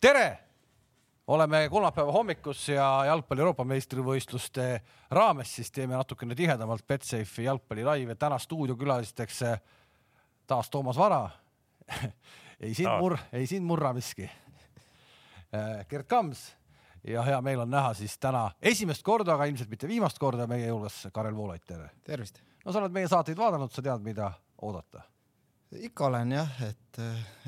tere, oleme kolmapäeva hommikus ja jalgpalli Euroopa meistrivõistluste raames siis teeme natukene tihedamalt Betsafe'i jalgpallilaive. täna stuudiokülalisteks eh, taas Toomas Vara ei sind mur-, ei sind murra miski. Eh, Gerd Kams ja hea meel on näha siis täna esimest korda, aga ilmselt mitte viimast korda meie hulgas Karel Voolaid, tere. tervist. no sa oled meie saateid vaadanud, sa tead, mida oodata ikka olen jah, et,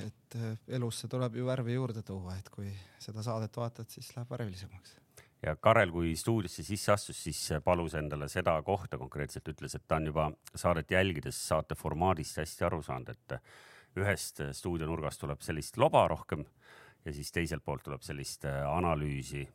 et elusse tuleb ju värvi juurde tuua, et kui seda saadet vaatad, siis läheb värvilisemaks. ja Karel, kui stuudiosse sisse astus, siis palus endale seda kohta konkreetselt, ütles, et ta on juba saadet jälgides saate formaadist hästi aru saanud, et ühest stuudionurgast tuleb sellist loba rohkem ja siis teiselt poolt tuleb sellist analüüsi,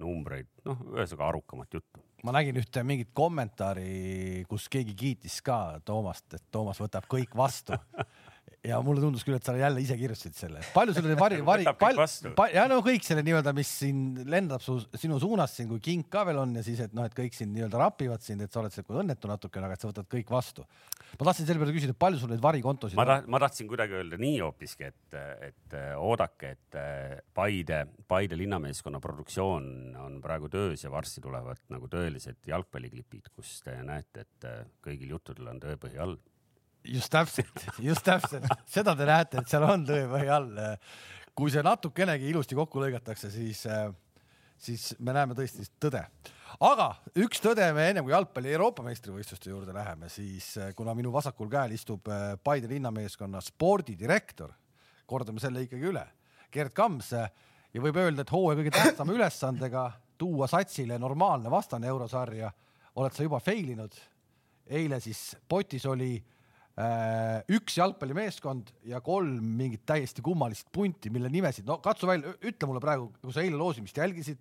numbreid, noh, ühesõnaga arukamat juttu. Ma nägin ühte mingit kommentaari, kus keegi kiitis ka Toomast, et Toomas võtab kõik vastu ja mulle tundus küll, et sa jälle ise kirjutasid selle. palju sul oli vari, vari, palju, ja no kõik selle nii-öelda, mis siin lendab su, sinu suunas siin, kui king ka veel on ja siis, et noh, et kõik siin nii-öelda rapivad sind, et sa oled siuke õnnetu natukene, aga et sa võtad kõik vastu. ma tahtsin selle peale küsida, palju sul neid varikontosid ma on? ma tahtsin kuidagi öelda nii hoopiski, et, et oodake, et Paide, Paide linnameeskonna produktsioon on praegu töös ja varsti tulevad nagu tõelised jalgpalliklipid, kus te näete, et kõigil juttudel on tõepõhi all just täpselt, just täpselt, seda te näete, et seal on tõepõhi all. kui see natukenegi ilusti kokku lõigatakse, siis, siis me näeme tõesti tõde. aga üks tõde me ennem kui jalgpalli Euroopa meistrivõistluste juurde läheme, siis kuna minu vasakul käel istub Paide linnameeskonna spordidirektor, kordame selle ikkagi üle, Gerd Kams ja võib öelda, et hooaja kõige tähtsama ülesandega tuua satsile normaalne vastane eurosarja, oled sa juba fail inud. eile siis potis oli üks jalgpallimeeskond ja kolm mingit täiesti kummalist punti, mille nimesid, no katsu välja, ütle mulle praegu, kui sa eile loosimist jälgisid,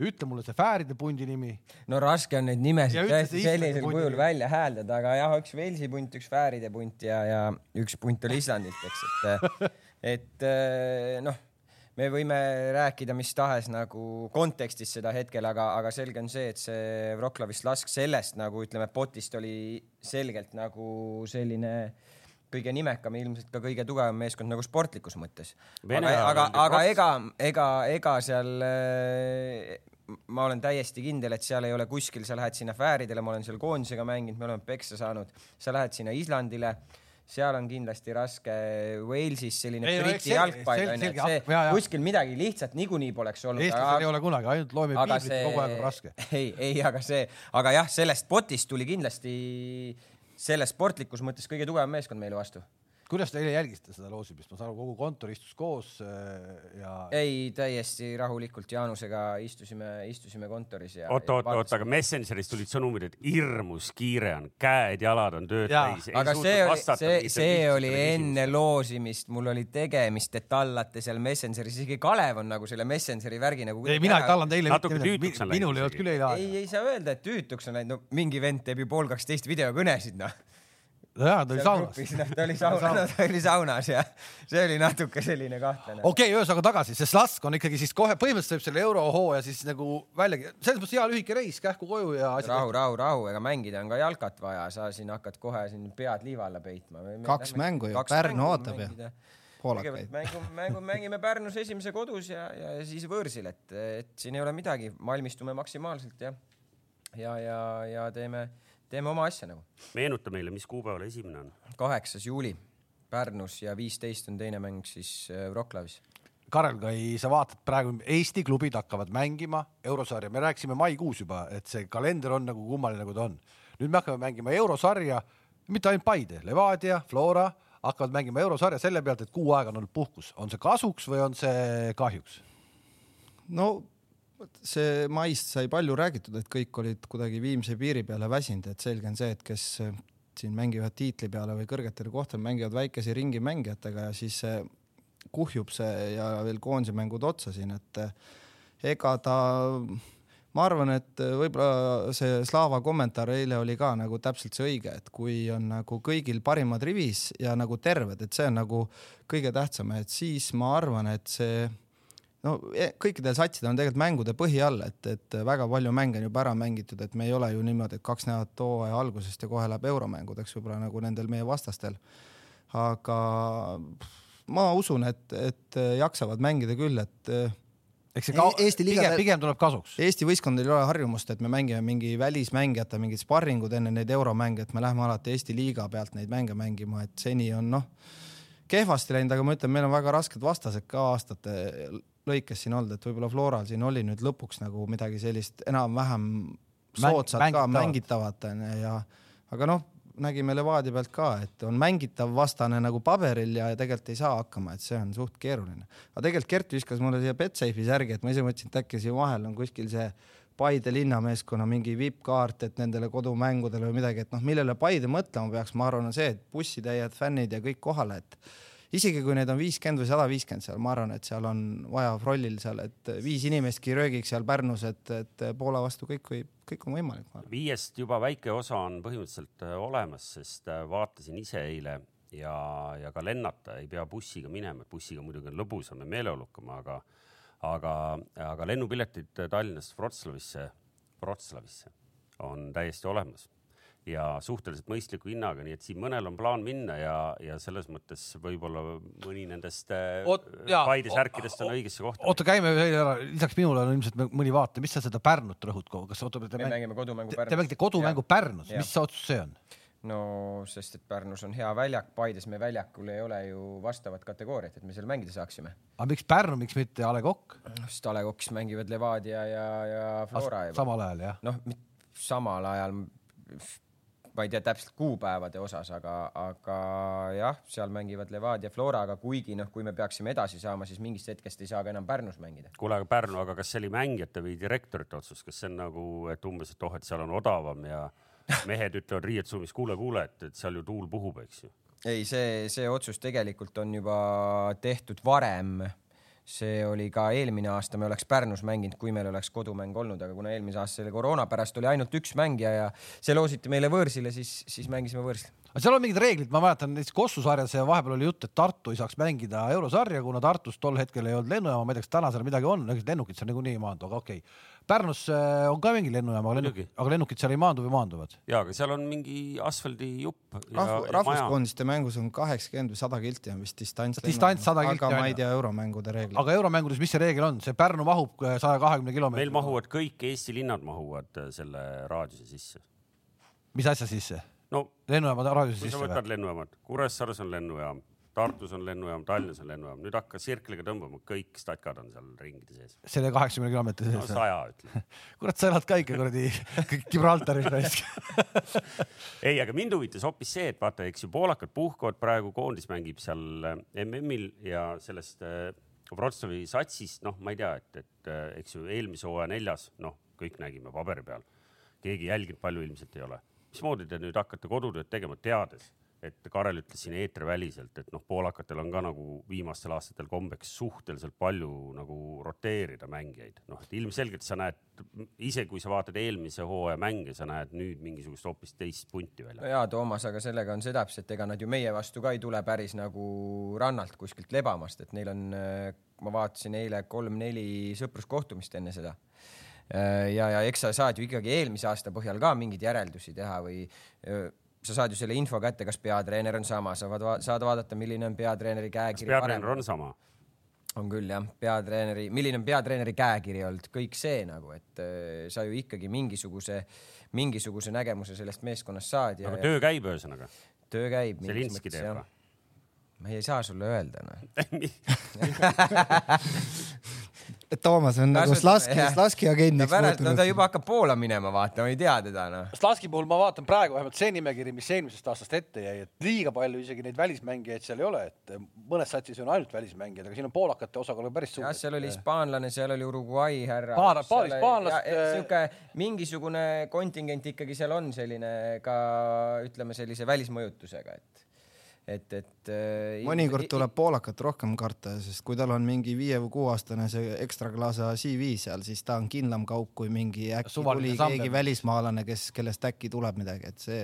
ütle mulle see Fääride pundi nimi. no raske on neid nimesid tõesti sellisel kujul välja hääldada, aga jah, üks Velsi punt, üks Fääride punt ja, ja üks punt oli Islandilt, eks, et, et noh me võime rääkida mis tahes nagu kontekstis seda hetkel, aga, aga selge on see, et see Wroclawist lask sellest nagu ütleme, potist oli selgelt nagu selline kõige nimekam ja ilmselt ka kõige tugevam meeskond nagu sportlikus mõttes. aga, aga, aga ega, ega, ega seal ma olen täiesti kindel, et seal ei ole kuskil, sa lähed sinna Fääridele, ma olen seal koondisega mänginud, me oleme peksa saanud, sa lähed sinna Islandile seal on kindlasti raske. Walesis selline ei, Briti jalgpall on ju, et see ja, ja. kuskil midagi lihtsalt niikuinii poleks olnud. eestlasel aga... ei ole kunagi, ainult loeme piiblit see... kogu aeg on raske. ei, ei, aga see, aga jah, sellest potist tuli kindlasti selles sportlikus mõttes kõige tugevam meeskond meile vastu kuidas te eile jälgisite seda loosimist, ma saan aru, kogu kontor istus koos äh, ja. ei, täiesti rahulikult Jaanusega istusime, istusime kontoris ja. oot, oot, oot, aga Messengeris tulid sõnumid, et hirmus kiire on, käed-jalad on tööd täis. aga see oli, see, see oli enne loosimist, mul oli tegemist, et tallate seal Messengeris, isegi Kalev on nagu selle Messengeri värgi nagu. ei, mina ei tallanud eile mitte midagi, minul ei olnud küll eile aega. ei, ei saa öelda, et tüütuks on läinud, no mingi vend teeb ju pool kaksteist videokõnesid, noh jaa, ta oli saunas. ta oli saunas, ta oli saunas ja see oli natuke selline kahtlane. okei okay,, ühesõnaga tagasi, see Slask on ikkagi siis kohe põhimõtteliselt võib selle eurohooaja siis nagu välja, selles mõttes hea lühike reis kähku koju ja. rahu, rahu, rahu, ega mängida on ka jalkat vaja, sa siin hakkad kohe siin pead liiva alla peitma. kaks mängu ju, Pärnu ootab ju kõigepealt mängu, mängu mängime Pärnus esimese kodus ja, ja siis võõrsil, et, et siin ei ole midagi, valmistume maksimaalselt ja, ja, ja, ja teeme teeme oma asja nagu. meenuta meile, mis kuupäeval esimene on? kaheksas juuli Pärnus ja viisteist on teine mäng siis äh, Wroclawis. Karel, kui sa vaatad praegu Eesti klubid hakkavad mängima eurosarja, me rääkisime maikuus juba, et see kalender on nagu kummaline, nagu ta on. nüüd me hakkame mängima eurosarja, mitte ainult Paide, Levadia, Flora hakkavad mängima eurosarja selle pealt, et kuu aega on olnud puhkus. on see kasuks või on see kahjuks? no see maist sai palju räägitud, et kõik olid kuidagi viimse piiri peale väsinud, et selge on see, et kes siin mängivad tiitli peale või kõrgetel kohtadel mängivad väikese ringi mängijatega ja siis kuhjub see ja veel koondise mängud otsa siin, et ega ta, ma arvan, et võib-olla see Slava kommentaar eile oli ka nagu täpselt see õige, et kui on nagu kõigil parimad rivis ja nagu terved, et see on nagu kõige tähtsam, et siis ma arvan, et see no e, kõikidel satsidel on tegelikult mängude põhi all, et, et väga palju mänge on juba ära mängitud, et me ei ole ju niimoodi, et kaks nädalat hooaja algusest ja kohe läheb euromängudeks võib-olla nagu nendel meie vastastel. aga ma usun, et, et jaksavad mängida küll, et eks see ka e Eesti liiga pigem, pigem tuleb kasuks. Eesti võistkondadel ei ole harjumust, et me mängime mingi välismängijate mingid sparringud enne neid euromänge, et me läheme alati Eesti liiga pealt neid mänge mängima, et seni on noh, kehvasti läinud, aga ma ütlen, meil on väga rasked vastased ka aastate lõikes siin olnud, et võib-olla Floral siin oli nüüd lõpuks nagu midagi sellist enam-vähem soodsat Mäng, ka mängitavat onju ja aga noh nägime Levadia pealt ka, et on mängitav vastane nagu paberil ja tegelikult ei saa hakkama, et see on suht keeruline. aga tegelikult Gert viskas mulle siia Betsafe'i särgi, et ma ise mõtlesin, et äkki siin vahel on kuskil see Paide linnameeskonna mingi vippkaart, et nendele kodumängudele või midagi, et noh, millele Paide mõtlema peaks, ma arvan, on see, et bussitäied, fännid ja kõik kohale, et isegi kui neid on viiskümmend või sada viiskümmend seal, ma arvan, et seal on vaja Frollil seal, et viis inimestki röögiks seal Pärnus, et, et Poola vastu kõik võib, kõik on võimalik. viiest juba väike osa on põhimõtteliselt äh, olemas, sest äh, vaatasin ise eile ja, ja ka lennata ei pea bussiga minema, bussiga muidugi on lõbusam ja meeleolukam, aga, aga, aga lennupiletid Tallinnast Wroclawisse, Wroclawisse on täiesti olemas ja suhteliselt mõistliku hinnaga, nii et siin mõnel on plaan minna ja, ja selles mõttes võib-olla mõni nendest äh, Paide särkidest on õigesse kohta. oota, käime veel ära, lisaks minule on ilmselt mõni vaataja, mis sa seda Pärnut rõhud, kas oota, te me mängime kodumängu Pärnus. Te mängite kodumängu Pärnus, mis otsus see on? no sest, et Pärnus on hea väljak, Paides me väljakul ei ole ju vastavat kategooriat, et me seal mängida saaksime. aga miks Pärnu, miks mitte A Le Coq? sest A Le Coq'is mängivad Levadia ja, ja Flora juba. samal ajal jah? noh, samal ajal ma ei tea täpselt kuupäevade osas, aga, aga jah, seal mängivad Levadia Floraga, kuigi noh, kui me peaksime edasi saama, siis mingist hetkest ei saa ka enam Pärnus mängida. kuule, aga Pärnu, aga kas see oli mängijate või direktorite otsus, kas see on nagu, et umbes, et oh, et seal on odavam ja mehed ütlevad riietusruumis, kuule, kuule, et, et seal ju tuul puhub, eks ju? ei, see, see otsus tegelikult on juba tehtud varem see oli ka eelmine aasta, me oleks Pärnus mänginud, kui meil oleks kodumäng olnud, aga kuna eelmise aasta selle koroona pärast oli ainult üks mängija ja see loositi meile võõrsile, siis, siis mängisime võõrsil. aga seal on mingid reeglid, ma mäletan näiteks Kossu sarjas ja vahepeal oli jutt, et Tartu ei saaks mängida eurosarja, kuna Tartus tol hetkel ei olnud lennujaama, ma ei tea, kas täna seal midagi on, lennukid seal niikuinii ei maandu, aga okei okay Pärnus äh, on ka mingi lennujaam, aga lennukid, aga lennukid seal ei maandu või maanduvad? ja, aga seal on mingi asfaldijupp. Rahv, rahvuskoondiste mängus on kaheksakümmend või sada kilti on vist distants. distants sada kilti. aga ma ei tea euromängude reegleid. aga euromängudes, mis see reegel on, see Pärnu mahub äh, saja kahekümne kilomeetri? meil mahuvad kõik Eesti linnad mahuvad äh, selle raadiuse sisse. mis asja sisse? no lennujaamade raadiuse sisse või? sa võtad lennujaamad, Kuressaares on lennujaam Tartus on lennujaam, Tallinnas on lennujaam, nüüd hakka sirkliga tõmbama, kõik statkad on seal ringide sees. selle kaheksakümne kilomeetri sees no,? saja ütleme. kurat, sa elad ka ikka kuradi Gibraltaris raisk ei, aga mind huvitas hoopis see, et vaata, eks ju, poolakad puhkavad praegu, koondis mängib seal äh, MM-il ja sellest äh, Wroclawi satsist, noh, ma ei tea, et, et äh, eks ju, eelmise hooaja neljas, noh, kõik nägime paberi peal. keegi jälginud palju ilmselt ei ole. mismoodi te nüüd hakkate kodutööd tegema, teades et Karel ütles siin eetriväliselt, et noh, poolakatel on ka nagu viimastel aastatel kombeks suhteliselt palju nagu roteerida mängijaid, noh, et ilmselgelt sa näed ise, kui sa vaatad eelmise hooaja mänge, sa näed nüüd mingisugust hoopis teist punti välja. jaa, Toomas, aga sellega on see täpselt, ega nad ju meie vastu ka ei tule päris nagu rannalt kuskilt lebamast, et neil on, ma vaatasin eile kolm-neli sõpruskohtumist enne seda ja, ja eks sa saad ju ikkagi eelmise aasta põhjal ka mingeid järeldusi teha või sa saad ju selle info kätte, kas peatreener on sama, sa vaad, saad vaadata, milline on peatreeneri käekiri. peatreener on sama? on küll jah, peatreeneri, milline on peatreeneri käekiri olnud, kõik see nagu, et äh, sa ju ikkagi mingisuguse, mingisuguse nägemuse sellest meeskonnast saad. aga töö käib ühesõnaga? töö käib. Zelinski teeb või? ma ei saa sulle öelda noh Toomas on nagu Slaski, Slaski agendiks no, muutunud. no ta juba hakkab Poola minema, vaata, ma ei tea teda noh. Slaski puhul ma vaatan praegu vähemalt see nimekiri, mis eelmisest aastast ette jäi, et liiga palju isegi neid välismängijaid seal ei ole, et mõnes satsis on ainult välismängijad, aga siin on poolakate osakaal päris suur. jah, seal oli hispaanlane, seal oli Uruguay härra. paar, paar hispaanlast. sihuke mingisugune kontingent ikkagi seal on selline ka ütleme sellise välismõjutusega, et et, et äh,. mõnikord tuleb poolakat rohkem karta, sest kui tal on mingi viie või kuueaastane see ekstraklaasa CV seal, siis ta on kindlam kaup kui mingi äkki tuli keegi välismaalane, kes, kellest äkki tuleb midagi, et see.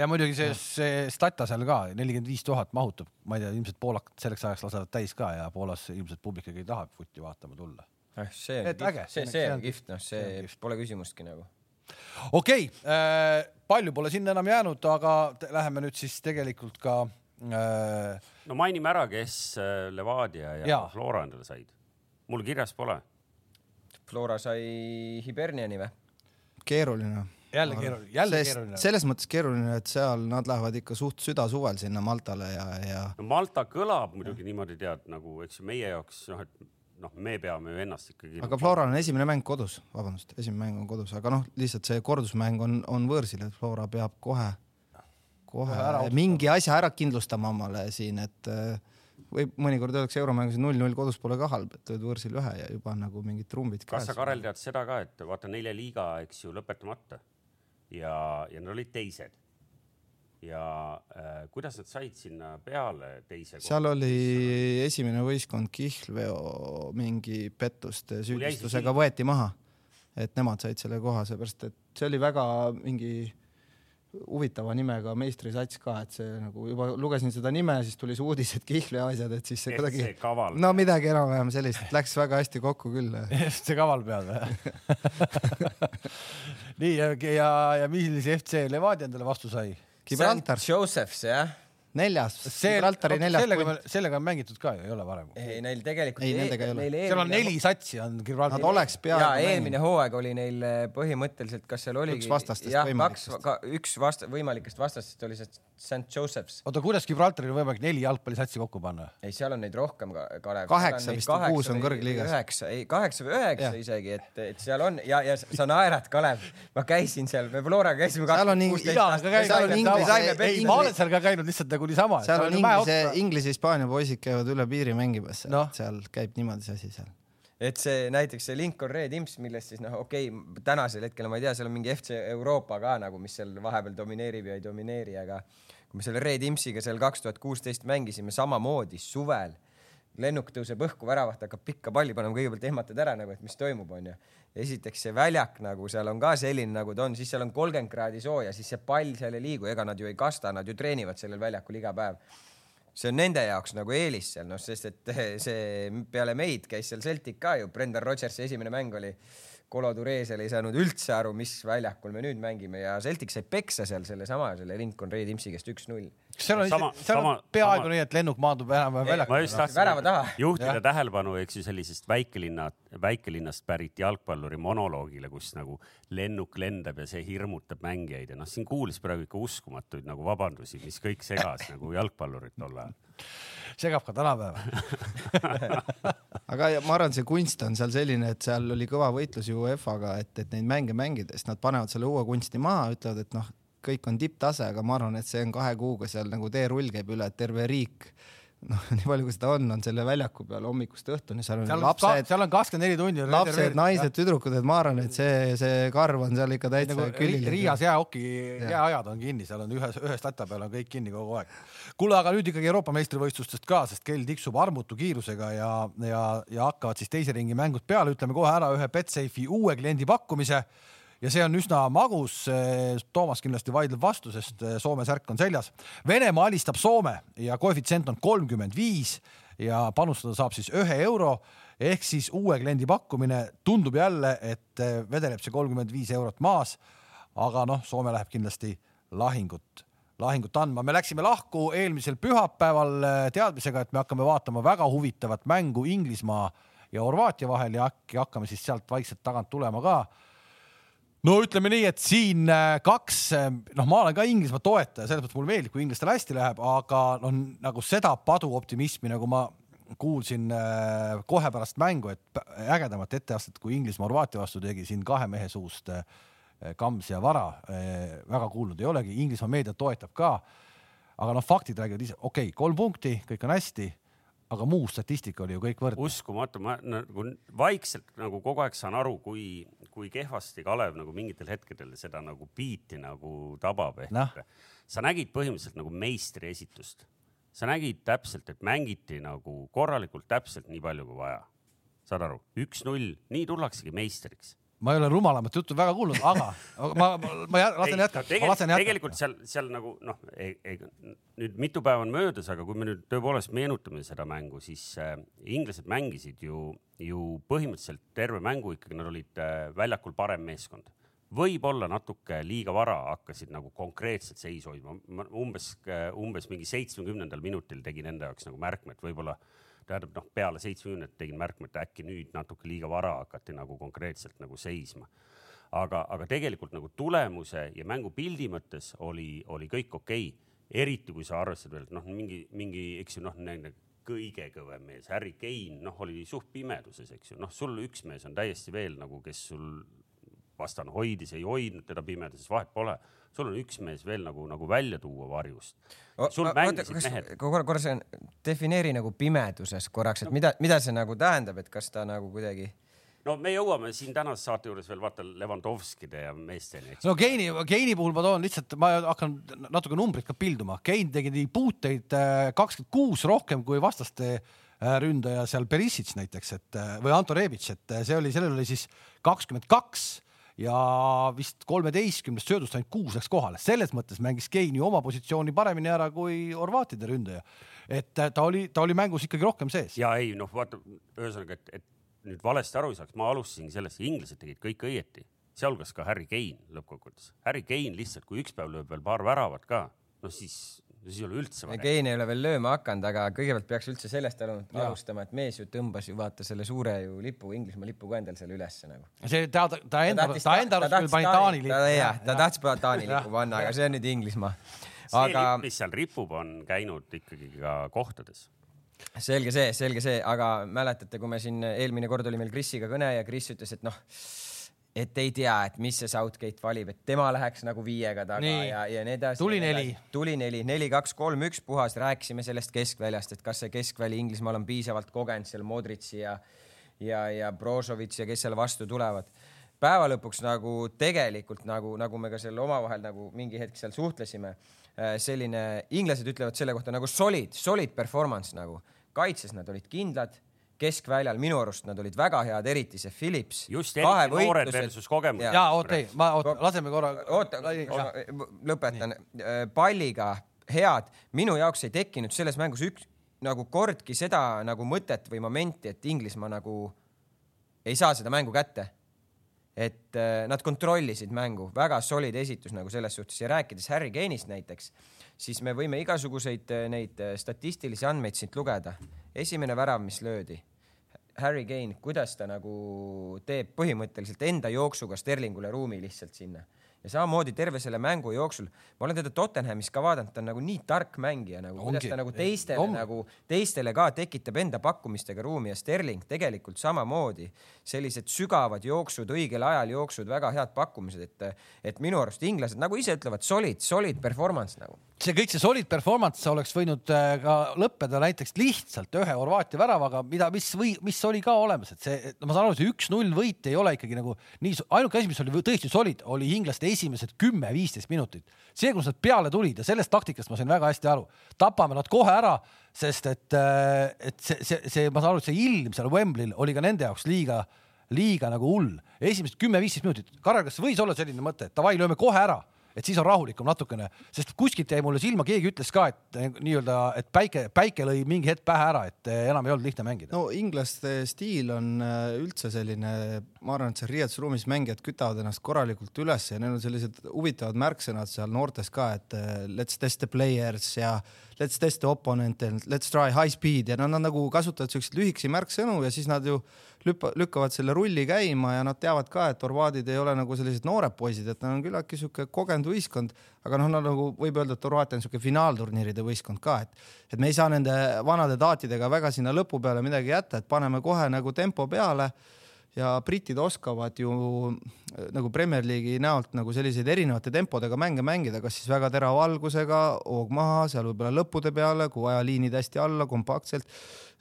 ja muidugi see, see Stata seal ka nelikümmend viis tuhat mahutab, ma ei tea, ilmselt poolakad selleks ajaks lasevad täis ka ja Poolas ilmselt publik ikkagi tahab vutti vaatama tulla. Eh, see on kihvt, see, see on kihvt, noh, see pole küsimustki nagu okei okay, äh,, palju pole sinna enam jäänud, aga läheme nüüd siis tegelikult ka äh.... no mainime ära, kes äh, Levadia ja, ja Flora endale said. mul kirjas pole. Flora sai Hiberniani või? keeruline jälle keeruline, jälle Sest keeruline. selles mõttes keeruline, et seal nad lähevad ikka suht südasuvel sinna Maltale ja, ja no,. Malta kõlab muidugi niimoodi tead nagu, eks meie jaoks noh, et noh, me peame ju ennast ikkagi. aga Floral on esimene mäng kodus, vabandust, esimene mäng on kodus, aga noh, lihtsalt see kordusmäng on, on võõrsil, et Flora peab kohe, kohe ära mingi asja ära kindlustama omale siin, et äh, või mõnikord öeldakse euromängus null-null kodus pole ka halb, et lööd võõrsil ühe ja juba nagu mingid trumbid kas sa, Karel, tead seda ka, et vaata nelja liiga, eks ju, lõpetamata ja, ja nad olid teised. Ja äh, kuidas nad said sinna peale teise? seal koha? oli esimene võistkond Kihlveo mingi pettuste süüdistusega võeti maha, et nemad said selle koha, seepärast et see oli väga mingi huvitava nimega meistrisats ka, et see nagu juba lugesin seda nime, siis tuli see uudis, et Kihli asjad, et siis see kuidagi, no midagi enam-vähem sellist, läks väga hästi kokku küll. see kaval peal või nii ja, ja, ja millise FC Levadia endale vastu sai? Gibraltar. Josephs jah neljas, Gibraltari neljas sellega, punt. sellega on mängitud ka ju, ei ole varem? ei, neil tegelikult. ei, nendega ei ole. seal on neli satsi on Gibraltar. Nad oleks peaaegu. ja eelmine hooaeg oli neil eh, põhimõtteliselt, kas seal oligi. üks vastastest võimalikest. kaks, üks vast-, võimalikest vastastest oli see St Joseph's. oota, kuidas Gibraltaril on võimalik neli jalgpallisatsi kokku panna? ei, seal on neid rohkem ka, Kalev. kaheksa vist või kuus on kõrgliigas. üheksa, ei kaheksa või üheksa ja. isegi, et, et seal on ja, ja sa naerad, Kalev. ma käisin seal, me Floraga käisime. seal on inglise. ei, ma olen seal ka käinud lihtsalt nagu niisama. seal on inglise, inglise-hispaania poisid käivad üle piiri mängimas no., seal käib niimoodi see asi seal et see näiteks see Lincoln Red Imps, millest siis noh, okei okay,, tänasel hetkel ma ei tea, seal on mingi FC Euroopa ka nagu, mis seal vahepeal domineerib ja ei domineeri, aga kui me selle Red Impsiga seal kaks tuhat kuusteist mängisime samamoodi suvel, lennuk tõuseb õhku, väravat hakkab pikka palli panema, kõigepealt ehmatad ära nagu, et mis toimub, onju. Esiteks see väljak nagu seal on ka selline, nagu ta on, siis seal on kolmkümmend kraadi sooja, siis see pall seal ei liigu, ega nad ju ei kasta, nad ju treenivad sellel väljakul iga päev. See on nende jaoks nagu eelis seal, noh, sest et see peale meid käis seal Celtic ka ju, Brendan Rodgersi esimene mäng oli Colo Duresel ei saanud üldse aru, mis väljakul me nüüd mängime ja Celtic sai peksa seal sellesama, selle Lincoln Red Imsi käest üks-null. seal on, seal on peaaegu sama... nii, et lennuk maandub enam-vähem väljakule? ma just tahtsin juhtida tähelepanu, eks ju, sellisest väikelinna, väikelinnast pärit jalgpalluri monoloogile, kus nagu lennuk lendab ja see hirmutab mängijaid ja noh, siin kuulis praegu ikka uskumatuid nagu vabandusi, mis kõik segas nagu jalgpallurit tol ajal segab ka tänapäeval aga ma arvan, see kunst on seal selline, et seal oli kõva võitlus ju UEFA-ga, et, et neid mänge mängides nad panevad selle uue kunsti maha, ütlevad, et noh, kõik on tipptase, aga ma arvan, et see on kahe kuuga seal nagu teerull käib üle, et terve riik noh, nii palju kui seda on, on selle väljaku peal hommikust õhtuni, seal on seal lapsed, seal on kakskümmend neli tundi. lapsed, naised, tüdrukud, et ma arvan, et see, see karv on seal ikka täitsa nagu külili. Riias jäähoki jääajad on kinni, seal on ühes, ühes tata peal on kõik kinni kogu aeg. kuule, aga nüüd ikkagi Euroopa meistrivõistlustest ka, sest kell tiksub armutu kiirusega ja, ja, ja hakkavad siis teise ringi mängud peale, ütleme kohe ära ühe Betsafe'i uue kliendi pakkumise ja see on üsna magus. Toomas kindlasti vaidleb vastu, sest eh, Soome särk on seljas. Venemaa alistab Soome ja koefitsient on kolmkümmend viis ja panustada saab siis ühe euro ehk siis uue kliendi pakkumine tundub jälle, et eh, vedeleb see kolmkümmend viis eurot maas. aga noh, Soome läheb kindlasti lahingut, lahingut andma. me läksime lahku eelmisel pühapäeval eh, teadmisega, et me hakkame vaatama väga huvitavat mängu Inglismaa ja Horvaatia vahel ja äkki hakkame siis sealt vaikselt tagant tulema ka no ütleme nii, et siin äh, kaks, äh, noh, ma olen ka Inglismaa toetaja, selles mõttes mulle meeldib, kui inglastel hästi läheb, aga noh, nagu seda paduoptimismi, nagu ma kuulsin äh, kohe pärast mängu, et ägedamat etteastet, kui Inglismaa Horvaatia vastu tegi siin kahe mehe suust Kams ja Vara, väga kuulnud ei olegi, Inglismaa meedia toetab ka. aga noh, faktid räägivad ise, okei okay,, kolm punkti, kõik on hästi aga muu statistika oli ju kõik võrdne. uskumatu, ma nagu vaikselt nagu kogu aeg saan aru, kui, kui kehvasti Kalev nagu mingitel hetkedel seda nagu biiti nagu tabab, ehk no. sa nägid põhimõtteliselt nagu meistri esitust. sa nägid täpselt, et mängiti nagu korralikult täpselt nii palju kui vaja. saad aru, üks-null, nii tullaksegi meistriks ma ei ole rumalamat juttu väga kuulnud, aga ma, ma, ma lasen jätkata, jätkata. tegelikult seal, seal nagu noh, nüüd mitu päeva on möödas, aga kui me nüüd tõepoolest meenutame seda mängu, siis äh, inglased mängisid ju, ju põhimõtteliselt terve mängu ikkagi, nad olid äh, väljakul parem meeskond. võib-olla natuke liiga vara hakkasid nagu konkreetselt seis hoidma. ma umbes, umbes mingi seitsmekümnendal minutil tegin enda jaoks nagu märkme, et võib-olla tähendab noh, peale seitsmekümnendat tegin märkme, et äkki nüüd natuke liiga vara hakati nagu konkreetselt nagu seisma. aga, aga tegelikult nagu tulemuse ja mängupildi mõttes oli, oli kõik okei okay. eriti kui sa arvestad veel, et noh, mingi, mingi, eks ju noh, kõige kõvem mees, Harry Kane, noh, oli suht pimeduses, eks ju, noh, sul üks mees on täiesti veel nagu, kes sul vastane hoidis, ei hoidnud teda pimeduses, vahet pole. Sul on üks mees veel nagu, nagu välja tuua varjust. korra, korra see defineeri nagu pimeduses korraks, et no. mida, mida see nagu tähendab, et kas ta nagu kuidagi no me jõuame siin tänase saate juures veel vaata Levandovskide ja meesteni. no Keini, Keini puhul ma toon lihtsalt, ma hakkan natuke numbrit ka pilduma. Kein tegi nii puuteid äh, kakskümmend kuus rohkem kui vastaste äh, ründaja seal Perisic näiteks, et äh, või Anto Rebic, et see oli, sellel oli siis kakskümmend kaks ja vist kolmeteistkümnest söödust ainult kuus läks kohale, selles mõttes mängis Kein ju oma positsiooni paremini ära kui horvaatide ründaja. et ta oli, ta oli mängus ikkagi rohkem sees. ja ei noh, vaata ühesõnaga, et, et nüüd valesti aru ei saaks, ma alustasingi sellest, inglased tegid kõik õieti, sealhulgas ka Harry Kane lõppkokkuvõttes. Harry Kane lihtsalt, kui üks päev lööb veel paar väravat ka, no siis, siis ei ole üldse. Kane ei ole veel lööma hakanud, aga kõigepealt peaks üldse sellest alustama, et mees ju tõmbas ju vaata selle suure ju lipu, Inglismaa lipu ka endal seal ülesse nagu. see ta, ta enda, ta enda arust küll pani Taani lipu. jah, ta tahtis Taani lipu panna, aga see on nüüd Inglismaa. see aga... lipp, mis seal ripub, on käinud ikkagi ka kohtades selge see, selge see, aga mäletate, kui me siin eelmine kord oli meil Krisiga kõne ja Kris ütles, et noh, et ei tea, et mis see Southgate valib, et tema läheks nagu viiega taga nii. ja, ja nii edasi. tuli neli. tuli neli, neli, kaks, kolm, üks puhas, rääkisime sellest keskväljast, et kas see keskväli Inglismaal on piisavalt kogenud seal Modritsi ja ja, ja Brozovic ja kes seal vastu tulevad päeva lõpuks nagu tegelikult nagu, nagu me ka seal omavahel nagu mingi hetk seal suhtlesime Äh, selline, inglased ütlevad selle kohta nagu solid, solid performance nagu. kaitses nad olid kindlad, keskväljal minu arust nad olid väga head, eriti see Philips. just, eriti noored versus kogemus. ja, ja oota, ei, ma, oota, laseme korra. oota, lõpetan. Äh, palliga head, minu jaoks ei tekkinud selles mängus üks nagu kordki seda nagu mõtet või momenti, et Inglismaa nagu ei saa seda mängu kätte et äh, nad kontrollisid mängu, väga solid esitus nagu selles suhtes ja rääkides Harry Kane'ist näiteks, siis me võime igasuguseid äh, neid äh, statistilisi andmeid siit lugeda. esimene värav, mis löödi, Harry Kane, kuidas ta nagu teeb põhimõtteliselt enda jooksuga Sterlingule ruumi lihtsalt sinna ja samamoodi terve selle mängu jooksul, ma olen teda Tottenhamis ka vaadanud, ta on nagu nii tark mängija nagu, kuidas ta nagu teistele on. nagu, teistele ka tekitab enda pakkumistega ruumi ja Sterling tegelikult samamoodi. sellised sügavad jooksud, õigel ajal jooksud, väga head pakkumised, et, et minu arust inglased nagu ise ütlevad, solid, solid performance nagu see kõik, see solid performance oleks võinud äh, ka lõppeda näiteks lihtsalt ühe Horvaatia väravaga, mida, mis või mis oli ka olemas, et see, ma saan aru, see üks-null võit ei ole ikkagi nagu nii, ainuke asi, mis oli tõesti solid, oli inglaste esimesed kümme-viisteist minutit. see, kus nad peale tulid ja sellest taktikast ma sain väga hästi aru. tapame nad kohe ära, sest et, äh, et see, see, see, ma saan aru, et see ilm seal Wembley'l oli ka nende jaoks liiga, liiga nagu hull. esimesed kümme-viisteist minutit, Karel, kas võis olla selline mõte, et davai, lööme kohe ära et siis on rahulikum natukene, sest kuskilt jäi mulle silma, keegi ütles ka, et eh, nii-öelda, et päike, päike lõi mingi hetk pähe ära, et eh, enam ei olnud lihtne mängida. no inglaste stiil on eh, üldse selline, ma arvan, et seal riietusruumis mängijad kütavad ennast korralikult üles ja neil on sellised huvitavad märksõnad seal noortes ka, et let's test the players ja let's test the opponent and let's try high speed. Ja no nad nagu kasutavad siukseid lühikesi märksõnu ja siis nad ju lüppa, lükkavad selle rulli käima ja nad teavad ka, et horvaadid ei ole nagu sellised noored poisid, et nad on küllaltki sihuke kogenud võistkond, aga noh, nad nagu võib öelda, et Horvaatia on sihuke finaalturniiride võistkond ka, et, et me ei saa nende vanade taatidega väga sinna lõpu peale midagi jätta, et paneme kohe nagu tempo peale ja britid oskavad ju äh, nagu Premier League'i näolt nagu selliseid erinevate tempodega mänge mängida, kas siis väga terava algusega, hoog maha, seal võib-olla lõppude peale, kui vaja, liinid hästi alla, kompaktselt.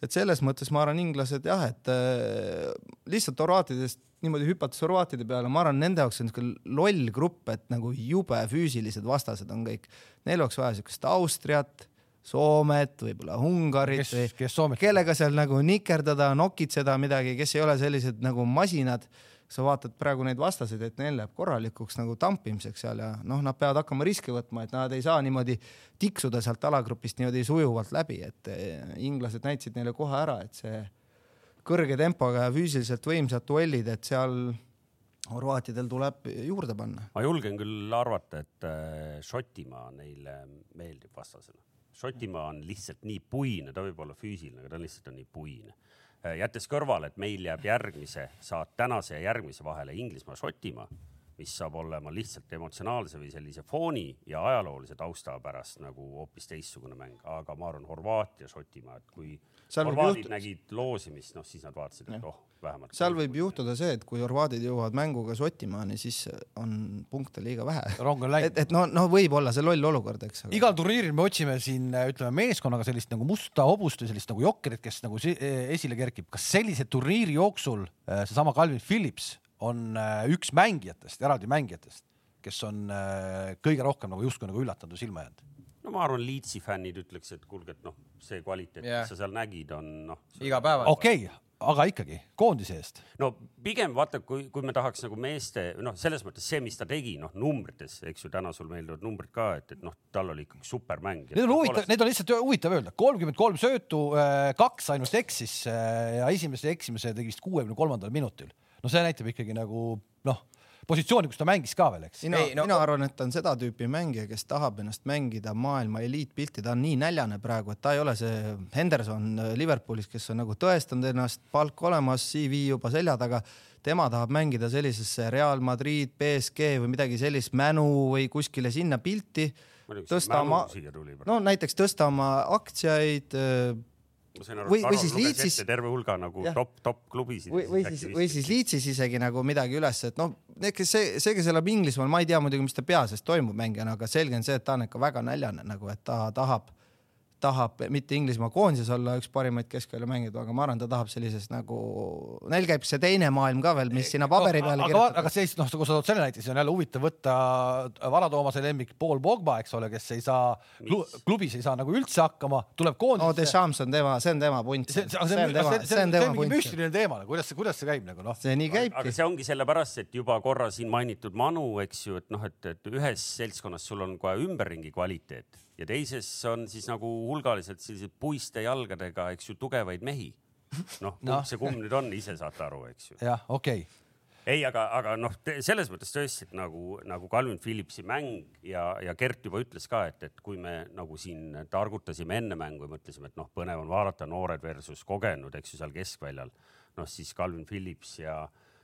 et selles mõttes ma arvan, inglased jah, et äh, lihtsalt horvaatidest niimoodi hüpates horvaatide peale, ma arvan, nende jaoks on niisugune loll grupp, et nagu jube füüsilised vastased on kõik. Neil oleks vaja niisugust Austriat Soomet, võib-olla Ungarit kes, või kes kellega seal nagu nikerdada, nokitseda midagi, kes ei ole sellised nagu masinad. sa vaatad praegu neid vastaseid, et neil läheb korralikuks nagu tampimiseks seal ja noh, nad peavad hakkama riske võtma, et nad ei saa niimoodi tiksuda sealt alagrupist niimoodi sujuvalt läbi, et eh, inglased näitasid neile kohe ära, et see kõrge tempoga ja füüsiliselt võimsad duellid, et seal horvaatidel tuleb juurde panna. ma julgen küll arvata, et äh, Šotimaa neile meeldib vastasena. Šotimaa on lihtsalt nii puine, ta võib olla füüsiline, aga ta lihtsalt on nii puine. Äh, jättes kõrvale, et meil jääb järgmise saat tänase ja järgmise vahele Inglismaa-Šotimaa mis saab olema lihtsalt emotsionaalse või sellise fooni ja ajaloolise tausta pärast nagu hoopis teistsugune mäng, aga ma arvan, Horvaatia, Šotimaa, et kui horvaadid juht... nägid loosimist, noh siis nad vaatasid, et oh, vähemalt. seal võib juhtuda see, et kui horvaadid jõuavad mänguga Šotimaani, siis on punkte liiga vähe. rong on läinud. et, et no, no võib olla see loll olukord, eks aga.... igal turniiril me otsime siin, ütleme meeskonnaga sellist nagu musta hobust või sellist nagu jokkerit, kes nagu esile kerkib. kas sellise turniiri jooksul äh, seesama Calvin Phillips on äh, üks mängijatest, eraldi mängijatest, kes on kõige rohkem nagu justkui nagu üllatanud või silma jäänud no ma arvan, Leedsi fännid ütleks, et kuulge, et noh, see kvaliteet yeah., mis sa seal nägid, on noh. igapäevaselt. okei okay,, aga ikkagi koondise eest. no pigem vaata, kui, kui me tahaks nagu meeste noh, selles mõttes see, mis ta tegi, noh numbrites, eks ju, täna sul meeldivad numbrid ka, et, et noh, tal oli ikkagi supermäng. Need on huvitav, need on lihtsalt huvitav öelda, kolmkümmend kolm söötu, äh, kaks ainult eksis ja esimese eksimise tegi vist kuuekümne kolmandal minutil no see näitab ikkagi nagu noh, positsiooni, kus ta mängis ka veel, eks. mina, no, mina arvan, et ta on seda tüüpi mängija, kes tahab ennast mängida maailma eliitpilti, ta on nii näljane praegu, et ta ei ole see Henderson äh, Liverpoolis, kes on nagu tõestanud ennast, palk olemas, CV juba selja taga. tema tahab mängida sellisesse Real Madrid, BSG või midagi sellist, Mänu või kuskile sinna pilti. tõsta oma, no näiteks tõsta oma aktsiaid äh, ma sain aru, et Karol luges Liitsis... ette terve hulga nagu jah. top, top klubisid. või, või siis, või siis Liitsis isegi nagu midagi üles, et noh, kes see, see, kes elab Inglismaal, ma ei tea muidugi, mis ta pea sees toimub mängijana, aga selge on see, et ta on ikka väga näljane nagu, et ta tahab tahab mitte Inglismaa koondises olla üks parimaid keskväljamängijad, aga ma arvan, ta tahab sellises nagu, neil käib see teine maailm ka veel, mis sinna paberi peale kirjutatakse. aga siis noh, kui sa tood selle näite, siis on jälle huvitav võtta Vara-Toomase lemmik Paul Pogba, eks ole, kes ei saa, klubis ei saa nagu üldse hakkama, tuleb koondisse. no Deschamps on tema, see on tema punt. see, on tema, see on tema punt. müstiline teema, kuidas see, kuidas see käib nagu noh. see nii käibki. aga see ongi sellepärast, et juba korra siin mainitud Manu, eks ju, et noh, et, et ühes seltskonnas sul on kohe ümberringi kvaliteet ja teises on siis nagu hulgaliselt selliseid puiste jalgadega, eks ju, tugevaid mehi. noh no., kumb see kumb nüüd on, ise saate aru, eks ju. jah, okei okay ei, aga, aga noh, selles mõttes tõesti, et nagu, nagu Calvin Phillipsi mäng ja, ja Gert juba ütles ka, et, et kui me nagu siin targutasime enne mängu ja mõtlesime, et noh, põnev on vaadata noored versus kogenud, eks ju, seal keskväljal. noh, siis Calvin Phillips ja,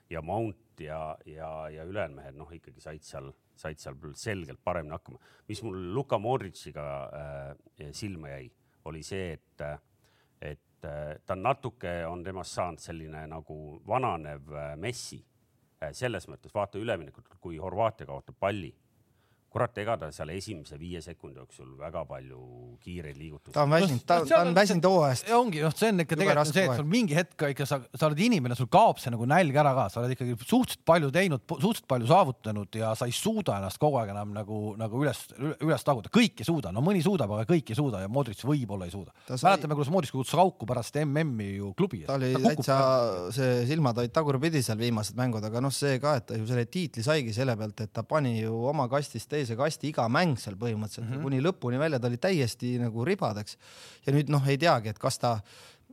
ja Mount ja, ja, ja ülejäänud mehed, noh, ikkagi said seal said seal selgelt paremini hakkama. mis mul Luka Modritšiga äh, silma jäi, oli see, et, et äh, ta natuke on temast saanud selline nagu vananev äh, Messi äh,. selles mõttes vaata üleminekut, kui Horvaatia kaotab palli kurat, ega ta seal esimese viie sekundi jooksul väga palju kiireid liigutusi. ta on väsinud, ta, ta on väsinud hooajast. ongi, noh, see on ikka tegelikult see, et sul mingi hetk ikka sa, sa oled inimene, sul kaob see nagu nälg ära ka, sa oled ikkagi suhteliselt palju teinud, suhteliselt palju saavutanud ja sa ei suuda ennast kogu aeg enam nagu, nagu üles, üles taguda, kõik ei suuda, no mõni suudab, aga kõik ei suuda ja Modric võib-olla ei suuda. Mäletame, kuidas Modric kukkus auku pärast MM-i ju klubi. ta oli täitsa, see silmad olid tagurpidi seal viimased mängud, aga noh, see ka, et ta ju selle tiitli saigi selle pealt, et ta pani ju oma kastist teise kasti iga mäng seal põhimõtteliselt mm -hmm. kuni lõpuni välja, ta oli täiesti nagu ribadeks. ja nüüd noh, ei teagi, et kas ta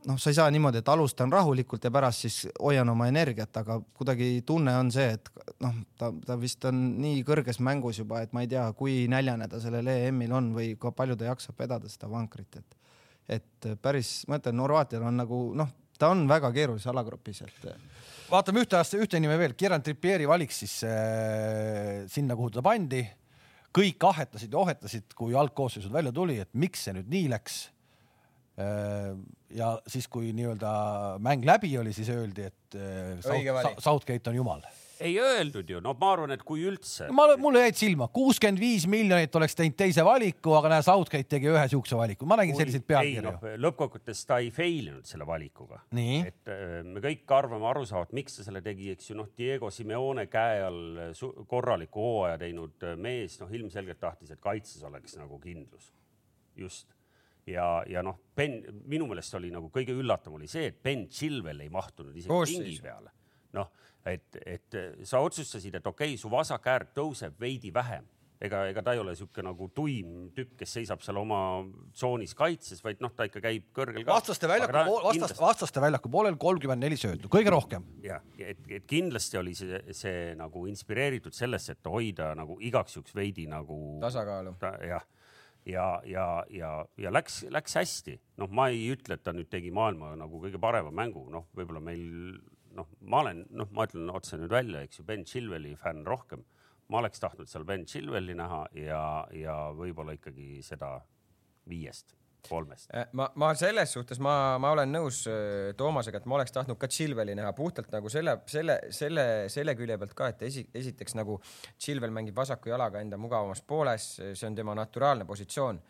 noh, sa ei saa niimoodi, et alustan rahulikult ja pärast siis hoian oma energiat, aga kuidagi tunne on see, et noh, ta, ta vist on nii kõrges mängus juba, et ma ei tea, kui näljane ta sellel EM-il on või kui palju ta jaksab vedada seda vankrit, et et päris, ma ütlen, Horvaatial on nagu noh, ta on väga keerulises alagrupis, et vaatame ühte, ühte nime veel, Kieran Trippieri valik siis äh, sinna, kuhu ta pandi kõik ahetasid ja ohetasid, kui algkoosseisud välja tuli, et miks see nüüd nii läks. Äh, ja siis, kui nii-öelda mäng läbi oli, siis öeldi, et äh, Southgate on jumal ei öeldud ju, no ma arvan, et kui üldse. ma, mulle jäid silma, kuuskümmend viis miljonit oleks teinud teise valiku, aga näe, Southgate tegi ühe siukse valiku, ma nägin selliseid pealkirju. No, lõppkokkuvõttes ta ei fail inud selle valikuga. et äh, me kõik arvame, aru saavad, miks ta selle tegi, eks ju, noh, Diego Simeone käe all korraliku hooaja teinud äh, mees, noh, ilmselgelt tahtis, et kaitses oleks nagu kindlus. just ja, ja noh, Ben, minu meelest oli nagu kõige üllatavam oli see, et Ben Chilwell ei mahtunud isegi pingi peale. noh et, et sa otsustasid, et okei okay,, su vasak äär tõuseb veidi vähem, ega, ega ta ei ole sihuke nagu tuim tükk, kes seisab seal oma tsoonis kaitses, vaid noh, ta ikka käib kõrgel. vastaste väljaku, vastaste, vastaste väljaku poolel kolmkümmend neli söötu, kõige rohkem. jah, et, et kindlasti oli see, see nagu inspireeritud sellest, et hoida nagu igaks juhuks veidi nagu. tasakaalu. jah ja, ja, ja, ja läks, läks hästi. noh, ma ei ütle, et ta nüüd tegi maailma nagu kõige parema mängu, noh, võib-olla meil noh, ma olen, noh, ma ütlen otse nüüd välja, eks ju, Ben Chilveli fänn rohkem ma oleks tahtnud seal Ben Chilveli näha ja, ja võib-olla ikkagi seda viiest, kolmest. Äh, ma, ma selles suhtes ma, ma olen nõus äh, Toomasega, et ma oleks tahtnud ka Chilveli näha puhtalt nagu selle, selle, selle, selle külje pealt ka, et esi, esiteks nagu Chilvel mängib vasaku jalaga enda mugavamas pooles, see on tema naturaalne positsioon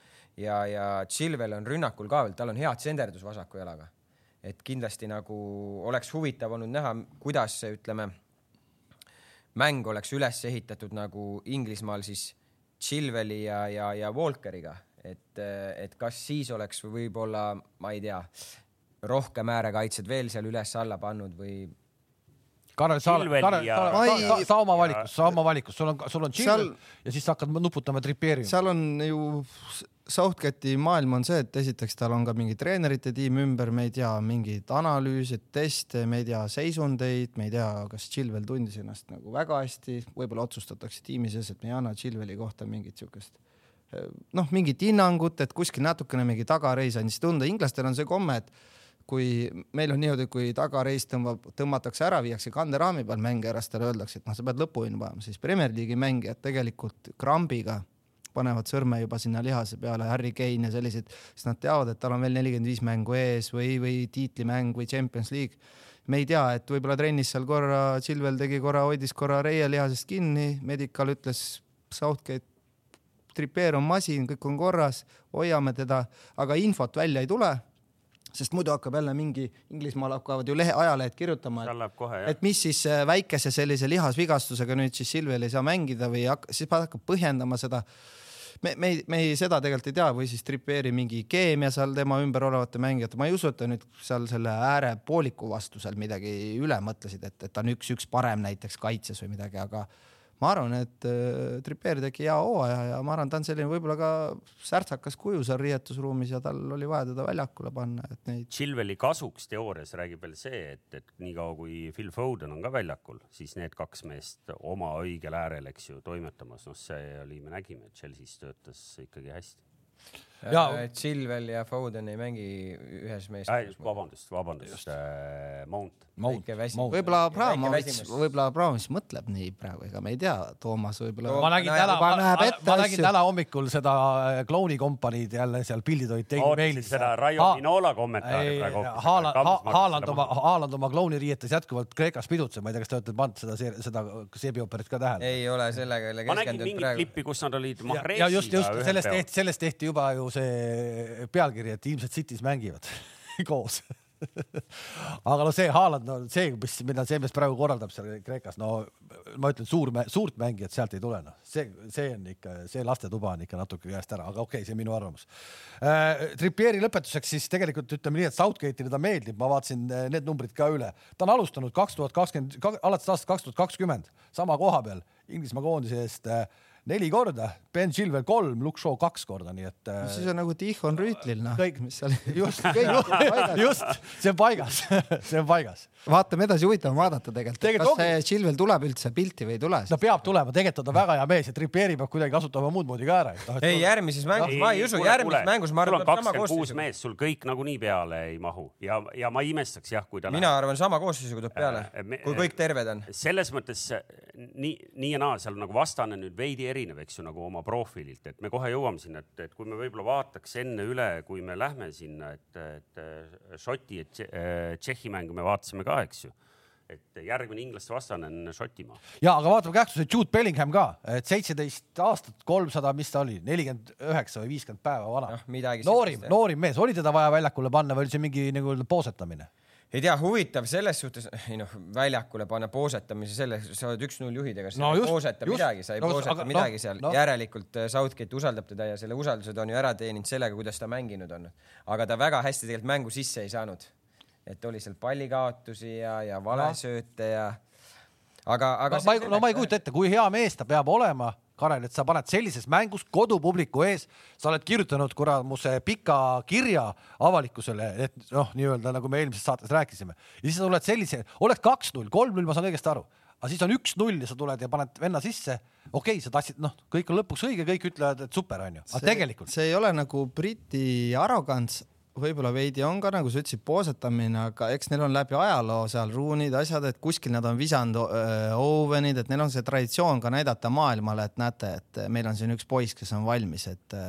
ja, ja Chilvel on rünnakul ka veel, tal on hea tsenderdus vasaku jalaga. Et kindlasti nagu oleks huvitav olnud näha, kuidas see, ütleme mäng oleks üles ehitatud nagu Inglismaal siis Chilveli ja, ja, ja Walkeriga, et, et kas siis oleks võib-olla, ma ei tea, rohkem äärekaitsjad veel seal üles-alla pannud või Karel, sa, Karel, ja... sa, sa, sa, sa oma valikus, sa oma valikus, sul on, sul on Chilwell seal... ja siis sa hakkad nuputama tripeerima. seal on ju Southgati maailm on see, et esiteks tal on ka mingi treenerite tiim ümber, me ei tea mingeid analüüse, teste, me ei tea seisundeid, me ei tea, kas Chilwell tundis ennast nagu väga hästi, võib-olla otsustatakse tiimi sees, et me ei anna Chilwelli kohta mingit siukest noh, mingit hinnangut, et kuskil natukene mingi tagareis andis tunda, inglastel on see komme, et kui meil on niimoodi, kui tagareis tõmbab, tõmmatakse ära, viiakse kanderaami peal mängija ära, siis talle öeldakse, et noh, sa pead lõpuni panema, siis Premier League'i mängijad tegelikult krambiga panevad sõrme juba sinna lihase peale, Harry Kane ja sellised, siis nad teavad, et tal on veel nelikümmend viis mängu ees või, või tiitlimäng või Champions League. me ei tea, et võib-olla trennis seal korra, Chilwell tegi korra, hoidis korra reielihasest kinni, Medical ütles Southgate, Trippier on masin, kõik on korras, hoiame teda, aga infot välja ei tule sest muidu hakkab jälle mingi, Inglismaal hakkavad ju lehe, ajalehed kirjutama, et, et mis siis äh, väikese sellise lihasvigastusega nüüd siis Silvel ei saa mängida või hakka, siis hakkab põhjendama seda me, me me ei seda tegelikult ei tea või siis Trippieri mingi keemia seal tema ümber olevate mängijate, ma ei usu, et ta nüüd seal selle äärepooliku vastu seal midagi üle mõtlesid, et, et ta on üks-üks parem näiteks kaitses või midagi, aga ma arvan, et äh, Trippier tegi hea hooaja ja ma arvan, ta on selline võib-olla ka särtsakas kuju seal riietusruumis ja tal oli vaja teda väljakule panna, et neid. Chilveli kasuks teoorias räägib veel see, et, et niikaua kui Phil Foden on ka väljakul, siis need kaks meest oma õigel äärel, eks ju, toimetamas, noh, see oli, me nägime, et Chelsea's töötas ikkagi hästi Chilwell ja Foden ei mängi ühes meeskonnas. vabandust, vabandust, äh, Mount. Mount, võib-olla Abramovitš, võib-olla Abramovitš mõtleb nii praegu, ega me ei tea, Toomas võib-olla. ma nägin täna, ma, ma, ma nägin täna hommikul seda äh, klouni kompaniid jälle seal pildid olid teinud meilis. seda Raio Minola kommentaari praegu. Haaland, Haaland oma, Haaland oma klouniriietes jätkuvalt Kreekas pidutseb, ma ei tea, kas te olete pannud seda, seda seebiooperit ka tähele? ei ole sellega jälle keskendunud praegu. ma nägin mingit klippi, kus nad olid Mahresiga. ja just, just sellest tehti, sellest tehti juba ju see pealkiri, et ilmselt City's mängivad koos. Aga no see Haaland, no see, mis, mida see mees praegu korraldab seal Kreekas, no ma ütlen, suur, suurt mängijat sealt ei tule, noh, see, see on ikka, see lastetuba on ikka natuke käest ära, aga okei okay,, see on minu arvamus. Äh,. Trippieri lõpetuseks siis tegelikult ütleme nii, et Southgate'ile ta meeldib, ma vaatasin äh, need numbrid ka üle, ta on alustanud kaks tuhat kakskümmend, alates aastast kaks tuhat kakskümmend sama koha peal Inglismaa koondise eest äh, neli korda, Ben Chilwell kolm, Luke Shaw kaks korda, nii et no,. siis on nagu Tihon Rüütlil noh. kõik, mis seal just, just, see on paigas see on paigas. vaatame edasi, huvitav on vaadata tegelikult, tegelikult, kas see Chilwell tuleb üldse pilti või ei tule. no peab tulema, tegelikult on väga hea mees ja Trippieri peab kuidagi kasutama muud moodi ka ära. ei, järgmises mängus no,, ma ei usu, järgmises mängus ma arvan, tuleb sama koosseis. mees, sul kõik nagunii peale ei mahu ja, ja ma imestaks jah, kui ta. mina läheb. arvan, sama koosseisuga tuleb peale äh,, kui kõik terved on. selles mõttes nii, nii ja naa, seal nagu vastane nüüd veidi erinev, eks ju, nagu oma profiililt, et me kohe jõuame sinna, et, et kui me võib-olla vaataks enne üle, kui me lähme sinna, et, et Šoti ja Tšehhi mängu me vaatasime ka, eks ju et järgmine inglaste vastane on Šotimaa. ja aga vaatame kähtus, et Jude Bellingham ka, et seitseteist aastat, kolmsada, mis ta oli, nelikümmend üheksa või viiskümmend päeva vana no,. noorim, noorim mees, oli teda vaja väljakule panna või oli see mingi nagu poosetamine? Ei tea, huvitav selles suhtes, ei noh, väljakule panna poosetamise, selle, sa oled üks-null juhid, ega sa no, ei pooseta just, midagi, sa ei no, pooseta aga, midagi no, seal no., järelikult äh, Southgate usaldab teda ja selle usalduse ta on ju ära teeninud sellega, kuidas ta mänginud on. aga ta väga hästi tegelikult mängu sisse ei saanud. et oli seal pallikaotusi ja, ja valesööte ja aga, aga no, ma ei, no ma ei kujuta ette, kui hea mees ta peab olema Karel, et sa paned sellises mängus kodupubliku ees, sa oled kirjutanud kuramuse pika kirja avalikkusele, et noh, nii-öelda nagu me eelmises saates rääkisime ja siis sa tuled sellise, oleks kaks-null, kolm-null, ma saan õigesti aru, aga siis on üks-null ja sa tuled ja paned venna sisse. okei okay,, sa tahtsid, noh, kõik on lõpuks õige, kõik ütlevad, et super onju, aga see, tegelikult. see ei ole nagu Briti arrogants võib-olla veidi on ka nagu sa ütlesid, poosetamine, aga eks neil on läbi ajaloo seal ruunid, asjad, et kuskil nad on visanud oovenid, et neil on see traditsioon ka näidata maailmale, et näete, et meil on siin üks poiss, kes on valmis, et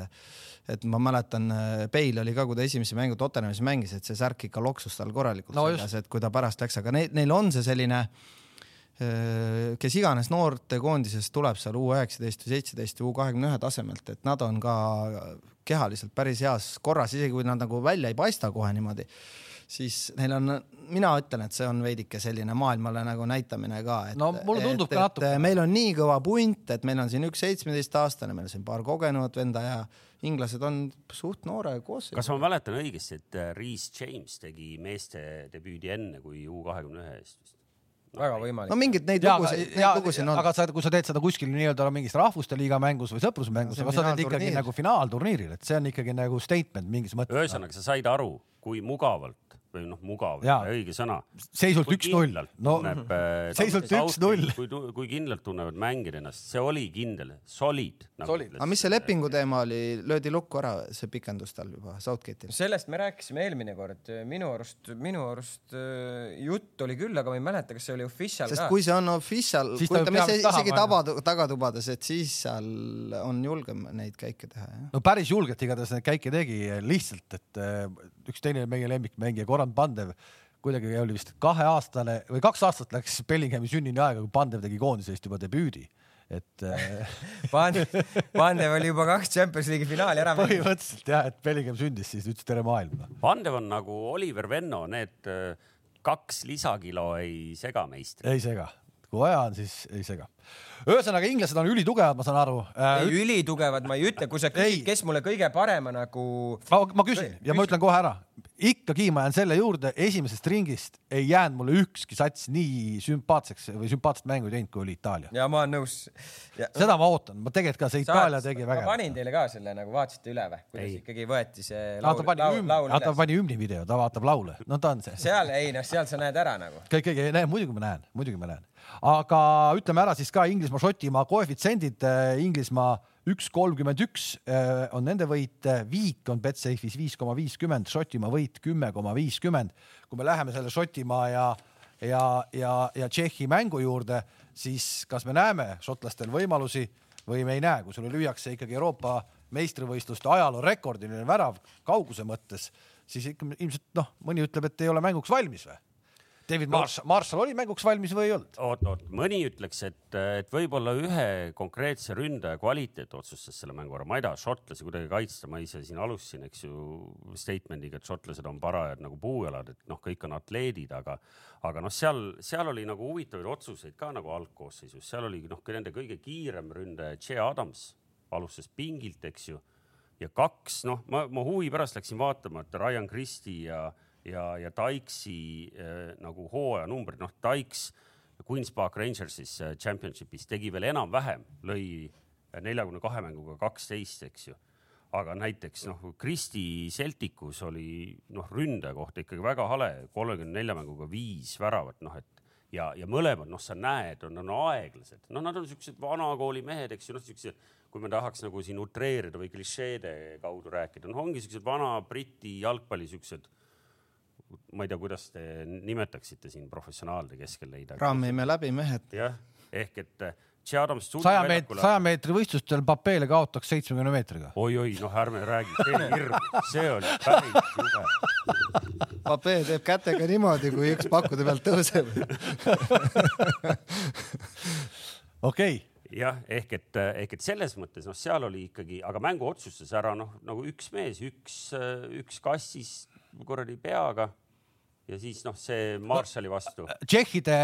et ma mäletan, Bale oli ka, kui ta esimese mängu Tottenhamis mängis, et see särk ikka loksus tal korralikult no, seljas, et kui ta pärast läks, aga neil, neil on see selline äh, kes iganes noortekoondisest tuleb seal U üheksateist või seitseteist või U kahekümne ühe tasemelt, et nad on ka kehaliselt päris heas korras, isegi kui nad nagu välja ei paista kohe niimoodi, siis neil on, mina ütlen, et see on veidike selline maailmale nagu näitamine ka. no mulle tundub et, ka natuke. meil on nii kõva punt, et meil on siin üks seitsmeteistaastane, meil on siin paar kogenud venda ja inglased on suht noore koosseisu. kas ma mäletan õigesti, et Reese James tegi meeste debüüdi enne kui U kahekümne ühe eest vist? Väga võimalik. no mingeid neid lugusid, neid lugusid on. aga sa, kui sa teed seda kuskil nii-öelda mingis rahvuste liiga mängus või sõprusmängus, aga sa teed ikkagi nagu finaalturniiril, et see on ikkagi nagu statement mingis mõttes. ühesõnaga, sa said aru, kui mugavalt või noh, mugav, õige sõna. seisult üks-null. no tunneb, äh, seisult üks-null. kui, kui kindlalt tunnevad mängijad ennast, see oli kindel, solid nagu. aga mis see lepingu teema oli, löödi lukku ära see pikendus tal juba Southgate'il? sellest me rääkisime eelmine kord, minu arust, minu arust äh, jutt oli küll, aga ma ei mäleta, kas see oli official sest ka. kui see on official, kujutame isegi taba, tagatubades, et siis seal on julgem neid käike teha. no päris julgelt igatahes neid käike tegi, lihtsalt, et äh, üks teine meie lemmikmängija Goran Pandev kuidagi oli vist kaheaastane või kaks aastat läks Bellinghami sünnini aega, kui Pandev tegi koondise eest juba debüüdi et äh, Pandev, Pandev oli juba kaks Champions League'i finaali ära mänginud. põhimõtteliselt jah, et Bellingham sündis, siis ütles tere maailm. Pandev on nagu Oliver Venno, need äh, kaks lisakilo ei sega meistrit. ei sega, kui vaja on, siis ei sega ühesõnaga, inglased on ülitugevad, ma saan aru äh,. ei, ülitugevad ma ei ütle, kui sa küsid, kes mulle kõige parema nagu. ma, ma küsin ja küsin. ma ütlen kohe ära, ikkagi ma jään selle juurde, esimesest ringist ei jäänud mulle ükski sats nii sümpaatseks või sümpaatset mängu teinud, kui oli Itaalia. ja ma olen nõus. seda ma ootan, ma tegelikult ka see Itaalia tegi väga. ma panin teile ka selle nagu vaatasite üle või, kuidas ei. ikkagi võeti see laul, laul, laul, üles. ta pani hümni video, ta vaatab laule, no ta on see. seal ei noh, seal sa näed ära nagu. kõik, kõik, muidugi ma näen, muidugi ma näen aga ütleme ära siis ka Inglismaa-Šotimaa koefitsiendid. Äh, Inglismaa üks kolmkümmend üks äh, on nende võit, viik on Betsafe'is viis koma viiskümmend, Šotimaa võit kümme koma viiskümmend. kui me läheme selle Šotimaa ja, ja, ja, ja Tšehhi mängu juurde, siis kas me näeme šotlastel võimalusi või me ei näe, kui sulle lüüakse ikkagi Euroopa meistrivõistluste ajaloo rekordiline värav kauguse mõttes, siis ikka ilmselt noh, mõni ütleb, et ei ole mänguks valmis või? David Marshall, Marshall oli mänguks valmis või ei olnud? oot, oot, mõni ütleks, et, et võib-olla ühe konkreetse ründaja kvaliteet otsustas selle mängu ära, ma ei taha šotlasi kuidagi kaitsta, ma ise siin alustasin, eks ju, statement'iga, et šotlased on parajad nagu puujalad, et noh, kõik on atleedid, aga, aga noh, seal, seal oli nagu huvitavaid otsuseid ka nagu algkoosseisus, seal oli noh, nende kõige kiirem ründaja, Che Adams alustas pingilt, eks ju, ja kaks, noh, ma, ma huvi pärast läksin vaatama, et Ryan Christie ja ja, ja Dykesi äh, nagu hooajanumbrid, noh, Dykes Queen's Park Rangersis äh, championship'is tegi veel enam-vähem, lõi neljakümne kahe mänguga kaksteist, eks ju. aga näiteks noh, Kristi Celticus oli noh, ründaja kohta ikkagi väga hale, kolmekümne nelja mänguga viis väravat, noh et ja, ja mõlemad, noh, sa näed, on, on aeglased, noh, nad on siuksed vanakooli mehed, eks ju, noh, siukse, kui me tahaks nagu siin utreerida või klišeede kaudu rääkida, noh, ongi siuksed vana Briti jalgpalli siuksed ma ei tea, kuidas te nimetaksite siin professionaalide keskel leida. rammime läbi mehed. jah, ehk et Che Adams. saja meetri, saja meetri võistlustel Papeele kaotaks seitsmekümne meetriga oi,. oi-oi, noh, ärme räägi, see oli hirm, see oli päris jube. Papee teeb kätega niimoodi, kui üks pakkude pealt tõuseb. okei jah, ehk et, ehk et selles mõttes noh, seal oli ikkagi, aga mängu otsustas ära noh, nagu üks mees, üks, üks kassis kuradi peaga ja siis noh, see Marshalli vastu no,. Tšehhide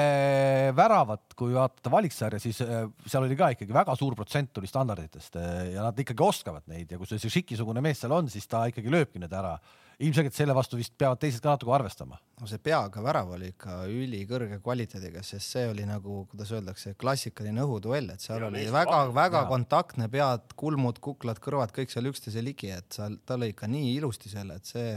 väravat, kui vaadata valiksarja, siis äh, seal oli ka ikkagi väga suur protsent tuli standarditest äh, ja nad ikkagi oskavad neid ja kui see Šiki-sugune mees seal on, siis ta ikkagi lööbki need ära. ilmselgelt selle vastu vist peavad teised ka natuke arvestama. no see peaga värav oli ikka ülikõrge kvaliteediga, sest see oli nagu, kuidas öeldakse, klassikaline õhuduell, et seal ja oli väga-väga kontaktne, pead, kulmud, kuklad, kõrvad, kõik seal üksteise ligi, et seal, ta lõi ikka nii ilusti selle, et see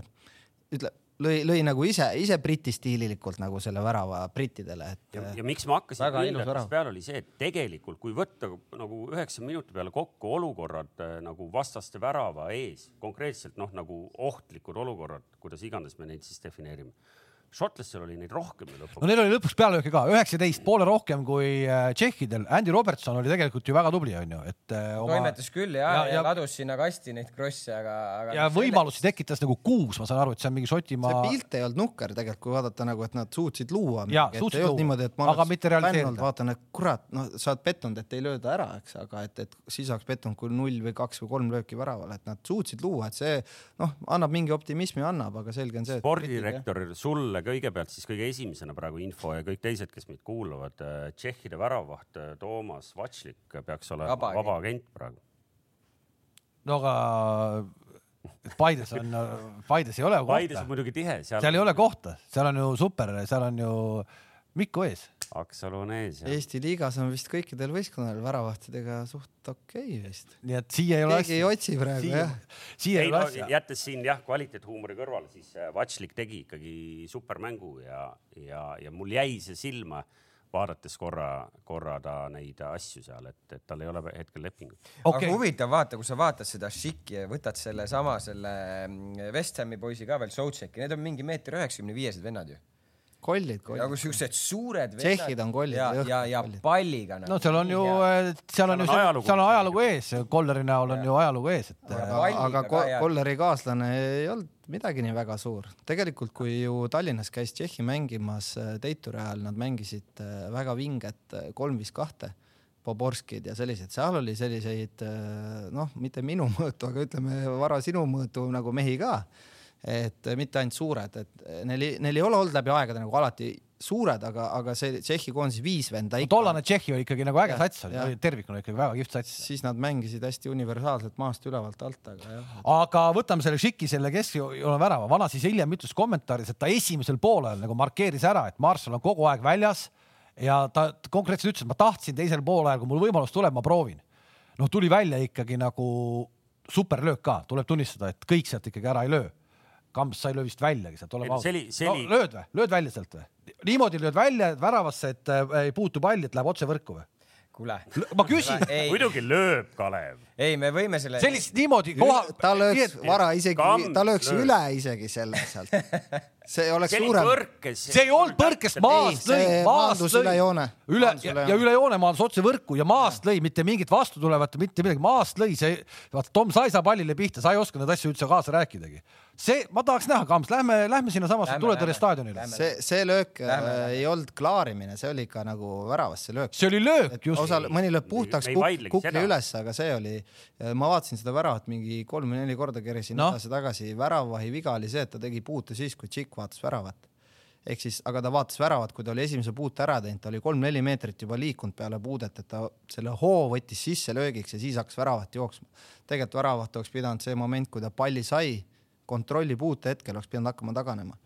ütle, lõi, lõi nagu ise, ise Briti stiililikult nagu selle värava brittidele, et. ja, ja miks ma hakkasin hindajatest peale, oli see, et tegelikult kui võtta nagu üheksa minuti peale kokku olukorrad äh, nagu vastaste värava ees, konkreetselt noh, nagu ohtlikud olukorrad, kuidas iganes me neid siis defineerime šotlastel oli neid rohkem ju lõpuks. no neil oli lõpuks pealelööke ka, üheksateist, poole rohkem kui äh, tšehhidel. Andy Robertson oli tegelikult ju väga tubli, onju, et äh, oma.... toimetas küll ja, ja, ja, ja ladus sinna kasti neid krosse, aga, aga. ja võimalusi selleks... tekitas nagu kuus, ma saan aru, et see on mingi Šotimaa. see pilt ei olnud nukker tegelikult, kui vaadata nagu, et nad suutsid luua. jaa, suutsid luua, niimoodi, et ma aga mitte realiseerida. vaatan, et kurat, noh, sa oled pettunud, et ei lööda ära, eks, aga et, et siis oleks pettunud, kui null või kaks või kolm lööki väravale, et nad suutsid luua, et see noh, annab mingi optimismi, annab, aga selge on see. spordidirektor sulle kõigepealt siis kõige esimesena praegu info ja kõik teised, kes meid kuulavad, äh, Tšehhide väravavaht äh, Toomas Vatšlik peaks olema vaba, vaba agent praegu. no aga Paides on, Paides ei ole kohta. Paides on muidugi tihe. seal ei ole kohta, seal on ju super, seal on ju Mikko ees. Aksalu on ees. Eesti liigas on vist kõikidel võistkondadel väravahtidega suht okei okay vist. nii et siia ei ole. keegi ei otsi praegu siia, jah. siia ei ole no, asja. jättes siin jah, kvaliteethuumori kõrvale, siis äh, Vatšlik tegi ikkagi supermängu ja, ja, ja mul jäi see silma vaadates korra, korra ta neid asju seal, et, et tal ei ole hetkel lepingut okay.. aga huvitav vaata, kui sa vaatad seda Šiki ja võtad sellesama selle mm, West Hami poisi ka veel, Soutšeki, need on mingi meeter üheksakümne viiesed vennad ju kollid, kollid. nagu siuksed suured tšehhid on kollid. ja, ja, ja palliga nagu.. no seal on ju, seal on ju, seal on ajalugu ees, Kolleri näol on ju ajalugu ees, et. aga Kolleri kaaslane ei olnud midagi nii väga suur. tegelikult, kui ju Tallinnas käis Tšehhi mängimas äh, Teituri ajal, nad mängisid äh, väga vinget äh, kolm viis kahte. Poborskid ja sellised, seal oli selliseid noh, mitte minu mõõtu, aga ütleme vara sinu mõõtu nagu mehi ka et mitte ainult suured, et neil, neil ei ole olnud läbi aegade nagu alati suured, aga, aga see Tšehhi koondise viis venda ikka. tollane Tšehhi oli ikkagi nagu äge sats, oli tervikuna ikkagi väga kihvt sats. siis nad mängisid hästi universaalselt maast ülevalt alt, aga jah. aga võtame selle Šiki, selle keskjoone värava, vana siis hiljem ütles kommentaaris, et ta esimesel poolel nagu markeeris ära, et Marshall on kogu aeg väljas ja ta konkreetselt ütles, et ma tahtsin teisel poolajal, kui mul võimalus tuleb, ma proovin. noh, tuli välja ikkagi nagu superlöök ka, tuleb tunnistada, et kõik sealt ikkagi ära ei löö Kamps, sa ei löö vist väljagi sealt, oleme ausad. No, lööd või, lööd välja sealt või? niimoodi lööd välja väravasse, et äh, ei puutu palli, et läheb otse võrku või? kuule. ma küsin. muidugi lööb Kalev. Ei, me võime selle. sellist niimoodi koha. ta lööks vara isegi, ta lööks lööb. üle isegi selle sealt. see oleks see suurem. see ei olnud põrkest, maast lõi, maast lõi. üle joone. üle ja, ja üle joone maandus otse võrku ja maast lõi, mitte mingit vastu tulevat, mitte midagi, maast lõi see. vaata, Tom, sa ei saa pallile pihta, sa ei oska neid asju üldse kaasa rääkidagi see, ma tahaks näha, Kams, lähme, lähme sinnasamasse tuletõrje staadionile. see, see löök lähme, äh, ei olnud klaarimine, see oli ikka nagu väravasse löök. see oli löök, just. osal, mõni lööb puhtaks kuk, kukli üles, aga see oli, ma vaatasin seda väravat mingi kolm või neli korda, keerasin no. edasi-tagasi. väravavahi viga oli see, et ta tegi puute siis, kui Tšikk vaatas väravat ehk siis, aga ta vaatas väravat, kui ta oli esimese puute ära teinud, ta oli kolm-neli meetrit juba liikunud peale puudet, et ta selle hoo võttis sisse löögiks ja siis hakkas väravat jooksma. tegelikult väravat oleks pidanud see moment, kui ta palli sai kontrolli puute hetkel oleks pidanud hakkama taganema.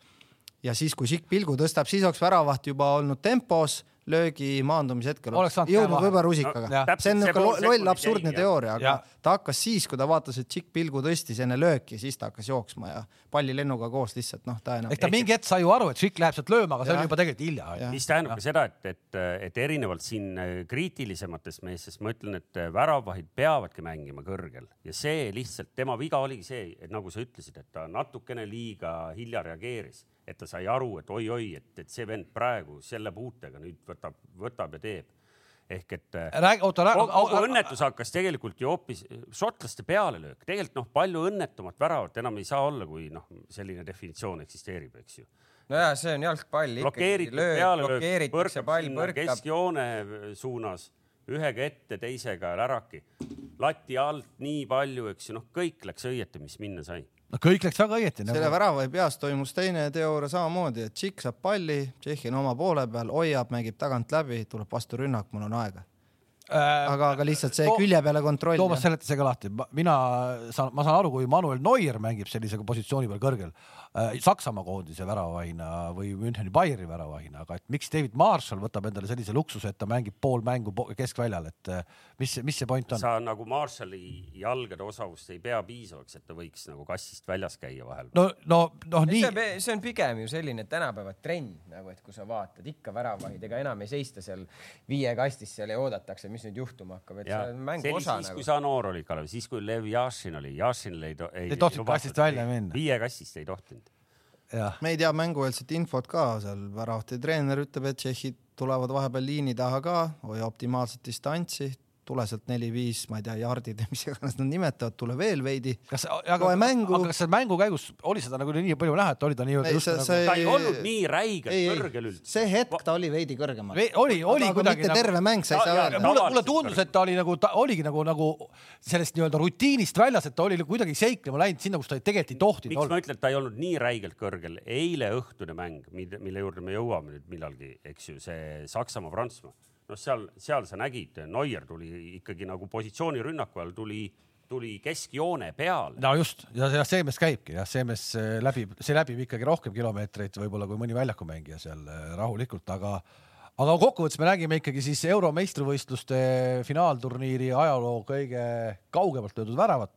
ja siis, kui Sikk pilgu tõstab, siis oleks väravaht juba olnud tempos löögi maandumise hetkel jõudnud võib-olla rusikaga no,. see on niisugune loll absurdne teooria, aga ja. ta hakkas siis, kui ta vaatas, et Tšikk pilgu tõstis enne lööki, siis ta hakkas jooksma ja pallilennuga koos lihtsalt noh, ta enam. ehk ta mingi hetk sai ju aru, et Tšikk läheb sealt lööma, aga see oli juba tegelikult hilja. mis tähendab ka seda, et, et, et erinevalt siin äh, kriitilisematest meestest ma ütlen, et äh, väravahid peavadki mängima kõrgel ja see lihtsalt tema viga oligi see, et nagu sa ütlesid, et ta natukene liiga hilja reageeris et ta sai aru, et oi-oi, et, et see vend praegu selle puutega nüüd võtab, võtab ja teeb. ehk et äh, räägi, oota, kogu õnnetus hakkas tegelikult ju hoopis šotlaste pealelöök, tegelikult noh, palju õnnetumat väravat enam ei saa olla, kui noh, selline definitsioon eksisteerib, eks ju. Nojah, see on jalgpall. blokeeritud pealelöök, põrkab sinna keskjoone suunas, ühega ette, teisega läraki, lati alt nii palju, eks ju, noh, kõik läks õieti, mis minna sai no kõik läks väga õieti nagu.. selle värava peas toimus teine teooria samamoodi, et Tšikk saab palli, Tšehhi on oma poole peal, hoiab, mängib tagant läbi, tuleb vastu rünnak, mul on aega. äh,. aga, aga lihtsalt see to külje peale kontroll. Toomas, seleta see ka lahti, mina saan, ma saan aru, kui Manuel Neuer mängib sellise positsiooni peal kõrgel Saksamaa koondise väravahina või Müncheni Bayeri väravahina, aga et miks David Marshall võtab endale sellise luksuse, et ta mängib pool mängu keskväljal, et äh, mis, mis see point on? sa nagu Marshalli jalgade osavust ei pea piisavaks, et ta võiks nagu kassist väljas käia vahel. no, no, noh nii. see on pigem ju selline tänapäeva trend nagu, et kui sa vaatad ikka väravahid, ega enam ei seista seal viie kastis seal ja oodatakse, mis nüüd juhtuma hakkab, et ja. see on mängu osa. siis nagu., kui sa noor olid, Kalev, siis kui Lev Jašin oli, Jašinil ei, ei, ei tohtinud kastist välja minna. viie kastist ei tohtinud. Me ei tea mängueelset infot ka seal, väravate treener ütleb, et tšehhid tulevad vahepeal liini taha ka, hoia optimaalset distantsi, tule sealt neli-viis, ma ei tea, jardid ja mis iganes nad nimetavad, tule veel veidi. kas, aga, mängu... aga kas seal mängu käigus oli seda nagu nii palju näha, et oli ta nii-öelda just nagu... ta ei olnud nii räigelt kõrgel üldse. see hetk ta oli veidi kõrgemal. oli, oli aga kuidagi nagu. terve mäng, sa ei saa öelda. mulle, mulle tundus, et ta oli nagu, ta oligi nagu, nagu sellest nii-öelda rutiinist väljas, et ta oli kuidagi seiklema läinud sinna, kus ta tegelikult ei tohtinud olla. miks ma ütlen, et ta ei olnud nii räigelt kõrgel, eile õhtune mäng, mille juurde me jõuame nüüd millalgi, eks ju, see Saksamaa-Prantsusmaa noh, seal, seal sa nägid, Neuer tuli ikkagi nagu positsioonirünnaku all tuli, tuli keskjoone peale. no just ja, ja Seemes käibki jah, Seemes eh, läbib, see läbib ikkagi rohkem kilomeetreid võib-olla kui mõni väljakumängija seal eh, rahulikult, aga aga kokkuvõttes me nägime ikkagi siis Euro meistrivõistluste finaalturniiri ajaloo kõige kaugemalt löödud väravat,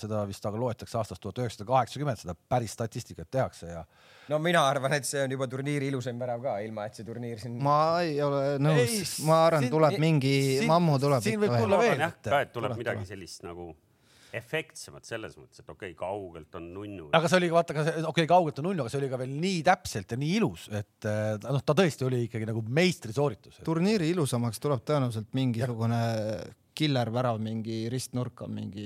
seda vist aga loetakse aastast tuhat üheksasada kaheksakümmend, seda päris statistikat tehakse ja. No mina arvan, et see on juba turniiri ilusaim värav ka, ilma et see turniir siin. ma ei ole nõus, ma arvan, tuleb mingi siin, mammu tuleb. siin võib tulla veel. jah, ka, et tuleb midagi sellist nagu efektsemad selles mõttes, et okei okay,, kaugelt on nunnu. aga see oli ka vaata okei okay,, kaugelt on nunnu, aga see oli ka veel nii täpselt ja nii ilus, et eh, noh, ta tõesti oli ikkagi nagu meistrisooritus. turniiri ilusamaks tuleb tõenäoliselt mingisugune ja killer-värav mingi ristnurka, mingi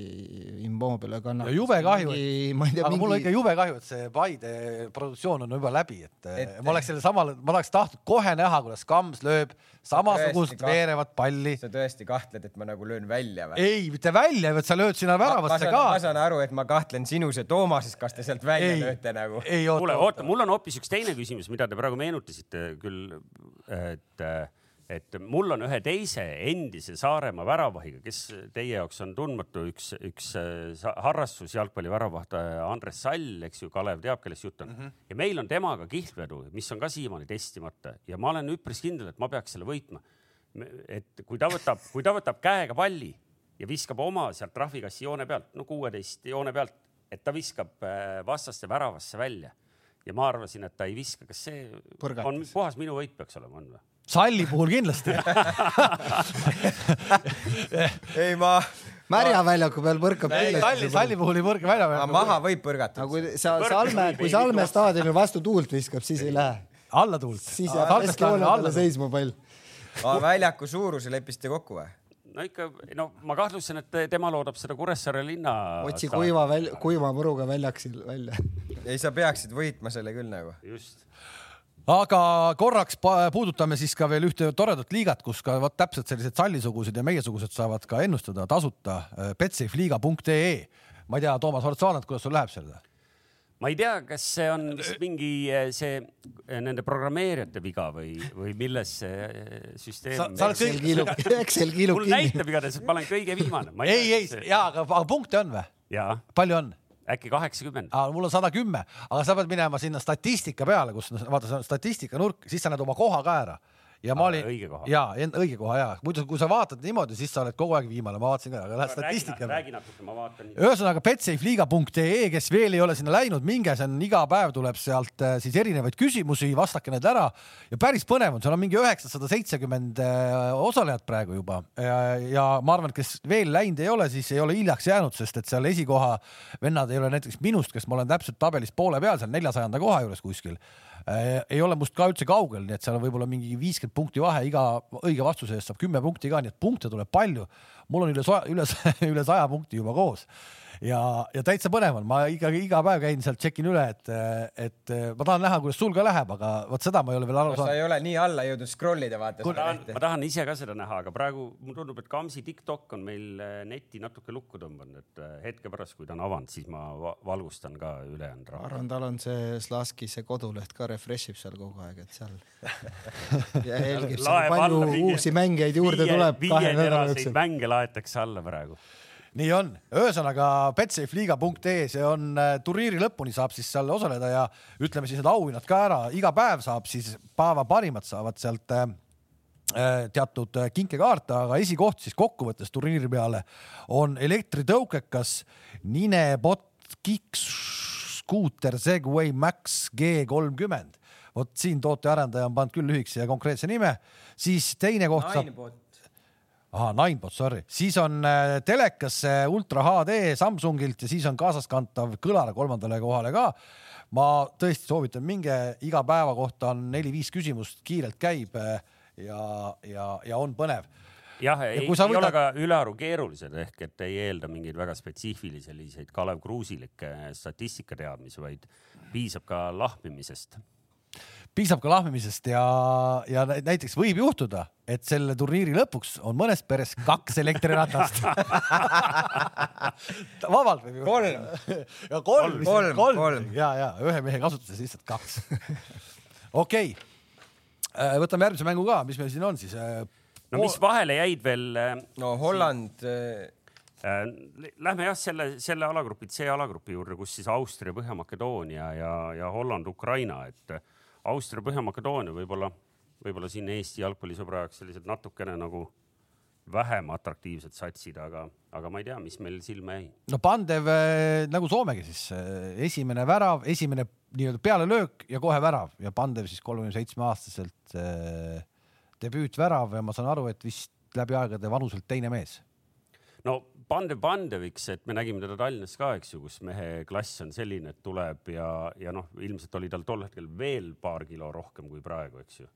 Immobile kannab. jube kahju, aga mingi... mul on ikka jube kahju, et see Paide produktsioon on juba läbi, et, et ma oleks selle samal, ma oleks tahtnud kohe näha, kuidas Kams lööb samasugust veerevat palli. sa tõesti kahtled, et ma nagu löön välja või? ei, mitte välja, vaid sa lööd sinna väravasse ka. ma saan aru, et ma kahtlen sinus ja Toomases, kas te sealt välja ei, lööte nagu. kuule, oota, mul on hoopis üks teine küsimus, mida te praegu meenutasite küll, et äh, et mul on ühe teise endise Saaremaa väravahiga, kes teie jaoks on tundmatu, üks, üks äh, harrastus jalgpalli väravaht Andres Sall, eks ju, Kalev teab, kellest jutt on mm. -hmm. ja meil on temaga kihlvedu, mis on ka siiamaani testimata ja ma olen üpris kindel, et ma peaks selle võitma. et kui ta võtab, kui ta võtab käega palli ja viskab oma sealt trahvikassi joone pealt, no kuueteist joone pealt, et ta viskab äh, vastaste väravasse välja ja ma arvasin, et ta ei viska, kas see Põrgatis. on puhas minu võit peaks olema, on või? Salli puhul kindlasti ei, ma märja väljaku peal põrkab kindlasti. salli, salli puhul ei põrka välja. maha võib põrgata. aga kui sa Salme, kui Salme staadionil vastu tuult viskab, siis ei lähe. alla tuult. siis jääb keskjoone peale seisma pall. väljaku suuruse leppisite kokku või? no ikka, no ma kahtlustasin, et tema loodab seda Kuressaare linna. otsi kuiva välja, kuiva muruga väljaks välja. ei, sa peaksid võitma selle küll nagu. just aga korraks puudutame siis ka veel ühte toredat liigat, kus ka vot täpselt sellised sallisugused ja meiesugused saavad ka ennustada tasuta betsafeliiga.ee. ma ei tea, Toomas, oled sa vaadanud, kuidas sul läheb seal? ma ei tea, kas see on vist mingi eh, see eh, nende programmeerijate viga või, või milles see süsteem. Excel kiilub, Excel kiilub kinni. mul näitab igatahes, et ma olen kõige viimane. ei, ei, see... ja aga, aga punkte on või? palju on? Äkki kaheksakümmend. mul on sada kümme, aga sa pead minema sinna statistika peale, kus vaata, see on statistika nurk, siis sa näed oma koha ka ära ja ma olin, ja õige koha ja muidu, kui sa vaatad niimoodi, siis sa oled kogu aeg viimane, ma vaatasin ka, aga lähed statistika räägi natuke, ma vaatan. ühesõnaga betsafeliiga.ee, kes veel ei ole sinna läinud, minge, see on iga päev tuleb sealt äh, siis erinevaid küsimusi, vastake need ära. Ja päris põnev on, seal on mingi üheksasada seitsekümmend äh, osalejat praegu juba. Ja, ja ma arvan, et kes veel läinud ei ole, siis ei ole hiljaks jäänud, sest et seal esikoha vennad ei ole näiteks minust, kes ma olen täpselt tabelis poole peal seal neljasajanda koha juures kuskil ei ole must ka üldse kaugel, nii et seal on võib-olla mingi viiskümmend punkti vahe, iga õige vastuse eest saab kümme punkti ka, nii et punkte tuleb palju. mul on üle saja, üle, üle saja punkti juba koos. Ja, ja täitsa põnev on, ma ikkagi iga päev käin sealt, tšekin üle, et, et ma tahan näha, kuidas sul ka läheb, aga vot seda ma ei ole veel aru saanud. sa ei ole nii alla jõudnud scroll ida, vaata. ma tahan, ise ka seda näha, aga praegu mulle tundub, et Kamsi TikTok on meil eh, neti natuke lukku tõmmanud, et eh, hetke pärast, kui ta on avanud, siis ma valgustan ka ülejäänud rahva. ma arvan, tal on see Slaski see koduleht ka refresh ib seal kogu aeg, et seal ja jälgib seal palju uusi mängijaid juurde viie, tuleb. viieteraseid mänge laetakse alla praegu nii on, ühesõnaga betsafeliiga.ee, see on äh, turniiri lõpuni saab siis seal osaleda ja ütleme siis need auhinnad ka ära, iga päev saab siis päeva parimad saavad sealt äh, äh teatud kinkekaarte, aga esikoht siis kokkuvõttes turniiri peale on elektritõukekas Ninebot Kiks skuuter Segway Max G kolmkümmend. vot siin tootearendaja on pannud küll lühikese ja konkreetse nime, siis teine koht saab ahah, Ninebot, sorry, siis on äh, telekas ultra HD Samsungilt ja siis on kaasaskantav kõlare kolmandale kohale ka. ma tõesti soovitan, minge iga päeva kohta on neli-viis küsimust, kiirelt käib äh, ja, ja, ja on põnev. Jah, ei, ei võtad... ole ka ülearu keerulised ehk et ei eelda mingeid väga spetsiifilisi selliseid Kalev Kruusilikke statistikateadmisi, vaid piisab ka lahmimisest piisab ka lahmimisest ja, ja näiteks võib juhtuda, et selle turniiri lõpuks on mõnes peres kaks elektriratast vabalt võib juhtuda. kolm. ja kolm, kolm, kolm, kolm. ja, ja ühe mehe kasutuses lihtsalt kaks. okei okay., äh, võtame järgmise mängu ka, mis meil siin on siis? Äh, no mis vahele jäid veel? Äh, no Holland Lähme jah, selle, selle alagrupi, C alagrupi juurde, kus siis Austria, Põhja-Makedoonia ja, ja Holland, Ukraina, et Austria, Põhja-Makedoonia võib-olla, võib-olla siin Eesti jalgpallisõbra jaoks sellised natukene nagu vähem atraktiivsed satsid, aga, aga ma ei tea, mis meil silma jäi. no Pandev äh, nagu Soomegi siis äh, esimene värav, esimene nii-öelda pealelöök ja kohe värav ja Pandev siis kolmekümne seitsme aastaselt äh, debüütvärav ja ma saan aru, et vist läbi aegade vanuselt teine mees. no Pandev Pandeviks, et me nägime teda Tallinnas ka, eks ju, kus mehe klass on selline, et tuleb ja, ja noh, ilmselt oli tal tol hetkel veel paar kilo rohkem kui praegu, eks ju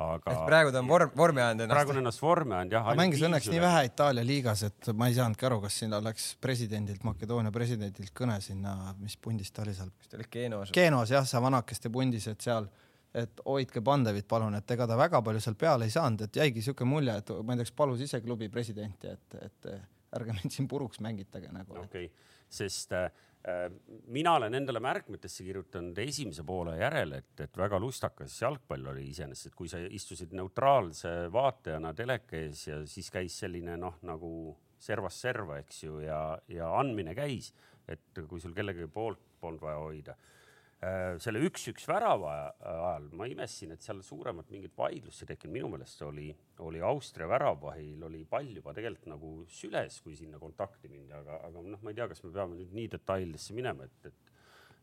aga. praegu ta on vorm, vormi ajanud ennast. praegu on ennast vormi ajanud jah. ta mängis õnneks nii vähe Itaalia liigas, et ma ei saanudki aru, kas sinna läks presidendilt, Makedoonia presidendilt kõne sinna, mis pundis ta oli seal? kas ta oli Genos? Genos jah, see vanakeste pundis, et seal, et hoidke Pandevit palun, et ega ta väga palju seal peale ei saanud, et jäigi siuke mulje, et ma ei tea, kas palus ise klubi presidenti, et, et ärge mind siin puruks mängitage nagu. okei okay., sest äh, mina olen endale märkmetesse kirjutanud esimese poole järel, et, et väga lustakas jalgpall oli iseenesest, et kui sa istusid neutraalse vaatajana teleka ees ja siis käis selline noh, nagu servast serva, eks ju, ja, ja andmine käis, et kui sul kellegi poolt polnud vaja hoida Äh, selle üks-üks värava ajal ma imestasin, et seal suuremat mingit vaidlust ei tekkinud, minu meelest oli, oli Austria väravahil oli pall juba tegelikult nagu süles, kui sinna kontakti mindi, aga, aga noh, ma ei tea, kas me peame nüüd nii detailidesse minema, et, et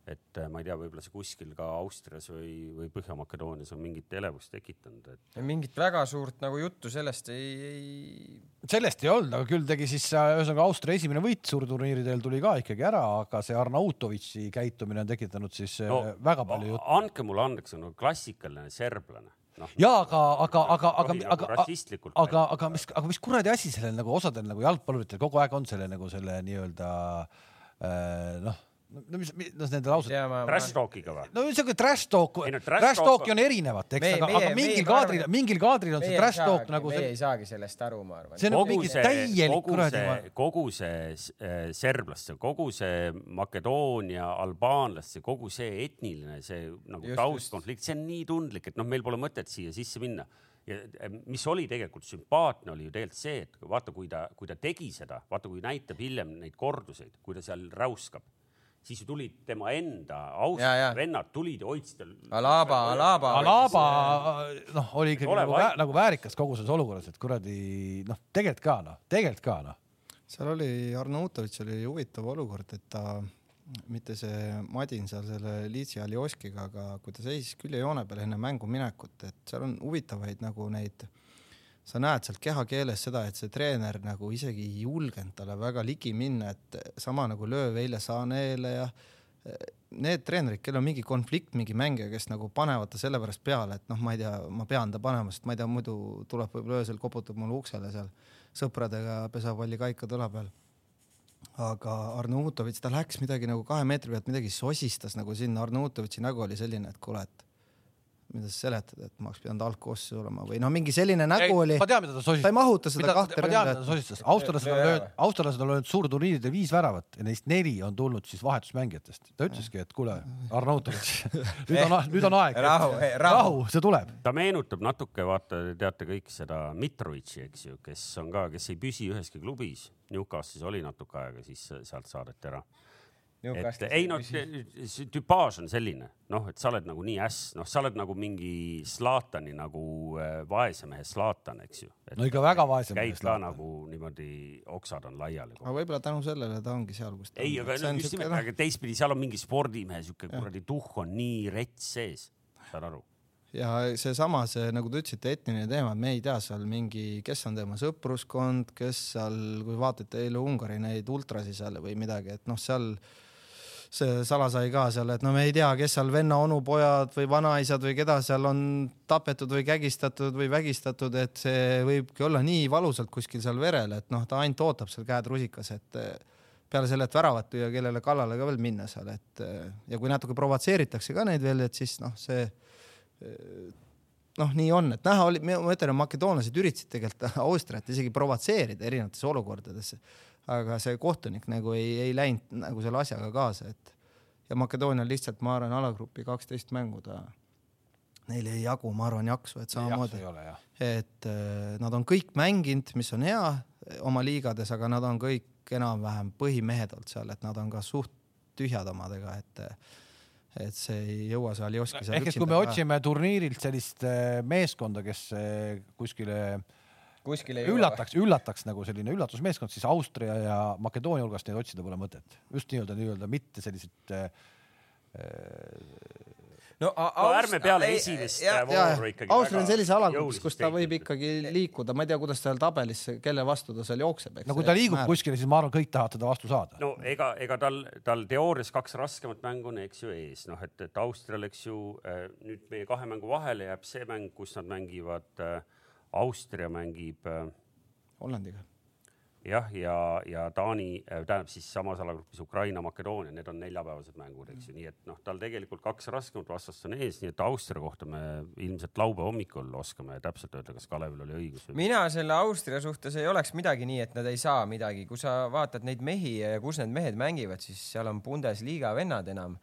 et äh, ma ei tea, võib-olla see kuskil ka Austrias või, või Põhja-Makedoonias on mingit elevust tekitanud, et. mingit väga suurt nagu juttu sellest ei, ei. sellest ei olnud, aga küll tegi siis ühesõnaga Austria esimene võit suurturniiridel tuli ka ikkagi ära, aga see Arnautovitši käitumine on tekitanud siis äh, no, väga palju juttu. andke mulle andeks, on klassikaline serblane no,. ja aga, aga, aga, aga, aga, aga, aga, aga mis, aga mis kuradi asi sellel nagu osadel nagu jalgpalluritel kogu aeg on selle nagu selle nii-öelda äh, noh no mis, noh, nende laused. Trash talk'iga või? no siuke trash talk, trash talk'i on erinevat, eks, aga, aga mingil kaadril, mingil kaadril on see trash talk nagu see. meie ei saagi sellest aru, ma arvan. see on nagu mingi täielik kuradi. kogu see äh, serblaste, kogu see Makedoonia, albaanlaste, kogu see etniline, see nagu taustkonflikt, see on nii tundlik, et noh, meil pole mõtet siia sisse minna ja äh, mis oli tegelikult sümpaatne, oli ju tegelikult see, et vaata, kui ta, kui ta tegi seda, vaata, kui näitab hiljem neid korduseid, kui ta seal räuskab siis ju tulid tema enda ausad vennad tulid ja hoidsid tal. Alaba, Alaba. Alaba noh, oli ikkagi nagu, vä nagu väärikas kogu selles olukorras, et kuradi noh, tegelikult ka noh, tegelikult ka noh. seal oli Arnautovitš oli huvitav olukord, et ta mitte see Madin seal selle Liitsi Aljoskiga, aga kui ta seisis küljejoone peal enne mängu minekut, et seal on huvitavaid nagu neid sa näed sealt kehakeeles seda, et see treener nagu isegi ei julgenud talle väga ligi minna, et sama nagu lööv eile Saanele ja eh, need treenerid, kellel on mingi konflikt mingi mängija, kes nagu panevad ta sellepärast peale, et noh, ma ei tea, ma pean ta panema, sest ma ei tea, muidu tuleb võib-olla öösel koputab mulle uksele seal sõpradega pesapalli kaika tõla peal. aga Arnautovitš, ta läks midagi nagu kahe meetri pealt midagi sosistas nagu sinna, Arnautovitši nägu oli selline, et kuule, et mida sa seletad, et ma oleks pidanud algkoosseisus olema või noh, mingi selline nägu ei, oli. ma tean, mida ta sosistas. ta ei mahuta seda mida, kahte ründajat. ma tean, mida ta sosistas. austerlased on löönud, austerlased on löönud suurturniiridel viis väravat ja neist neli on tulnud siis vahetusmängijatest. ta ütleski, et kuule, Arnautovitš, nüüd on, nüüd on aeg. rahu, rahu, rahu, see tuleb. ta meenutab natuke, vaata, teate kõik seda Mitrovitši, eks ju, kes on ka, kes ei püsi üheski klubis. Newcastle'is oli natuke aega, siis sealt saadeti ära et ei noh, see tüpaaž on selline, noh, et sa oled nagu nii äss, noh, sa oled nagu mingi Zlatani nagu äh, vaese mehe Zlatan, eks ju. no ikka väga vaese mehe. käid ka nagu niimoodi, oksad on laiali. aga võib-olla tänu sellele ta ongi seal, kus ta ei, aga no, just nimelt, aga teistpidi seal on mingi spordimehe siuke kuradi tuhh on nii rets sees, saad aru ja seesama, see nagu te ütlesite, etniline teema, me ei tea seal mingi, kes on tema sõpruskond, kes seal, kui vaatate eile Ungari neid ultrasi seal või midagi, et noh, seal see salasai ka seal, et no me ei tea, kes seal venna onupojad või vanaisad või keda seal on tapetud või kägistatud või vägistatud, et see võibki olla nii valusalt kuskil seal verel, et noh, ta ainult ootab seal käed rusikas, et eh, peale selle, et väravat lüüa, kellele kallale ka veel minna seal, et eh, ja kui natuke provotseeritakse ka neid veel, et siis noh, see eh, noh, nii on, et näha oli, ma ütlen, makedoonlased üritasid tegelikult Austriat isegi provotseerida erinevates olukordades aga see kohtunik nagu ei, ei läinud nagu selle asjaga kaasa, et ja Makedoonial lihtsalt, ma arvan, alagrupi kaksteist mängu ta, neil ei jagu, ma arvan, jaksu, et samamoodi, et äh, nad on kõik mänginud, mis on hea oma liigades, aga nad on kõik enam-vähem põhimehed olnud seal, et nad on ka suht tühjad omadega, et et see ei jõua seal, seal ehk et kui me otsime turniirilt sellist äh, meeskonda, kes kuskile äh, kuskil ei üllataks, üllataks nagu selline üllatusmeeskond, siis Austria ja Makedoonia hulgast neid otsida pole mõtet. just nii-öelda, nii-öelda mitte sellised äh, no, no ärme peale esimest vooru ikkagi. Austria on sellise alagrupis, kus ta võib ikkagi liikuda, ma ei tea, kuidas seal tabelis, kelle vastu ta seal jookseb. no kui ta liigub määr. kuskile, siis ma arvan, kõik tahavad teda vastu saada. no ega, ega tal, tal teoorias kaks raskemat mängu on, eks ju, ees, noh, et, et Austrial, eks ju, äh, nüüd meie kahe mängu vahele jääb see mäng, kus nad mängivad äh, Austria mängib äh, Hollandiga. jah, ja, ja Taani, äh, tähendab siis samas alagrupis Ukraina, Makedoonia, need on neljapäevased mängud, eks ju, nii et noh, tal tegelikult kaks raskemat vastast on ees, nii et Austria kohta me ilmselt laupäeva hommikul oskame täpselt öelda, kas Kalevil oli õigus. mina selle Austria suhtes ei oleks midagi nii, et nad ei saa midagi, kui sa vaatad neid mehi ja kus need mehed mängivad, siis seal on Bundesliga vennad enam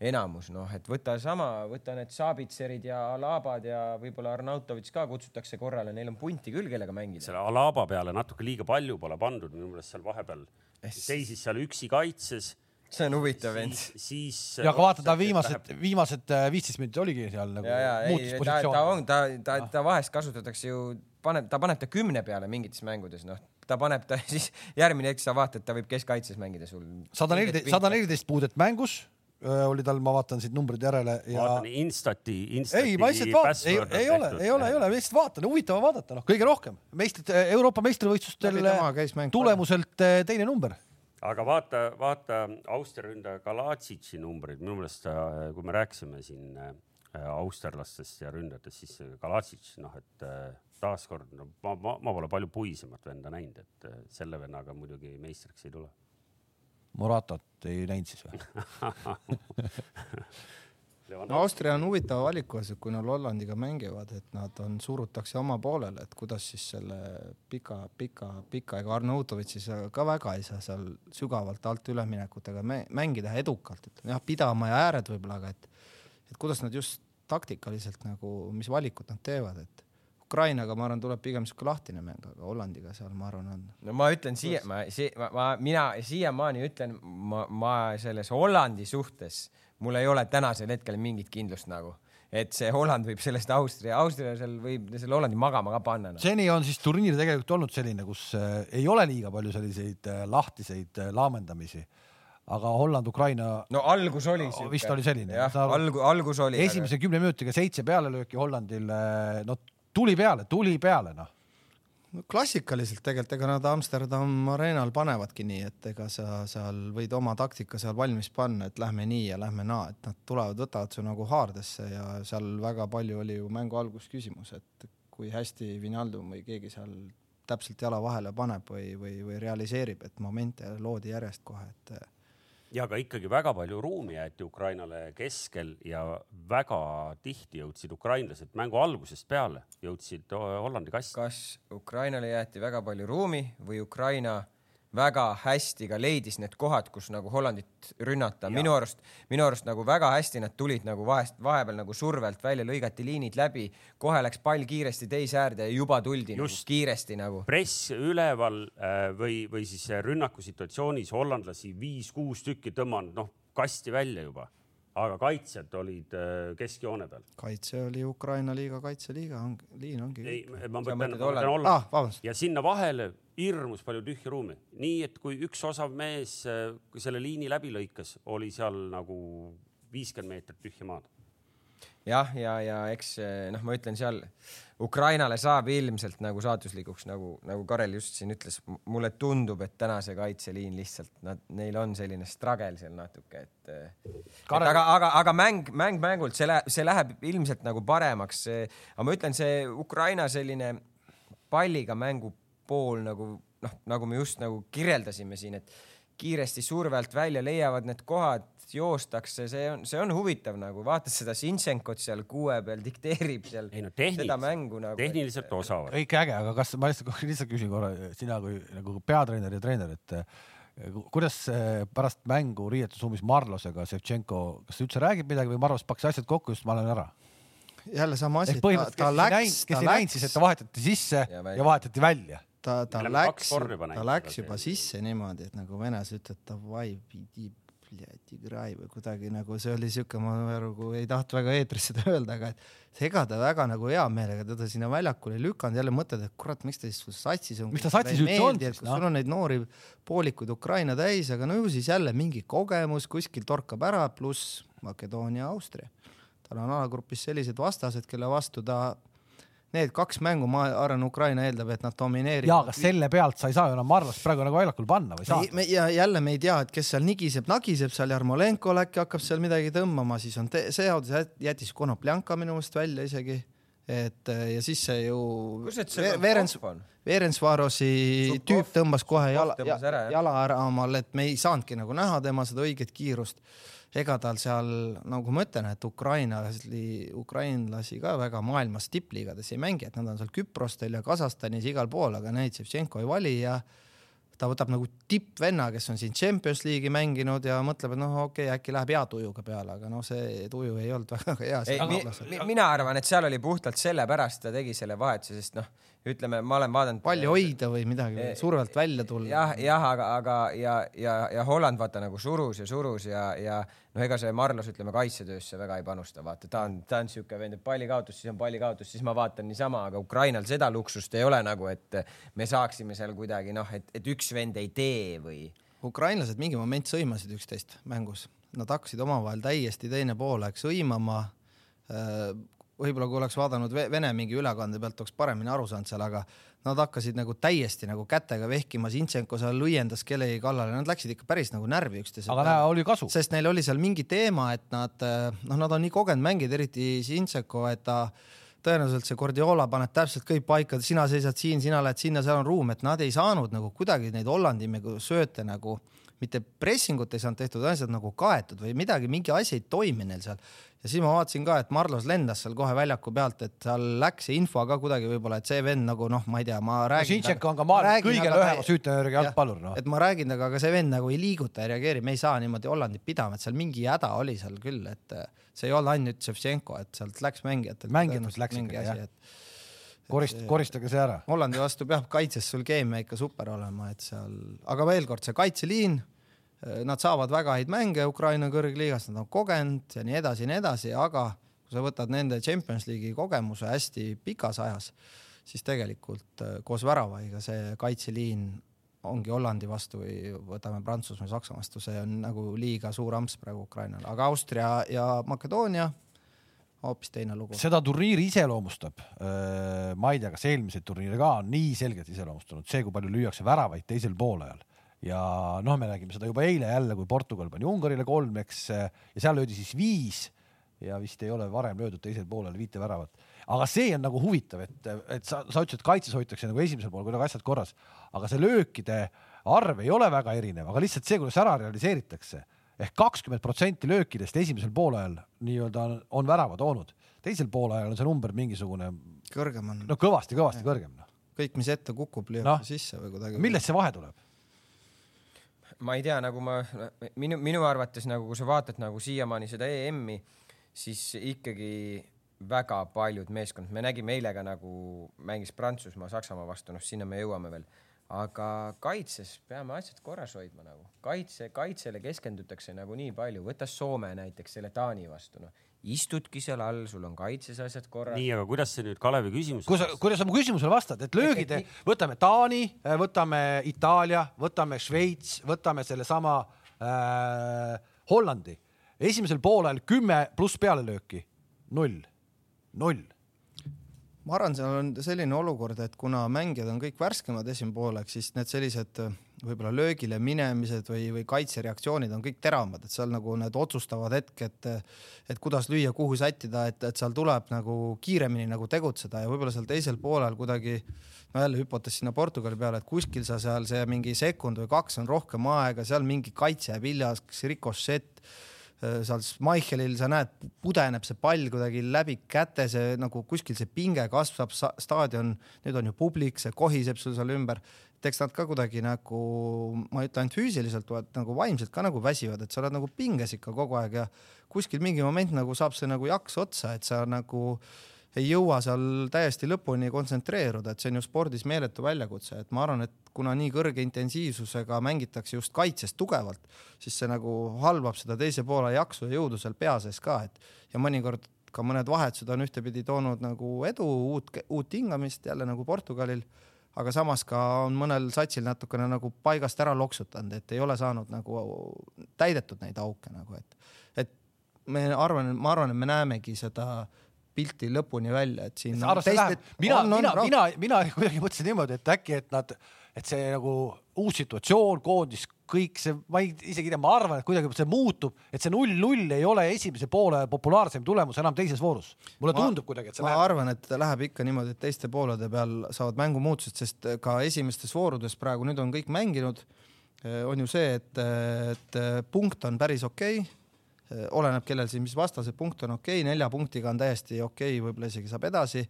enamus, noh, et võta sama, võta need Sabitserid ja Alabad ja võib-olla Arnautovitš ka kutsutakse korrale, neil on punti küll, kellega mängida. selle Alaba peale natuke liiga palju pole pandud, minu meelest seal vahepeal seisis seal üksi kaitses see on huvitav vend. siis. ja aga vaata, ta viimased viimased äh, viisteist minutit oligi seal nagu. muutis positsiooni. ta on, ta, ta, ta vahest kasutatakse ju, paneb, ta paneb ta kümne peale mingites mängudes, noh, ta paneb ta siis järgmine hetk sa vaatad, ta võib keskkaitses mängida sul. sada neliteist, sada neliteist puudet mängus oli tal, ma vaatan siit numbrid järele ja. vaatan Instati, Instati. ei, ma lihtsalt vaatan, ei, ei ole, ei ole, ei ole, ma lihtsalt vaatan, huvitav on vaadata, noh, kõige rohkem meistrid, Euroopa meistrivõistlustel tulemuselt eh, teine number. aga vaata, vaata Austria ründaja Kalatsitši numbrid, minu meelest, äh, kui me rääkisime siin äh, austerlastest ja ründajatest, siis Kalatsitš, noh, et äh, taaskord, no ma, ma, ma pole palju puisemat venda näinud, et selle vennaga muidugi meistriks ei tule Moratot ei näinud siis või? No Austria on huvitava valiku ees, et kui nad Hollandiga mängivad, et nad on, surutakse oma poolele, et kuidas siis selle pika, pika, pika, ega Arnautovitš siis ka väga ei saa seal sügavalt alt üleminekutega mängida edukalt, ütleme jah, pidama ja ääred võib-olla, aga et, et kuidas nad just taktikaliselt nagu, mis valikud nad teevad, et Ukrainaga, ma arvan, tuleb pigem sihuke lahtine mäng, aga Hollandiga seal, ma arvan, on. no ma ütlen siia, ma, ma, ma, mina siiamaani ütlen, ma, ma selles Hollandi suhtes, mul ei ole tänasel hetkel mingit kindlust nagu et see Holland võib sellest Austria, Austria seal võib selle Hollandi magama ka panna no.. seni on siis turniir tegelikult olnud selline, kus äh, ei ole liiga palju selliseid äh, lahtiseid äh, laamendamisi aga Holland-Ukraina. no algus oli siuke. vist oli selline. jah, algu-, algus oli. esimese aga... kümne minutiga seitse pealelööki Hollandil, äh, no tuli peale, tuli peale, noh. No klassikaliselt tegelikult, ega nad Amsterdam Arenal panevadki nii, et ega sa seal võid oma taktika seal valmis panna, et lähme nii ja lähme naa, et nad tulevad, võtavad su nagu haardesse ja seal väga palju oli ju mängu alguses küsimus, et kui hästi Vinaldum või keegi seal täpselt jala vahele paneb või, või, või realiseerib, et momente loodi järjest kohe, et ja aga ikkagi väga palju ruumi jäeti Ukrainale keskel ja väga tihti jõudsid ukrainlased mängu algusest peale, jõudsid Hollandi kasti. kas Ukrainale jäeti väga palju ruumi või Ukraina väga hästi ka leidis need kohad, kus nagu Hollandit rünnata. minu arust, minu arust nagu väga hästi nad tulid nagu vahest, vahepeal nagu survelt välja, lõigati liinid läbi, kohe läks pall kiiresti teise äärde ja juba tuldi nagu Just. nagu kiiresti nagu. press üleval äh, või, või siis rünnakusituatsioonis hollandlasi viis-kuus tükki tõmmanud, noh kasti välja juba aga kaitsjad olid äh, keskjoone peal. kaitse oli Ukraina liiga kaitseliiga, on, liin ongi. ei, ma mõtlen Holland ah, ja sinna vahele hirmus palju tühja ruumi, nii et kui üks osav mees äh, selle liini läbi lõikas, oli seal nagu viiskümmend meetrit tühja maad jah, ja, ja, ja eks noh, ma ütlen seal Ukrainale saab ilmselt nagu saatuslikuks, nagu, nagu Karel just siin ütles, mulle tundub, et täna see kaitseliin lihtsalt nad, neil on selline struggle seal natuke, et, Karel... et aga, aga, aga mäng, mäng mängult, see läheb, see läheb ilmselt nagu paremaks. aga ma ütlen, see Ukraina selline palliga mängu pool nagu noh, nagu me just nagu kirjeldasime siin, et kiiresti surve alt välja leiavad need kohad, joostakse, see on, see on huvitav nagu vaatad seda Sinchenko't seal kuue peal dikteerib seal ei, no, seda mängu nagu. tehniliselt osavad. kõik äge, aga kas ma lihtsalt, lihtsalt küsin korra sina kui nagu peatreener ja treener, et eh, kuidas pärast mängu riietusruumis Marlosega Ševtšenko, kas ta üldse räägib midagi või Marlos pakkus asjad kokku, just ma olen ära? jälle sama asi, ta, ta läks, kes ei näinud siis, et ta vahetati sisse ja, ja vahetati välja ta, ta läks, ta läks juba sisse niimoodi, et nagu venes ütled davai, pidi Grai või kuidagi nagu see oli siuke, ma nagu ei tahtnud väga eetris seda öelda, aga et ega ta väga nagu hea meelega teda sinna väljakule ei lükanud, jälle mõtled, et kurat, miks ta siis satsis on. miks ta satsis üldse on siis? Sul on neid noori poolikuid Ukraina täis, aga no ju siis jälle mingi kogemus kuskil torkab ära, pluss Makedoonia, Austria. tal on alagrupis sellised vastased, kelle vastu ta need kaks mängu, ma arvan, Ukraina eeldab, et nad domineerivad. ja, aga selle pealt sa ei saa ju enam Marlost praegu nagu väljakul panna või saad? ja jälle me ei tea, et kes seal nigiseb, nagiseb seal, Jarmolenko äkki hakkab seal midagi tõmbama, siis on see jaotus jättis Konopljanka minu meelest välja isegi, et ja siis see ju. Veerens, Veerensvarosi tüüp tõmbas kohe jala, jala ära omal, et me ei saanudki nagu näha tema seda õiget kiirust ega tal seal, nagu ma ütlen, et ukrainlasi, ukrainlasi ka väga maailmas tippliigades ei mängi, et nad on seal Küprostel ja Kasahstanis igal pool, aga neid Ševtšenko ei vali ja ta võtab nagu tippvenna, kes on siin Champions League'i mänginud ja mõtleb, et noh, okei okay,, äkki läheb hea tujuga peale, aga noh, see tuju ei olnud väga hea. Mi, mi, mina arvan, et seal oli puhtalt sellepärast ta tegi selle vahetuse, sest noh ütleme, ma olen vaadanud. palli hoida või midagi, eh, survelt välja tulla. jah, jah, aga, aga ja, ja, ja Holland vaata nagu surus ja surus ja, ja noh, ega see Marlos ütleme kaitsetöösse väga ei panusta, vaata, ta on, ta on siuke vend, et palli kaotus, siis on palli kaotus, siis ma vaatan niisama, aga Ukrainal seda luksust ei ole nagu, et me saaksime seal kuidagi noh, et, et üks vend ei tee või. ukrainlased mingi moment sõimasid üksteist mängus, nad hakkasid omavahel täiesti teine pool läks sõimama äh, võib-olla kui oleks vaadanud Vene mingi ülekande pealt, oleks paremini aru saanud seal, aga nad hakkasid nagu täiesti nagu kätega vehkima, Zintšenko seal lüiendas kellegi kallale, nad läksid ikka päris nagu närvi üksteise aga näe, oli kasu. sest neil oli seal mingi teema, et nad noh, nad on nii kogenud mängijad, eriti Zintšenko, et ta tõenäoliselt see Guardiola paneb täpselt kõik paika, sina seisad siin, sina lähed sinna, seal on ruum, et nad ei saanud nagu kuidagi neid Hollandi nagu sööte nagu mitte pressingut ei saanud tehtud, asjad nagu kaetud või midagi, mingi asi ei toimi neil seal ja siis ma vaatasin ka, et Marlos lendas seal kohe väljaku pealt, et seal läks see info ka kuidagi võib-olla, et see vend nagu noh, ma ei tea, ma räägin. Zintšenko on ka maailma kõige lühema süütenööriga jalgpallur noh. et ma räägin temaga, aga see vend nagu ei liiguta, ei reageeri, me ei saa niimoodi Hollandit pidama, et seal mingi häda oli seal küll, et see ei olnud ainult Ševtšenko, et sealt läks mängijatelt. mängijatelt läks ikka jah et, korist-, koristage see ära. Hollandi vastu peab kaitses sul keemia ikka super olema, et seal, aga veel kord see kaitseliin Äh, nad saavad väga häid mänge Ukraina kõrgliigas, nad on kogenud ja nii edasi ja nii edasi, aga kui sa võtad nende Champions League'i kogemuse hästi pikas ajas, siis tegelikult äh, koos väravaiga see kaitseliin ongi Hollandi vastu või võtame Prantsusmaa, Saksa vastu, see on nagu liiga suur amps praegu Ukrainale, aga Austria ja Makedoonia hoopis teine lugu. seda turniiri iseloomustab, äh, ma ei tea, kas eelmiseid turniire ka on nii selgelt iseloomustanud see, kui palju lüüakse väravaid teisel poolajal ja noh, me nägime seda juba eile jälle, kui Portugal pani Ungarile kolm, eks, ja seal löödi siis viis ja vist ei ole varem löödud teisel poolel viite väravat. aga see on nagu huvitav, et, et sa, sa ütlesid, et kaitses hoitakse nagu esimesel pool kuidagi asjad korras, aga see löökide arv ei ole väga erinev, aga lihtsalt see, kuidas ära realiseeritakse ehk kakskümmend protsenti löökidest esimesel poolajal nii-öelda on, on värava toonud, teisel poolajal on see number mingisugune. kõrgem on. no kõvasti-kõvasti kõrgem no.. kõik, mis ette kukub, lüüakse no. sisse või kuidagi. millest see vahe tuleb? Ma ei tea, nagu ma minu, minu arvates nagu, kui sa vaatad nagu siiamaani seda EM-i, siis ikkagi väga paljud meeskond, me nägime eile ka nagu mängis Prantsusmaa Saksamaa vastu, noh, sinna me jõuame veel aga kaitses peame asjad korras hoidma nagu, kaitse, kaitsele keskendutakse nagu nii palju, võta Soome näiteks selle Taani vastu, noh. Istudki seal all, sul on kaitses asjad korras. nii, aga kuidas see nüüd Kalevi küsimus? kuidas, kuidas sa mu küsimusele vastad, et löögid, võtame Taani, võtame Itaalia, võtame Šveits, võtame sellesama äh, Hollandi, esimesel poolel kümme pluss pealelööki, null, null ma arvan, seal on selline olukord, et kuna mängijad on kõik värskemad esimene poolek, siis need sellised võib-olla löögile minemised või, või kaitsereaktsioonid on kõik teravamad, et seal nagu need otsustavad hetked, et kuidas lüüa, kuhu sättida, et, et seal tuleb nagu kiiremini nagu tegutseda ja võib-olla seal teisel poolel kuidagi no jälle hüpotes sinna Portugali peale, et kuskil sa seal see mingi sekund või kaks on rohkem aega, seal mingi kaitse jääb hiljaks, rikošett Äh, seal Schmeichelil sa näed, pudeneb see pall kuidagi läbi käte, see nagu kuskil see pinge kasvab, staadion, nüüd on ju publik, see kohiseb sul seal ümber. et eks nad ka kuidagi nagu, ma ei ütle ainult füüsiliselt, vaid nagu vaimselt ka nagu väsivad, et sa oled nagu pinges ikka kogu aeg ja kuskil mingi moment nagu saab see nagu jaks otsa, et sa nagu ei jõua seal täiesti lõpuni kontsentreeruda, et see on ju spordis meeletu väljakutse, et ma arvan, et kuna nii kõrge intensiivsusega mängitakse just kaitses tugevalt, siis see nagu halvab seda teise poole jaksu ja jõudu seal pea sees ka, et ja mõnikord ka mõned vahetused on ühtepidi toonud nagu edu, uut, uut hingamist jälle nagu Portugalil, aga samas ka on mõnel satsil natukene nagu paigast ära loksutanud, et ei ole saanud nagu täidetud neid auke nagu, et, et me arvan, ma arvan, et me näemegi seda pilti lõpuni välja, et siin. mina, mina, mina, mina kuidagi mõtlesin niimoodi, et äkki, et nad, et see nagu uus situatsioon, koondis, kõik see, ma ei, isegi ei tea, ma arvan, et kuidagi see muutub, et see null-null ei ole esimese poole populaarsem tulemus enam teises voorus. mulle ma, tundub kuidagi, et see ma läheb. arvan, et läheb ikka niimoodi, et teiste poolede peal saavad mängumuutused, sest ka esimestes voorudes praegu nüüd on kõik mänginud. on ju see, et, et punkt on päris okei okay Äh, oleneb, kellel siis mis vastased, punkt on okei okay,, nelja punktiga on täiesti okei okay,, võib-olla isegi saab edasi.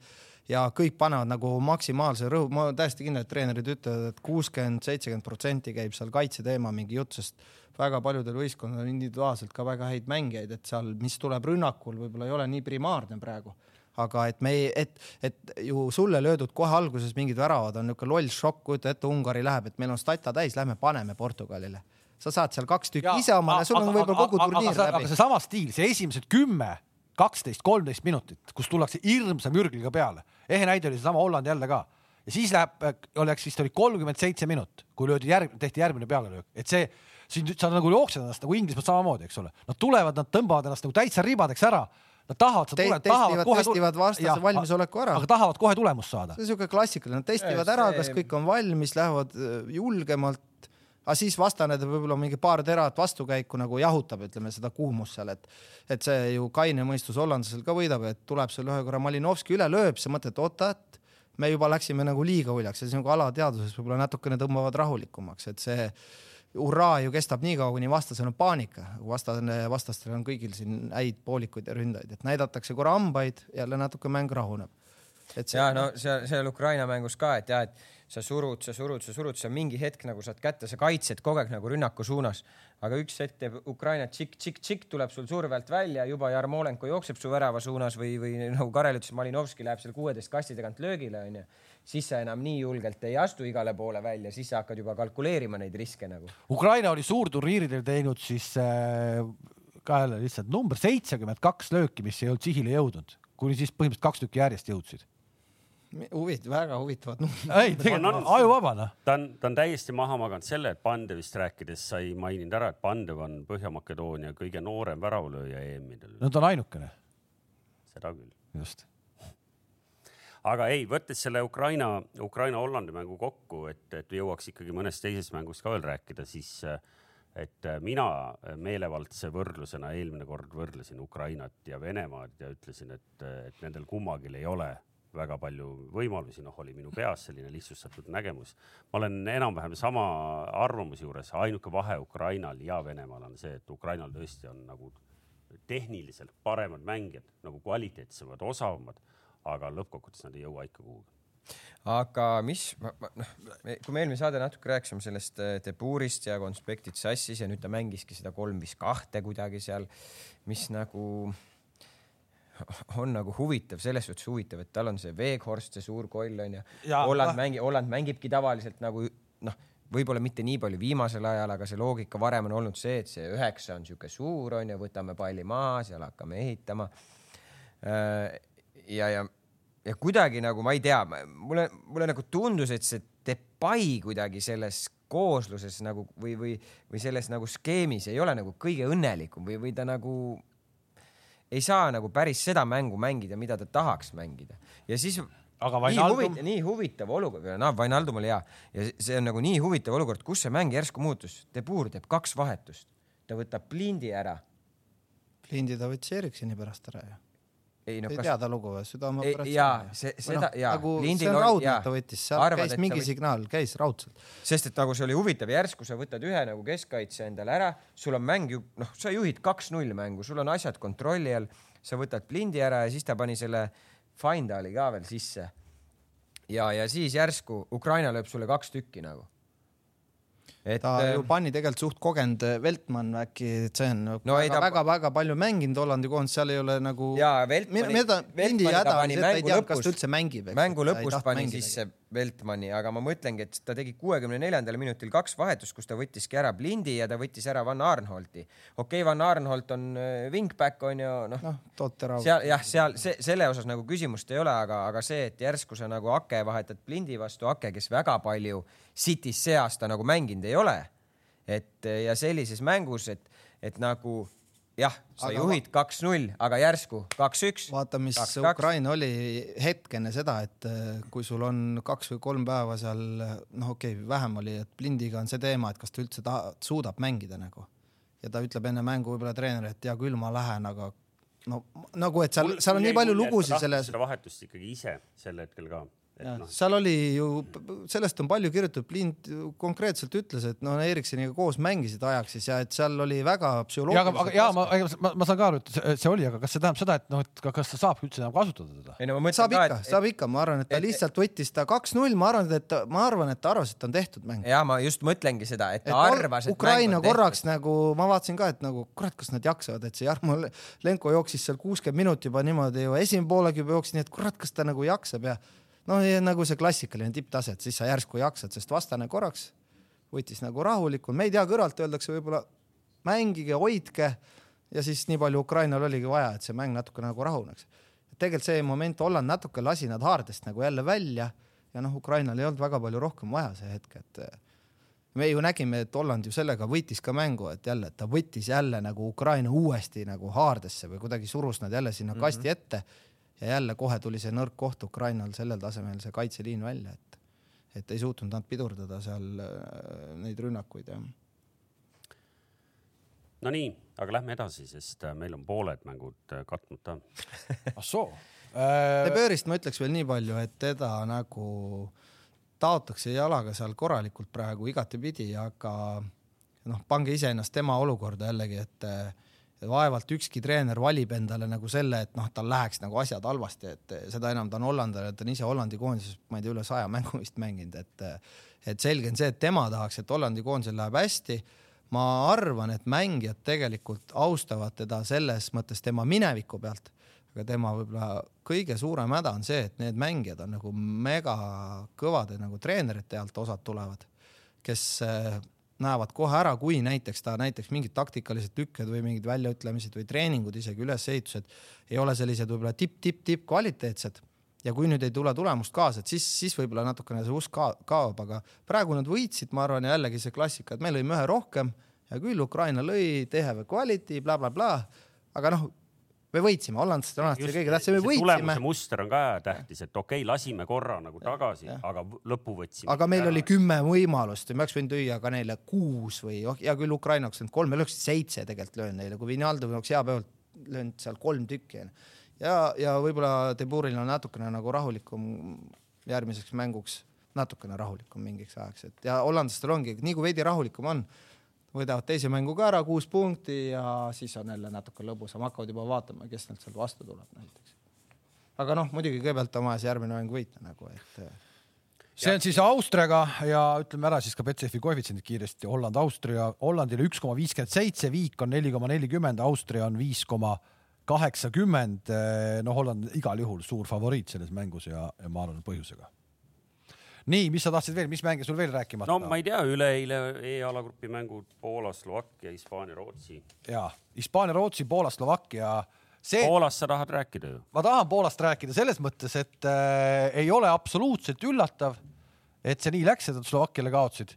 Ja kõik panevad nagu maksimaalse rõhu, ma olen täiesti kindel, et treenerid ütlevad, et kuuskümmend, seitsekümmend protsenti käib seal kaitseteema mingi jutt, sest väga paljudel võistkondadel on individuaalselt ka väga häid mängijaid, et seal, mis tuleb rünnakul, võib-olla ei ole nii primaarne praegu. Aga et me ei, et, et ju sulle löödud kohe alguses mingid väravad on niisugune loll šokk, kujuta ette, Ungari läheb, et meil on stata täis, lähme paneme Portugalile sa saad seal kaks tükki ise omale, sul on võib-olla kogu turniir läbi. aga seesama stiil, see esimesed kümme, kaksteist, kolmteist minutit, kus tullakse hirmsa mürgliga peale. ehe näide oli seesama Holland jälle ka ja siis läheb, oleks vist oli kolmkümmend seitse minut, kui löödi järg, tehti järgmine pealelöök, et see siin sa nagu jooksed ennast nagu Inglismaal samamoodi, eks ole. Nad tulevad, nad tõmbavad ennast nagu täitsa ribadeks ära Nad tahavad seda tule, tahavad kohe testivad vastase valmisoleku ära. aga tahavad kohe tulemust saada. see on niisugune klassikaline, nad testivad ära, kas kõik on valmis, lähevad äh, julgemalt, aga siis vastane teeb võib-olla mingi paar teravat vastukäiku nagu jahutab, ütleme seda kuumust seal, et et see ju kaine mõistus hollandlasel ka võidab, et tuleb seal ühe korra Malinovski üle, lööb, sa mõtled, oota, et me juba läksime nagu liiga uljaks ja siis nagu alateadvuses võib-olla natukene tõmbavad rahulikumaks, et see hurraa ju kestab nii kaua, kuni vastasel on paanika, vastane, vastastel on kõigil siin häid poolikuid ja ründajaid, et näidatakse korra hambaid, jälle natuke mäng rahuneb. et see. ja no seal, seal Ukraina mängus ka, et ja, et sa surud, sa surud, sa surud, sa mingi hetk nagu saad kätte, sa kaitsed kogu aeg nagu rünnaku suunas, aga üks hetk teeb Ukraina tšikk-tšikk-tšikk, tuleb sul surve alt välja, juba Jarmolenko jookseb su värava suunas või, või nagu Karel ütles, Malinovski läheb seal kuueteist kasti tagant löögile onju, siis sa enam nii julgelt ei astu igale poole välja, siis sa hakkad juba kalkuleerima neid riske nagu. Ukraina oli suurturniiridel teinud siis äh, ka jälle lihtsalt number seitsekümmend kaks lööki, mis ei olnud sihile jõudnud, kuni siis põhimõtteliselt kaks tükki järjest jõudsid huvitav, väga huvitavad numbrid. ei, tegelikult ajuvaba noh. ta on, ta on täiesti maha maganud selle, et Pandevist rääkides sa ei maininud ära, et Pandev on Põhja-Makedoonia kõige noorem väravlööja EM-idel. no ta on ainukene. seda küll. just. aga ei, võttes selle Ukraina, Ukraina-Hollandi mängu kokku, et, et jõuaks ikkagi mõnest teisest mängust ka veel rääkida, siis et mina meelevaldse võrdlusena eelmine kord võrdlesin Ukrainat ja Venemaad ja ütlesin, et, et nendel kummagil ei ole väga palju võimalusi, noh, oli minu peas selline lihtsustatud nägemus. ma olen enam-vähem sama arvamuse juures, ainuke vahe Ukrainal ja Venemaal on see, et Ukrainal tõesti on nagu tehniliselt paremad mängijad, nagu kvaliteetsemad, osavamad, aga lõppkokkuvõttes nad ei jõua ikka kuhugi aga mis, noh, kui me eelmine saade natuke rääkisime sellest äh, Debuurist ja konspektid sassis ja nüüd ta mängiski seda kolm viis kahte kuidagi seal, mis nagu on nagu huvitav, selles suhtes huvitav, et tal on see Weghorst, see suur koll onju. Holland mängib, Holland mängibki tavaliselt nagu noh, võib-olla mitte nii palju viimasel ajal, aga see loogika varem on olnud see, et see üheksa on sihuke suur onju, võtame palli maha, seal hakkame ehitama. Äh, ja, ja, ja kuidagi nagu ma ei tea, mulle, mulle nagu tundus, et see Depay kuidagi selles koosluses nagu või, või, või selles nagu skeemis ei ole nagu kõige õnnelikum või, või ta nagu ei saa nagu päris seda mängu mängida, mida ta tahaks mängida ja siis aga Vainaldum? nii huvitav, nii huvitav olukord, noh, Vainaldum oli hea ja see on nagu nii huvitav olukord, kus see mäng järsku muutus. De Boer teeb kaks vahetust, ta võtab Blindi ära. Blindi ta võttis Eriksoni pärast ära ju ei no kas. teada lugu või, südameoperatsioon? jaa, see, seda no, jaa. nagu see on raudne, et ta võttis, seal käis mingi võt... signaal, käis raudselt. sest et nagu see oli huvitav, järsku sa võtad ühe nagu keskkaitse endale ära, sul on mäng ju, noh, sa juhid kaks-null mängu, sul on asjad kontrolli all, sa võtad Blindi ära ja siis ta pani selle Findali ka veel sisse. ja, ja siis järsku Ukraina lööb sulle kaks tükki nagu et ta ju äh, pani tegelikult suht kogenud äh, Veltmann äkki, et see on no, väga-väga ta... palju mänginud Hollandi koondis, seal ei ole nagu. jaa, Veltmanni, Veltmanni ta pani mängu lõpus, ta üldse mängib. mängu lõpus pani sisse Veltmanni, aga ma mõtlengi, et ta tegi kuuekümne neljandal minutil kaks vahetust, kus ta võttiski ära Blindi ja ta võttis ära Van Arnholti. okei okay,, Van Arnholt on äh, wingback on ju noh no, no, seal jah, seal see, selle osas nagu küsimust ei ole, aga, aga see, et järsku sa nagu Ake vahetad Blindi vastu, Ake, kes väga palju City's see aasta nagu mänginud ei ole. et ja sellises mängus, et, et nagu jah, sa aga juhid kaks-null, aga järsku kaks-üks. vaata, mis 2 -2. Ukraina oli hetk enne seda, et äh, kui sul on kaks või kolm päeva seal, noh, okei okay,, vähem oli, et Blindiga on see teema, et kas ta üldse ta, suudab mängida nagu. ja ta ütleb enne mängu võib-olla treener, et hea küll, ma lähen, aga no nagu, et seal, seal on nii palju lugusid selles. seda vahetust ikkagi ise sel hetkel ka No. seal oli ju, sellest on palju kirjutatud, Lind konkreetselt ütles, et no Eriksoniga koos mängisid ajaksis ja et seal oli väga psühholoogiliselt. ja, aga, ja ma, ma, ma saan ka aru, et see, see oli, aga kas see tähendab seda, et noh, et kas ta saab üldse enam kasutada teda? ei no ma mõtlen saab ka, ikka, saab ikka, ma arvan, et ta et, lihtsalt võttis ta kaks-null, ma arvan, et ma arvan, et ta arvas, et on tehtud mäng. ja ma just mõtlengi seda, et ta et arvas, et Ukraina korraks tehtud. nagu ma vaatasin ka, et nagu kurat, kas nad jaksavad, et see Jarmo Lenko jooksis seal kuuskümmend minutit juba niimoodi ju esimene poolega juba jooksis, nii et kurat, kas ta nagu jaksab ja noh, nagu see klassikaline tipptase, et siis sa järsku jaksad, sest vastane korraks võttis nagu rahulikult, me ei tea, kõrvalt öeldakse võib-olla mängige, hoidke ja siis nii palju Ukrainal oligi vaja, et see mäng natuke nagu rahuneks. tegelikult see moment Holland natuke lasi nad haardest nagu jälle välja ja noh, Ukrainal ei olnud väga palju rohkem vaja see hetk, et me ju nägime, et Holland ju sellega võitis ka mängu, et jälle, et ta võttis jälle nagu Ukraina uuesti nagu haardesse või kuidagi surus nad jälle sinna kasti mhm. ette ja jälle kohe tuli see nõrk koht Ukrainal sellel tasemel, see kaitseliin välja, et, et ei suutnud nad pidurdada seal äh, neid rünnakuid, jah. Nonii, aga lähme edasi, sest äh, meil on pooled mängud äh, katmata. ah soo äh.... De Beerist ma ütleks veel nii palju, et teda nagu taotakse jalaga seal korralikult praegu igatepidi, aga noh, pange ise ennast tema olukorda jällegi, et vaevalt ükski treener valib endale nagu selle, et noh, tal läheks nagu asjad halvasti, et seda enam ta on hollandlane, ta on ise Hollandi koondises, ma ei tea, üle saja mängu vist mänginud, et et selge on see, et tema tahaks, et Hollandi koondisel läheb hästi. ma arvan, et mängijad tegelikult austavad teda selles mõttes tema mineviku pealt, aga tema võib-olla kõige suurem häda on see, et need mängijad on nagu mega kõvade nagu treenerite alt osad tulevad, kes näevad kohe ära, kui näiteks ta näiteks mingid taktikalised tükked või mingid väljaütlemised või treeningud, isegi ülesehitused ei ole sellised võib-olla tipp-tipp-tipp kvaliteetsed. Ja kui nüüd ei tule tulemust kaasa, et siis, siis võib-olla natukene see usk ka, kaob, aga praegu nad võitsid, ma arvan, jällegi see klassika, et me lõime ühe rohkem, hea küll, Ukraina lõi, tehe või kvaliteedi bla,, blablabla, aga noh, me võitsime, hollandlased on alati kõige tähtsam, me võitsime. tulemuse muster on ka tähtis, et okei okay,, lasime korra nagu tagasi, aga lõpu võtsime. aga meil ära. oli kümme võimalust ja me oleks võinud lüüa ka neile kuus või oh, hea küll, Ukraina oleks saanud kolm, meil oleks seitse tegelikult löönud neile, kui Vinaldov oleks hea päeval löönud seal kolm tükki. ja, ja võib-olla Deburil on natukene nagu rahulikum järgmiseks mänguks, natukene rahulikum mingiks ajaks, et ja hollandlastel ongi, nii kui veidi rahulikum on võidavad teise mängu ka ära, kuus punkti ja siis on jälle natuke lõbusam, hakkavad juba vaatama, kes neilt seal vastu tuleb näiteks. aga noh, muidugi kõigepealt on vaja see järgmine mäng võita nagu, et. see on siis Austriaga ja ütleme ära siis ka Betsafe koefitsiendid kiiresti. Holland, Austria, Hollandil üks koma viiskümmend seitse, Viik on neli koma nelikümmend, Austria on viis koma kaheksakümmend. noh, Holland igal juhul suur favoriit selles mängus ja, ja ma arvan põhjusega nii, mis sa tahtsid veel, mis mänge sul veel rääkimata? no ma ei tea, üleeile E-alagrupi mängud Poola, Slovakkia, Hispaania, Rootsi. ja Hispaania, Rootsi, Poola, Slovakkia see. Poolast sa tahad rääkida ju? ma tahan Poolast rääkida selles mõttes, et äh, ei ole absoluutselt üllatav, et see nii läks, et nad Slovakkiale kaotasid.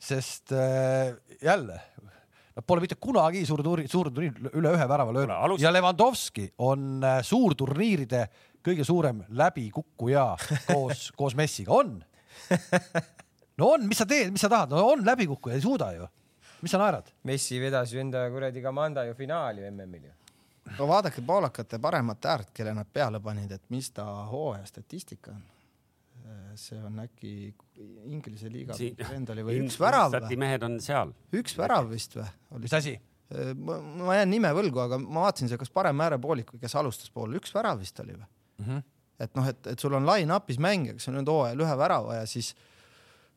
sest äh, jälle, nad pole mitte kunagi suurturniir, suurturniir üle ühe värava löönud ja Levandovski on äh, suurturniiride kõige suurem läbikukkuja koos koos Messiga, on. no on, mis sa teed, mis sa tahad, no on läbikukkuja, ei suuda ju. mis sa naerad? Messi vedas ju enda kuradi Kamanda ju finaali MM-il ju. no vaadake poolakate paremat äärt, kelle nad peale panid, et mis ta hooaja statistika on. see on äkki Inglise liiga oli või üks värav või? mehed on seal. üks värav vist või? mis asi? ma, ma jään nime võlgu, aga ma vaatasin seal, kas parem äärepooliku, kes alustas pool, üks värav vist oli või? Mm. -hmm. et noh, et, et sul on line-up'is mängija, kes on nüüd hooajal ühe värava ja siis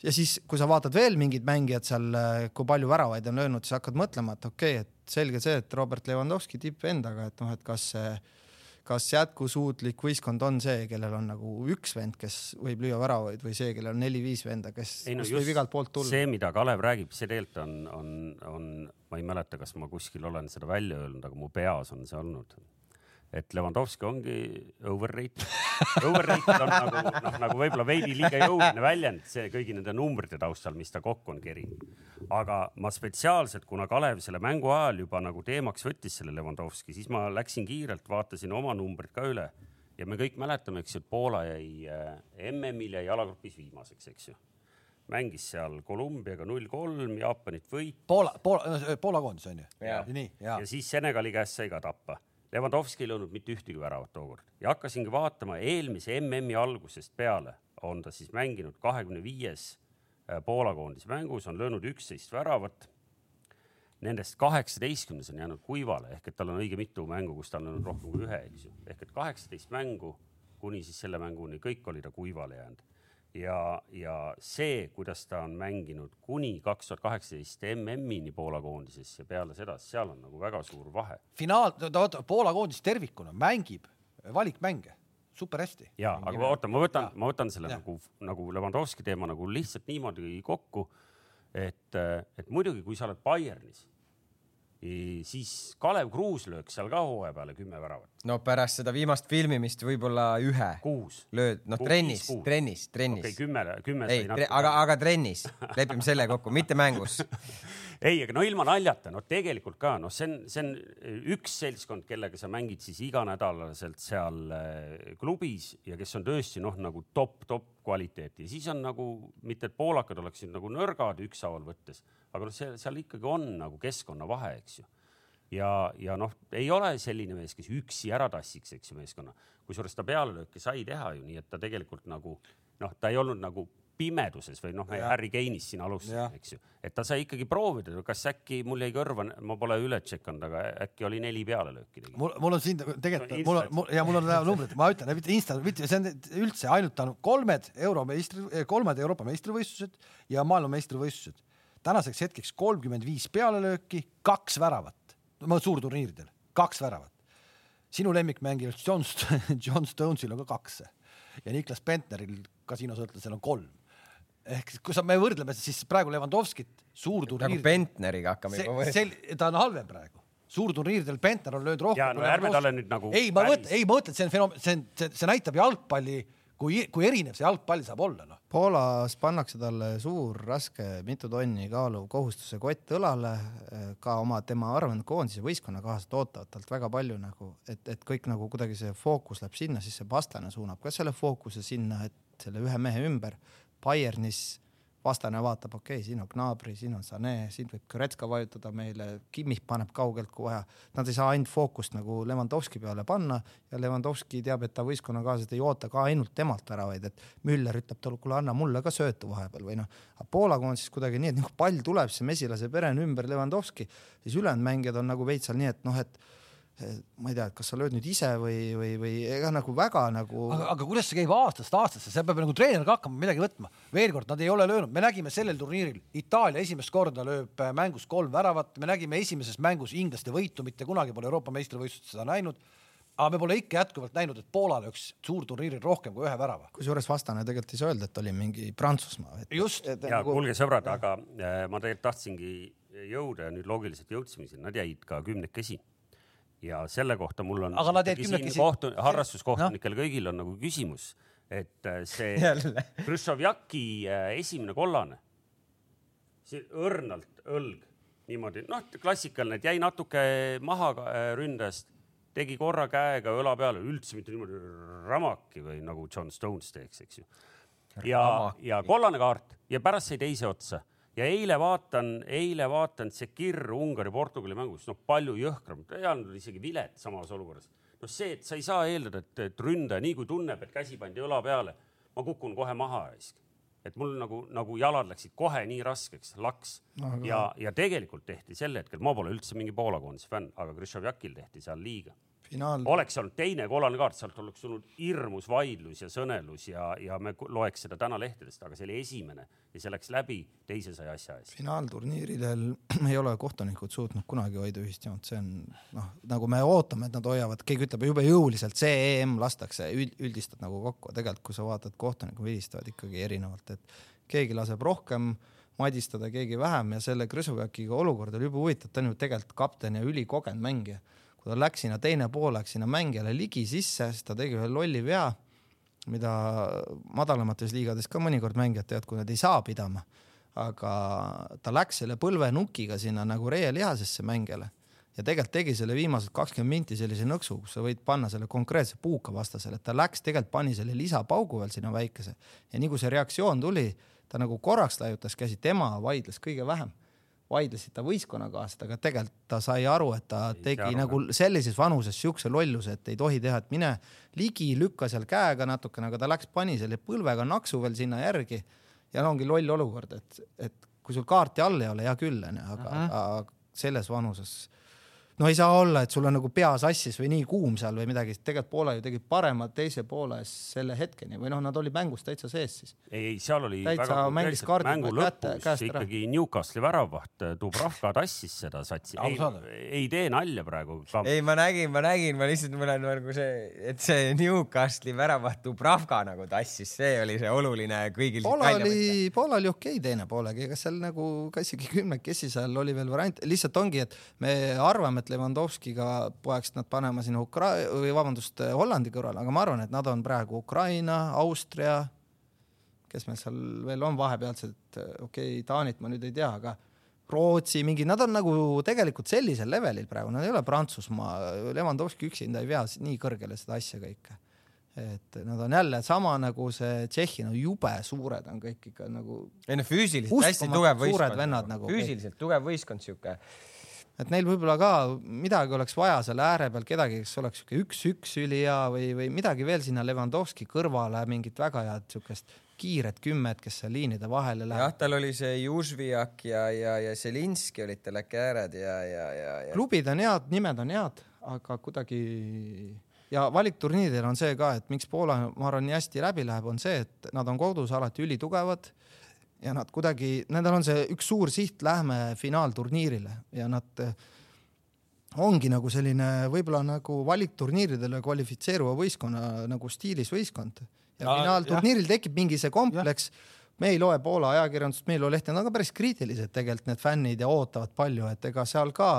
ja siis, kui sa vaatad veel mingid mängijad seal, kui palju väravaid on löönud, siis hakkad mõtlema, et okei okay,, et selge see, et Robert Lewandowski tippvend, aga et noh, et kas see, kas jätkusuutlik võistkond on see, kellel on nagu üks vend, kes võib lüüa väravaid või see, kellel on neli-viis venda, kes, no, võib igalt poolt tulla. see, mida Kalev räägib, see tegelikult on, on, on, ma ei mäleta, kas ma kuskil olen seda välja öelnud, aga mu peas on see olnud et Levanovski ongi overrated. Overrated on nagu noh, nagu võib-olla veidi liiga jõuline väljend, see kõigi nende numbrite taustal, mis ta kokku on kerinud. aga ma spetsiaalselt, kuna Kalev selle mängu ajal juba nagu teemaks võttis selle Levanovski, siis ma läksin kiirelt, vaatasin oma numbrid ka üle ja me kõik mäletame, eks ju, et Poola jäi äh, MM-il jäi jalagrupis viimaseks, eks ju mängis seal Kolumbiaga null kolm, Jaapanit võit. Poola, Poola, Poola koondis on ju? nii, ja siis Senegali käest sai ka tappa Levandovski ei löönud mitte ühtegi väravat tookord. Ja hakkasingi vaatama eelmise MM-i algusest peale. On ta siis mänginud kahekümne viies äh, Poola koondise mängus, on löönud üksteist väravat. Nendest kaheksateistkümnes on jäänud kuivale ehk et tal on õige mitu mängu, kus ta on löönud rohkem kui ühe, eks ju, ehk et kaheksateist mängu kuni siis selle mänguni kõik oli ta kuivale jäänud ja, ja see, kuidas ta on mänginud kuni kaks tuhat kaheksateist MM-ini Poola koondises ja peale seda, seal on nagu väga suur vahe. finaal, oota, Poola koondis tervikuna mängib valikmänge super hästi. ja, aga oota, ma võtan, ma võtan selle ja. nagu, nagu Levanovski teema nagu lihtsalt niimoodi kokku, et, et muidugi, kui sa oled Bayernis siis Kalev Kruus lööks seal ka hooaja peale kümme väravat. No pärast seda viimast filmimist võib-olla ühe. lööd, noh trennis, trennis, trennis. okei okay,, kümme, kümme. ei, aga, aga trennis, lepime selle kokku, mitte mängus ei, aga no ilma naljata, no tegelikult ka, noh, see on, see on üks seltskond, kellega sa mängid siis iganädalaselt seal äh, klubis ja kes on tõesti noh, nagu top, top kvaliteeti ja siis on nagu mitte, et poolakad oleksid nagu nõrgad ükshaaval võttes aga noh, seal, seal ikkagi on nagu keskkonnavahe, eks ju. Ja, ja noh, ei ole selline mees, kes üksi ära tassiks, eks ju, meeskonna. kusjuures ta pealelööke sai teha ju, nii et ta tegelikult nagu noh, ta ei olnud nagu pimeduses või noh, Harry Kane'ist siin alustasime, eks ju, et ta sai ikkagi proovida, kas äkki mul jäi kõrva, ma pole üle tšekanud, aga äkki oli neli pealelööki. mul, mul on siin tegelikult no,, mul on, ja mul on numbrid, ma ütlen, mitte insta, mitte see on üldse ainult on kolmed euromeistri, kolmed Euroopa meistrivõistlused ja maailmameistrivõistlused. Tänaseks hetkeks kolmkümmend viis pealelööki, kaks väravat, suurturniiridel, kaks väravat. sinu lemmikmängijal John, John Stonesil on ka kaks ja Niklas Bentneril kasiinosõltlasel on kolm ehk kui sa, me võrdleme siis praegu Levandovskit suurturniiridel. nagu Bentneriga hakkame juba võrdlema. ta on halvem praegu suurturniiridel Bentner on löönud rohkem. ja no ärme talle nüüd nagu. ei, ma mõtlen, ei ma mõtlen, see on fenomen, see on, see, see näitab jalgpalli kui, kui erinev see jalgpall saab olla, noh. Poolas pannakse talle suur, raske, mitu tonni kaaluv kohustuse kott õlale, ka oma, tema arvan, koondise võistkonnakaaslased ootavad talt väga palju nagu, et, et kõik nagu kuidagi see fookus läheb sinna, siis see vastane suunab ka selle fookuse sinna, et selle ühe mehe ümber. Bayernis vastane vaatab, okei okay,, siin on Gnabry, siin on Sané, siin võib Kõretska vajutada meile, Kimmih paneb kaugelt, kui vaja. Nad ei saa ainult fookust nagu Levanovski peale panna ja Levanovski teab, et ta võistkonnakaaslased ei oota ka ainult temalt väravaid, et Müller ütleb talle, kuule anna mulle ka söötu vahepeal või noh. Poola koondises kuidagi nii, et nagu pall tuleb, see mesilase pere on ümber Levanovski, siis ülejäänud mängijad on nagu veits seal nii, et noh, et ma ei tea, et kas sa lööd nüüd ise või, või, või ega nagu väga nagu. aga, aga kuidas see käib aastast aastasse, seal peab nagu treener ka hakkama midagi võtma. veel kord, nad ei ole löönud, me nägime sellel turniiril, Itaalia esimest korda lööb äh, mängus kolm väravat, me nägime esimeses mängus inglaste võitu, mitte kunagi pole Euroopa meistrivõistlustes seda näinud aga me pole ikka jätkuvalt näinud, et Poola lööks suurturniiril rohkem kui ühe värava. kusjuures vastane tegelikult ei saa öelda, et oli mingi Prantsusmaa. just. ja nagu... kuulge, sõbrad, aga äh, ma tegelikult tahtsingi jõuda ja nüüd loogiliselt jõudsime siin, nad jäid ka kümnekesi ja selle kohta mul on. aga nad jäid kümnekesi. kohtu-, harrastuskohtunikel no. kõigil on nagu küsimus, et äh, see Hruštšovjaki äh, esimene kollane, see õrnalt õlg niimoodi, noh, klassikaline, et jäi natuke maha äh, ründest, tegi korra käega õla peale, üldse mitte niimoodi ramaki või nagu John Stones teeks, eks ju. ja, ja kollane kaart ja pärast sai teise otsa ja eile vaatan, eile vaatan Sekir Ungari-Portugali mängus, noh, palju jõhkram, ei olnud isegi vilet samas olukorras. noh, see, et sa ei saa eeldada, et, et ründaja nii kui tunneb, et käsi pandi õla peale, ma kukun kohe maha raisk. et mul nagu, nagu jalad läksid kohe nii raskeks, laks no,. ja, ja tegelikult tehti sel hetkel, ma pole üldse mingi Poola koondise fänn, aga Grishov-Jakil tehti seal liiga finaal. oleks olnud teine kollane kaart, sealt oleks tulnud hirmus vaidlus ja sõnelus ja, ja me loeks seda täna lehtedest, aga see oli esimene ja see läks läbi, teise sai asja eest. finaalturniiridel ei ole kohtunikud suutnud kunagi hoida ühist joont, see on noh, nagu me ootame, et nad hoiavad, keegi ütleb jube jõuliselt, see EM lastakse, üldistad nagu kokku, tegelikult kui sa vaatad, kohtunikud vilistavad ikkagi erinevalt, et keegi laseb rohkem madistada, keegi vähem ja selle Krõsuväkiga olukord oli jube huvitav, ta on ju tegelikult kapten ja ülikogenud mängija kui ta läks sinna teine pool, läks sinna mängijale ligi sisse, siis ta tegi ühe lolli vea, mida madalamates liigades ka mõnikord mängijad teevad, kui nad ei saa pidama. aga ta läks selle põlvenukiga sinna nagu reielihasesse mängijale ja tegelikult tegi selle viimased kakskümmend minti sellise nõksu, kus sa võid panna selle konkreetse puuka vastasele, et ta läks, tegelikult pani selle lisapaugu veel sinna väikese ja nii kui see reaktsioon tuli, ta nagu korraks laiutas käsi, tema vaidles kõige vähem vaidlesid ta võistkonnakaaslased, aga tegelikult ta sai aru, et ta ei tegi aru, nagu sellises vanuses siukse lolluse, et ei tohi teha, et mine ligi, lükka seal käega natukene, aga ta läks, pani selle põlvega naksu veel sinna järgi ja ongi loll olukord, et, et kui sul kaarti all ei ole, hea küll, onju, aga selles vanuses no ei saa olla, et sul on nagu pea sassis või nii kuum seal või midagi, tegelikult Poola ju tegi parema teise poole selle hetkeni või noh, nad olid mängus täitsa sees siis. ei, ei seal oli täitsa mängis kaardi mängu lõpus ikkagi Newcastli väravvaht äh, Dubravka tassis seda satsi. ei, ei tee nalja praegu. ei, ma nägin, ma nägin, ma lihtsalt, mul on nagu see, et see Newcastli väravvaht Dubravka nagu tassis, see oli see oluline kõigil. Poola oli, Poola oli okei okay, teine poolega, ega seal nagu ka isegi kümnekesi seal oli veel variant, lihtsalt ongi, et me arvame, et Levanovskiga peaks nad panema sinna Ukra- või vabandust, Hollandi kõrvale, aga ma arvan, et nad on praegu Ukraina, Austria, kes meil seal veel on vahepealsed, okei okay,, Taanit ma nüüd ei tea, aga Rootsi mingi, nad on nagu tegelikult sellisel levelil praegu, nad ei ole Prantsusmaa, Levanovski üksinda ei vea nii kõrgele seda asja kõike. et nad on jälle sama nagu see Tšehhi, no jube suured on kõik ikka nagu. ei no füüsiliselt hästi tugev võistkond, nagu, füüsiliselt tugev võistkond sihuke et neil võib-olla ka midagi oleks vaja selle ääre peal, kedagi, kes oleks sihuke üks-üks ülihea või, või midagi veel sinna Levandovski kõrvale, mingit väga head siukest kiiret kümmet, kes seal liinide vahele läheb. jah, tal oli see Južvijak ja, ja, ja Zelinski olid tal äkki ääred ja, ja, ja, ja. klubid on head, nimed on head, aga kuidagi ja valikturniiridel on see ka, et miks Poola, ma arvan, nii hästi läbi läheb, on see, et nad on kodus alati ülitugevad ja nad kuidagi, nendel on see üks suur siht, lähme finaalturniirile. Ja nad eh, ongi nagu selline võib-olla nagu valikturniiridele kvalifitseeruva võistkonna nagu stiilis võistkond. Ja no, finaalturniiril tekib mingi see kompleks. me ei loe Poola ajakirjandust, me ei loe lehti, nad on ka päris kriitilised tegelikult need fännid ja ootavad palju, et ega seal ka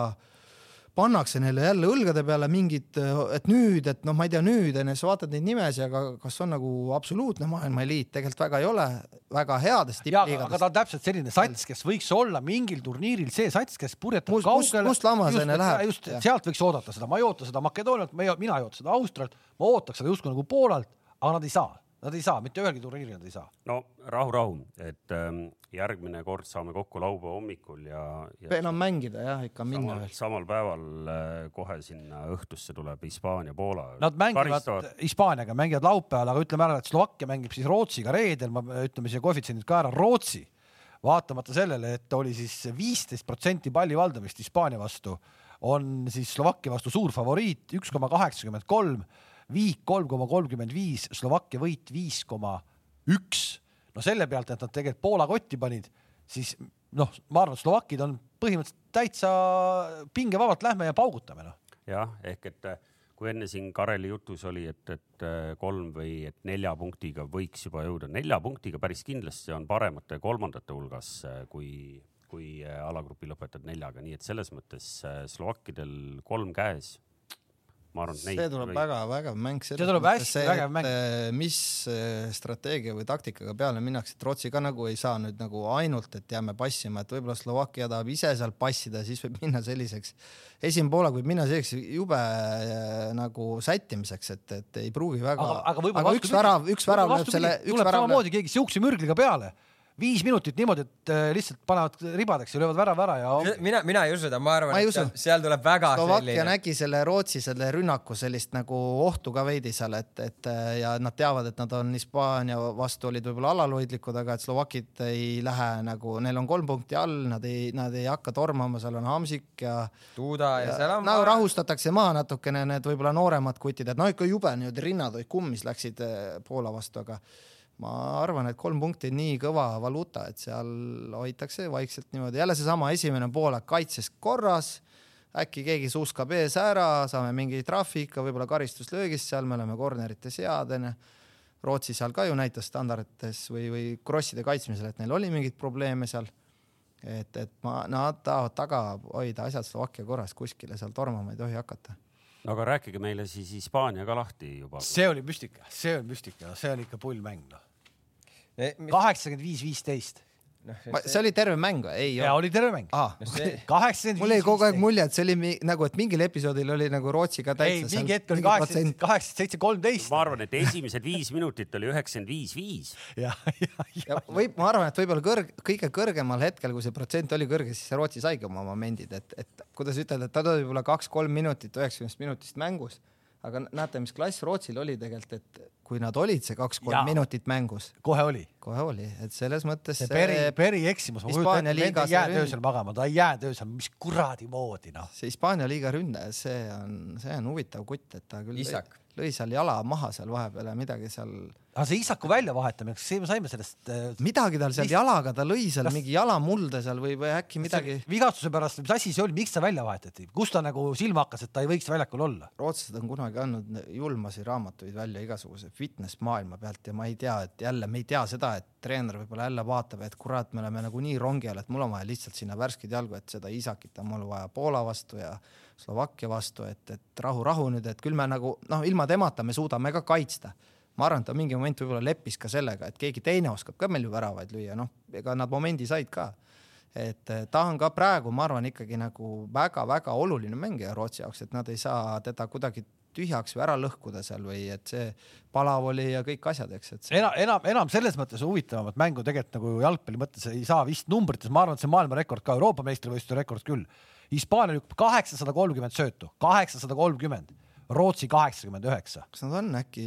pannakse neile jälle õlgade peale mingid, et nüüd, et noh, ma ei tea, nüüd onju, sa vaatad neid nimesi, aga kas on nagu absoluutne maailma eliit, tegelikult väga ei ole, väga headest tippliigadest. aga ta on täpselt selline sats, kes võiks olla mingil turniiril see sats, kes purjetab must, kaugele. must lammas onju läheb. just, sealt võiks oodata seda, ma ei oota seda Makedoonialt, mina ei oota seda Austrialt, ma ootaks seda justkui nagu Poolalt, aga nad ei saa Nad ei saa, mitte ühelgi turniiril nad ei saa. no rahu, rahu, et ähm, järgmine kord saame kokku laupäeva hommikul ja, ja. enam mängida jah, ikka minna veel. samal päeval äh, kohe sinna õhtusse tuleb Hispaania-Poola. Nad mängivad Hispaaniaga, mängivad laupäeval, aga ütleme ära, et Slovakkia mängib siis Rootsiga reedel, ma ütleme siia koefitsiendid ka ära, Rootsi vaatamata sellele, et oli siis viisteist protsenti palli valdamist Hispaania vastu, on siis Slovakkia vastu suur favoriit, üks koma kaheksakümmend kolm viik kolm koma kolmkümmend viis, Slovakkia võit viis koma üks. no selle pealt, et nad tegelikult Poola kotti panid, siis noh, ma arvan, et Slovakid on põhimõtteliselt täitsa pingevabalt lähme ja paugutame noh. jah, ehk et äh, kui enne siin Kareli jutus oli, et, et äh, kolm või et nelja punktiga võiks juba jõuda, nelja punktiga päris kindlasti on paremate kolmandate hulgas, äh, kui, kui alagrupi lõpetad neljaga, nii et selles mõttes Slovakkidel kolm käes ma arvan, et neid. see tuleb väga-vägev mäng. see tuleb hästi vägev mäng. mis äh, strateegia või taktikaga peale minnakse, et Rootsi ka nagu ei saa nüüd nagu ainult, et jääme passima, et võib-olla Slovakkia tahab ise seal passida, siis võib minna selliseks, esimene poolaeg võib minna selliseks jube äh, nagu sättimiseks, et, et ei pruugi väga. aga, aga, aga üks värav, üks värav lööb selle. tuleb samamoodi keegi siukse mürgliga peale viis minutit niimoodi, et äh, lihtsalt panevad ribadeks ja löövad värava ära ja. mina, mina ei usu seda, ma arvan, et seal, seal tuleb väga Slovakkia selline. nägi selle Rootsi selle rünnaku sellist nagu ohtu ka veidi seal, et, et äh, ja nad teavad, et nad on Hispaania vastu olid võib-olla alalhoidlikud, aga et slovakid ei lähe nagu, neil on kolm punkti all, nad ei, nad ei hakka tormama, seal on Hamsik ja. Tuuda ja, ja seal on. nagu rahustatakse maha natukene need võib-olla nooremad kutid, et no ikka jube niimoodi rinnad olid kummis, läksid äh, Poola vastu, aga ma arvan, et kolm punkti on nii kõva valuuta, et seal hoitakse vaikselt niimoodi, jälle seesama esimene poolek kaitses korras, äkki keegi suuskab ees ära, saame mingi trahvi ikka, võib-olla karistuslöögist seal, me oleme kornerites head onju. Rootsi seal ka ju näitas standardites või, või krosside kaitsmisel, et neil oli mingeid probleeme seal. et, et ma, nad tahavad taga hoida asjad Slovakkia korras, kuskile seal tormama ei tohi hakata no aga rääkige meile siis Hispaania ka lahti juba. see oli müstika, see on müstika, see on ikka pull mäng noh. Kaheksakümmend viis, viisteist noh, see oli terve mäng või? ei olnud? oli terve mäng ah.. kaheksakümmend viis. mul jäi kogu aeg mulje, et see oli nagu, et mingil episodil oli nagu Rootsi ka täitsa. ei, mingi hetk oli kaheksakümmend, kaheksakümmend seitse, kolmteist. ma arvan, et esimesed viis minutit oli üheksakümmend viis, viis. ja, ja, ja. võib, ma arvan, et võib-olla kõrg, kõige kõrgemal hetkel, kui see protsent oli kõrge, siis Rootsi saigi oma momendid, et, et kuidas ütelda, et ta oli võib-olla kaks-kolm minutit üheksakümnest minutist mängus aga näete, mis klass Rootsil oli tegelikult, et kui nad olid see kaks-kolm minutit mängus. kohe oli. kohe oli, et selles mõttes. see Peri, Peri eksimus, ma kujutan ette, nende ei jäänud öösel magama, ta ei jäänud öösel, mis kuradi moodi noh. see Hispaania liiga ründaja, see on, see on huvitav kutt, et ta küll Isak. Lõi seal jala maha seal vahepeal ja midagi seal aga see Isaku väljavahetamine, kas me saime sellest äh,? midagi tal seal Mis... jalaga, ta lõi seal kas... mingi jalamulde seal või, või äkki midagi. vigastuse pärast, mis asi see oli, miks ta välja vahetati, kus ta nagu silma hakkas, et ta ei võiks väljakul olla? rootslased on kunagi andnud julmasi raamatuid välja igasuguse fitness maailma pealt ja ma ei tea, et jälle me ei tea seda, et treener võib-olla jälle vaatab, et kurat, me oleme nagu nii rongi all, et mul on vaja lihtsalt sinna värskeid jalgu, et seda Isakit on mul vaja Poola vastu ja Slovakkia vastu, et, et rahu, rahu nüüd, et küll me nagu noh, ilma temata me suudame ka kaitsta ma arvan, et ta mingi moment võib-olla leppis ka sellega, et keegi teine oskab ka meil ju väravaid lüüa, noh, ega nad momendi said ka. et eh, ta on ka praegu, ma arvan, ikkagi nagu väga-väga oluline mängija Rootsi jaoks, et nad ei saa teda kuidagi tühjaks või ära lõhkuda seal või et see palav oli ja kõik asjad, eks, et see.... enam, enam, enam selles mõttes huvitavamat mängu tegelikult nagu jalgpalli mõttes ei saa vist numbrites, ma arvan, et see maailmarekord ka, Euroopa meistrivõistluste rekord küll. Hispaania lükkab kaheksasada kolmkümmend söötu, kaheksasada kolmkümmend Rootsi kaheksakümmend üheksa. kas nad on äkki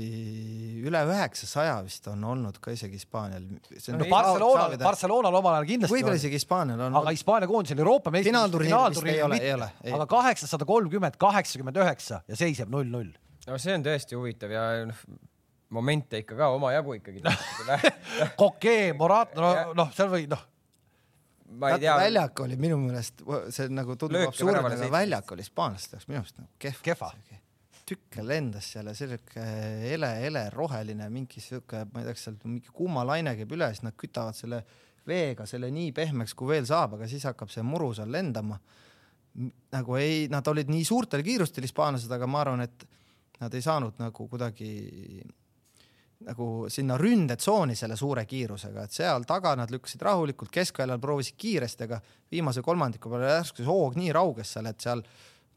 üle üheksasaja vist on olnud ka isegi Hispaanial? no Barcelonal, Barcelonal omal ajal kindlasti. võib-olla isegi Hispaanial on. aga Hispaania koondisel Euroopa meistrivõistlustel mitte, aga kaheksasada kolmkümmend, kaheksakümmend üheksa ja seis jääb null-null. no see on tõesti huvitav ja noh, momente ikka ka omajagu ikkagi Kokee, Morat, no noh, seal või noh ma ei tea. väljak oli minu meelest, see nagu tundub absurdne, aga väljak oli hispaanlaste jaoks minu arust nagu kehv. kehva tükk lendas seal ja siuke hele, hele roheline mingi siuke, ma ei tea, kas seal mingi kuumalaine käib üle, siis nad kütavad selle veega selle nii pehmeks, kui veel saab, aga siis hakkab see muru seal lendama. nagu ei, nad olid nii suurtel kiirustel hispaanlased, aga ma arvan, et nad ei saanud nagu kuidagi nagu sinna ründetsooni selle suure kiirusega, et seal taga nad lükkasid rahulikult, keskväljal proovisid kiiresti, aga viimase kolmandiku peale järsku see hoog nii rauges seal, et seal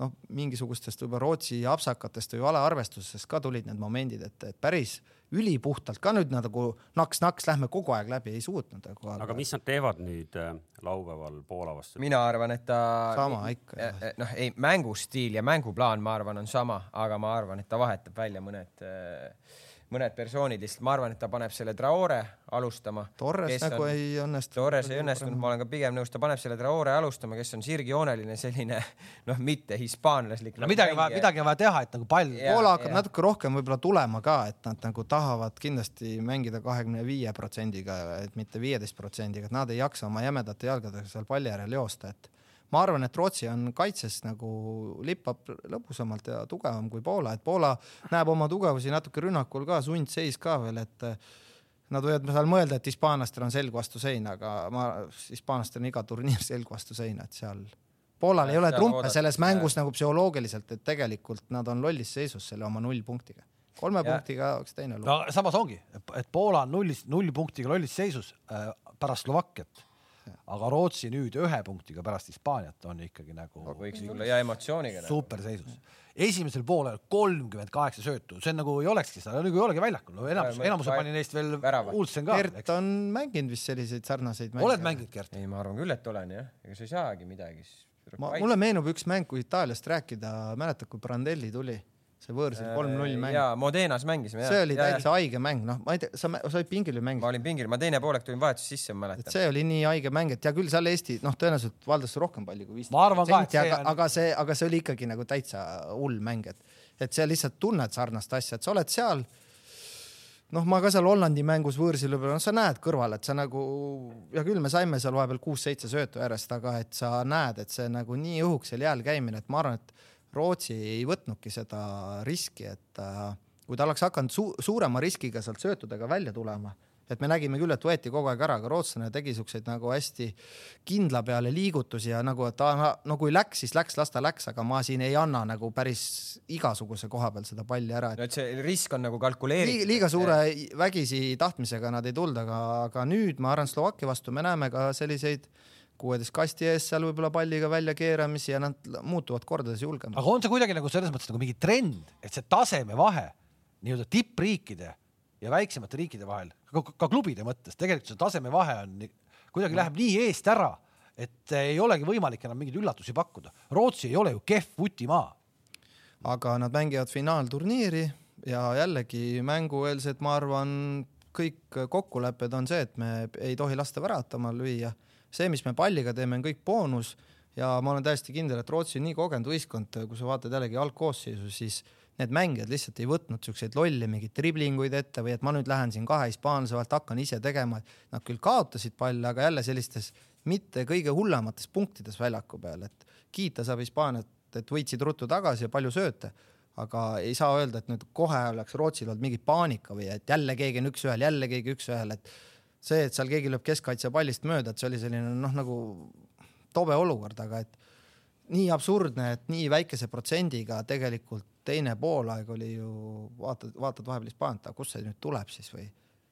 noh, mingisugustest võib-olla Rootsi apsakatest või valearvestusest ka tulid need momendid, et, et päris ülipuhtalt ka nüüd nagu naks-naks lähme kogu aeg läbi, ei suutnud nagu. aga mis nad teevad nüüd äh, laupäeval Poola vastu? mina arvan, et ta. sama ikka. Eh, eh, noh, ei mängustiil ja mänguplaan, ma arvan, on sama, aga ma arvan, et ta vahetab välja mõned äh, mõned persoonid lihtsalt, ma arvan, et ta paneb selle Traore alustama. Torres nagu on, ei õnnestunud. Torres ei õnnestunud, ma olen ka pigem nõus, ta paneb selle Traore alustama, kes on sirgjooneline selline noh, mitte hispaanlaslik. no midagi vaja, midagi on vaja teha, et nagu pall. Poola hakkab ja. natuke rohkem võib-olla tulema ka, et nad nagu tahavad kindlasti mängida kahekümne viie protsendiga, et mitte viieteist protsendiga, et nad ei jaksa oma jämedate jalgadega seal palli äärel joosta, et ma arvan, et Rootsi on kaitses nagu lippab lõbusamalt ja tugevam kui Poola, et Poola näeb oma tugevusi natuke rünnakul ka, sundseis ka veel, et nad võivad seal mõelda, et hispaanlastel on selg vastu seina, aga ma, hispaanlastel on iga turniir selg vastu seina, et seal Poolal ei ole trumpe selles mängus nagu psühholoogiliselt, et tegelikult nad on lollis seisus selle oma null punktiga. kolme ja. punktiga oleks teine lugu. no samas ongi, et Poola on nullis, null punktiga lollis seisus äh, pärast Slovakkiat aga Rootsi nüüd ühe punktiga pärast Hispaaniat on ikkagi nagu võiks tulla ja emotsiooniga. Nagu. superseisus. esimesel poolel kolmkümmend kaheksa söötu, see on nagu ei olekski seda, nagu ei olegi väljakul, no enamus, enamuse pani neist veel Uulsen ka. Gert on mänginud vist selliseid sarnaseid mänge. oled mänginud, Gert? ei, ma arvan küll, et olen jah, ega sa ei saagi midagi. ma, mulle meenub üks mäng, kui Itaaliast rääkida, mäletad, kui Brandelli tuli see võõrsil äh, kolm-null mäng. jaa, Modenas mängisime. see oli ja, täitsa haige mäng, noh, ma ei tea, sa, sa olid pingil või mängisid? ma olin pingil, ma teine poolek tulin vahetus sisse, ma mäletan. see oli nii haige mäng, et hea küll, seal Eesti noh, tõenäoliselt valdas rohkem palli kui viisteist. ma arvan ka, et see aga, on. aga see, aga see oli ikkagi nagu täitsa hull mäng, et, et sa lihtsalt tunned sarnast asja, et sa oled seal noh, ma ka seal Hollandi mängus võõrsil võib-olla, noh, sa näed kõrval, et sa nagu, hea küll, me saime seal vahepeal kuus-seitse söötu järjest, aga et sa näed, et see nagu nii õhuks seal jääl käimine, et ma arvan, et Rootsi ei võtnudki seda riski, et äh, kui ta oleks hakanud su suurema riskiga sealt söötudega välja tulema, et me nägime küll, et võeti kogu aeg ära, aga rootslane tegi siukseid nagu hästi kindla peale liigutusi ja nagu, et ta no kui läks, siis läks, las ta läks, aga ma siin ei anna nagu päris igasuguse koha peal seda palli ära et.... no et see risk on nagu kalkuleeritud. liiga suure vägisi tahtmisega nad ei tulnud, aga, aga nüüd ma arvan, Slovakkia vastu me näeme ka selliseid kuueteist kasti ees seal võib-olla palliga välja keeramisi ja nad muutuvad kordades julgemaks. aga on see kuidagi nagu selles mõttes nagu mingi trend, et see tasemevahe nii-öelda tippriikide ja väiksemate riikide vahel, ka klubide mõttes, tegelikult see tasemevahe on kuidagi läheb nii eest ära, et ei olegi võimalik enam mingeid üllatusi pakkuda. Rootsi ei ole ju kehv vutimaa. aga nad mängivad finaalturniiri ja jällegi mängueelsed, ma arvan, kõik kokkulepped on see, et me ei tohi lasta väratama lüüa see, mis me palliga teeme, on kõik boonus. Ja ma olen täiesti kindel, et Rootsi on nii kogenud võistkond, kui sa vaatad jällegi algkoosseisu, siis need mängijad lihtsalt ei võtnud siukseid lolle mingeid driblinguid ette või et ma nüüd lähen siin kahe hispaanlase vahelt, hakkan ise tegema, et nad küll kaotasid palle, aga jälle sellistes mitte kõige hullemates punktides väljaku peal, et kiita saab Hispaaniat, et võitsid ruttu tagasi ja palju sööte, aga ei saa öelda, et nüüd kohe oleks Rootsil olnud mingi paanika või et jälle keegi on üks-ühel, jälle keegi üks-ühel, et see, et seal keegi lööb keskkaitse pallist mööda, et see oli selline noh, nagu tobe olukord, aga et nii absurdne, et nii väikese protsendiga tegelikult teine poolaeg oli ju vaatad, vaatad vahepeal Hispaaniat, aga kust see nüüd tuleb siis või?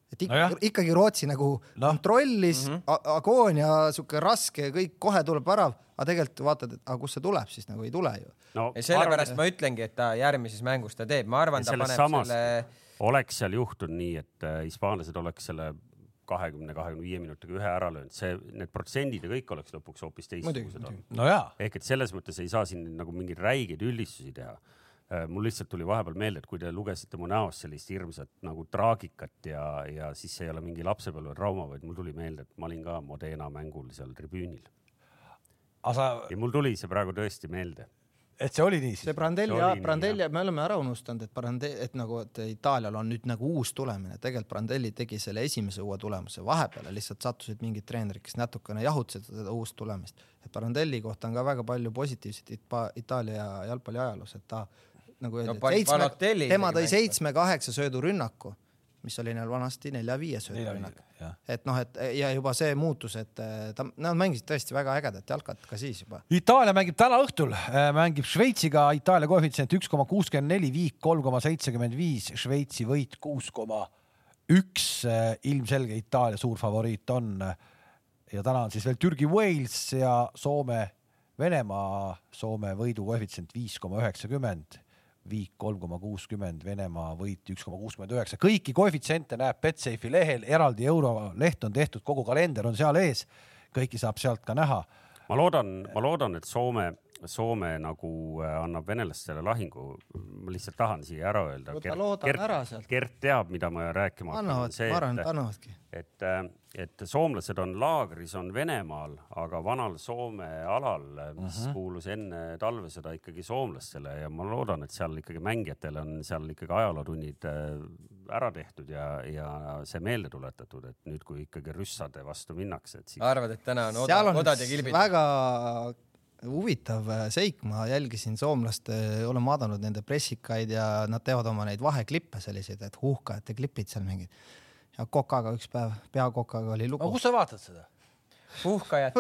et ikka, no ikkagi Rootsi nagu no. kontrollis mm -hmm. agoonia, sihuke raske, kõik kohe tuleb värav, aga tegelikult vaatad, et aga kust see tuleb siis nagu ei tule ju. no sellepärast ma ütlengi, et ta järgmises mängus ta teeb, ma arvan, ta paneb samas, selle. oleks seal juhtunud nii, et äh, hispaanlased oleks selle kahekümne, kahekümne viie minutiga ühe ära löönud, see, need protsendid ja kõik oleks lõpuks hoopis teistsugused olnud. no ehk et selles mõttes ei saa siin nagu mingeid räigeid üldistusi teha. Äh, mul lihtsalt tuli vahepeal meelde, et kui te lugesite mu näost sellist hirmsat nagu traagikat ja, ja siis see ei ole mingi lapsepõlvetrauma, vaid mul tuli meelde, et ma olin ka Modena mängul seal tribüünil. Sa... ja mul tuli see praegu tõesti meelde et see oli nii siis? see Brandelli, Brandelli, me oleme ära unustanud, et Brandelli, et nagu, et Itaalial on nüüd nagu uus tulemine, tegelikult Brandelli tegi selle esimese uue tulemuse, vahepeal lihtsalt sattusid mingid treenerid, kes natukene jahutasid seda uust tulemist. et Brandelli kohta on ka väga palju positiivset Itaalia jalgpalli ajaloos, et ta nagu öeldi no,, et seitsme, tema tõi seitsme-kaheksa söödu rünnaku mis oli neil vanasti nelja-viie söödurünnak. et noh, et ja juba see muutus, et äh, ta, nad mängisid tõesti väga ägedat jalkat ka siis juba. Itaalia mängib täna õhtul, äh, mängib Šveitsiga, Itaalia koefitsient üks koma kuuskümmend neli, viik kolm koma seitsekümmend viis, Šveitsi võit kuus koma üks, ilmselge Itaalia suur favoriit on. ja täna on siis veel Türgi, Wales ja Soome, Venemaa, Soome võidu koefitsient viis koma üheksakümmend viik kolm koma kuuskümmend, Venemaa võit üks koma kuuskümmend üheksa, kõiki koefitsiente näeb Betsafe'i lehel, eraldi euroleht on tehtud, kogu kalender on seal ees, kõiki saab sealt ka näha. ma loodan, ma loodan, et Soome Soome nagu äh, annab venelastele lahingu. ma lihtsalt tahan siia ära öelda. sealt. Gert teab, mida ma rääkima hakkan. annavad, et et, äh, et soomlased on laagris, on Venemaal, aga vanal Soome alal, mis uh. -huh. kuulus enne talvesõda ikkagi soomlastele ja ma loodan, et seal ikkagi mängijatel on seal ikkagi ajalootunnid äh, ära tehtud ja, ja see meelde tuletatud, et nüüd, kui ikkagi rüssade vastu minnakse, et siis. arvad, et täna on oda, odad ja kilbid? väga huvitav äh, seik, ma jälgisin soomlaste, olen vaadanud nende pressikaid ja nad teevad oma neid vaheklippe selliseid, et huhkajate klipid seal mingid. ja Kokaga üks päev, peakokaga oli lugu. kus sa vaatad seda? huhkajat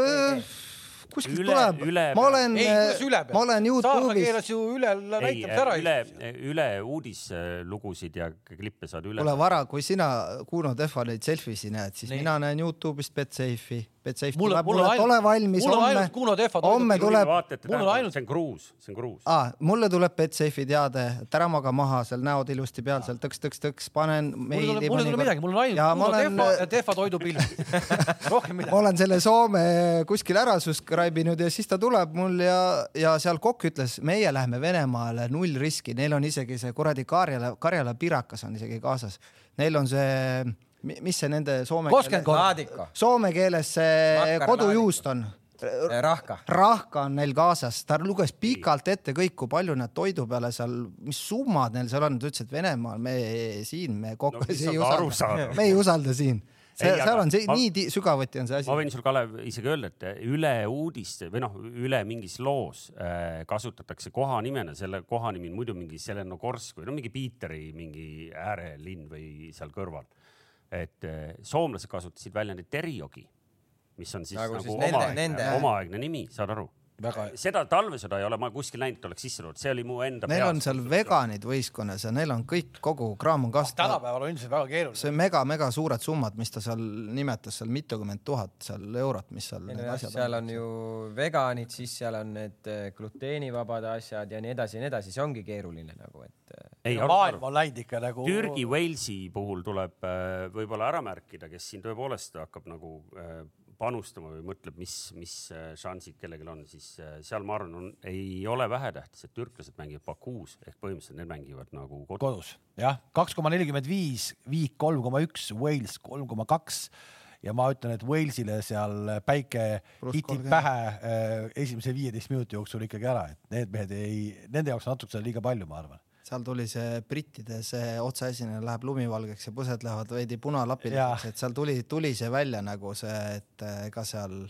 kuskilt tuleb, ma olen, ma olen Youtube'is. keeras ju üle näitamise ära. üle, üle uudislugusid ja klippe saad üle. kuule, Vara, kui sina Kuno Tehva neid selfisi näed, siis Nii. mina näen Youtube'ist Betsafe'i Betsafe tuleb, mulle ainult, ole valmis, homme, homme tuleb. mul on ainult, see on kruus, see on kruus ah,. mulle tuleb Betsafe'i teade, et ära maga maha, seal näod ilusti peal, seal tõks-tõks-tõks, panen mul ei tule midagi, mul on ainult Kuno olen... Tehva ja Tehva toidupilt rohkem midagi. ma olen selle Soome kuskil ära subscribe inud ja siis ta tuleb mul ja, ja seal kokk ütles, meie läheme Venemaale null riski, neil on isegi see kuradi Karjala, Karjala pirakas on isegi kaasas. Neil on see mis see nende soome keeles, soome keeles see kodujuust on? rahka. rahka on neil kaasas, ta luges pikalt ette kõik, kui palju nad toidu peale seal, mis summad neil seal on, ta ütles, et Venemaal me siin, me kokkasi no, ei usalda, me ei usalda siin. See, seal on see ma, nii sügavuti on see asi. ma võin sul, Kalev, isegi öelda, et üle uudiste või noh, üle mingis loos äh, kasutatakse kohanimena, selle koha nimi on muidu mingi Selenogorsk või no mingi Piiteri mingi äärelinn või seal kõrval et eh, soomlased kasutasid väljendit terjogi, mis on siis nagu, nagu siis omaaegne, omaaegne nimi, saad aru väga. seda talvesõda ei ole ma kuskil näinud, et oleks sisse tulnud, see oli mu enda. Neil on seal veganid võistkonnas ja neil on kõik, kogu kraam on kasvanud. tänapäeval on üldiselt väga keeruline. see mega-mega suured summad, mis ta seal nimetas, seal mitukümmend tuhat seal eurot, mis seal. seal on ju veganid, siis seal on need eh, gluteenivabad asjad ja nii edasi ja nii edasi, see ongi keeruline nagu, et. Eh, ei, maailm on läinud ikka nagu. Türgi, Walesi puhul tuleb eh, võib-olla ära märkida, kes siin tõepoolest hakkab nagu panustama või mõtleb, mis, mis äh, šansid kellelgi on, siis äh, seal ma arvan, on, ei ole vähetähtis, et türklased mängivad Bakuus ehk põhimõtteliselt need mängivad nagu kodus. kodus jah, kaks koma nelikümmend viis, Viik kolm koma üks, Wales kolm koma kaks. Ja ma ütlen, et Walesile seal päike hitib pähe äh, esimese viieteist minuti jooksul ikkagi ära, et need mehed ei, nende jaoks natukene liiga palju, ma arvan seal tuli see brittide see otseesineja läheb lumivalgeks ja põsed lähevad veidi punalapiliseks, et seal tuli, tuli see välja nagu see, et ega seal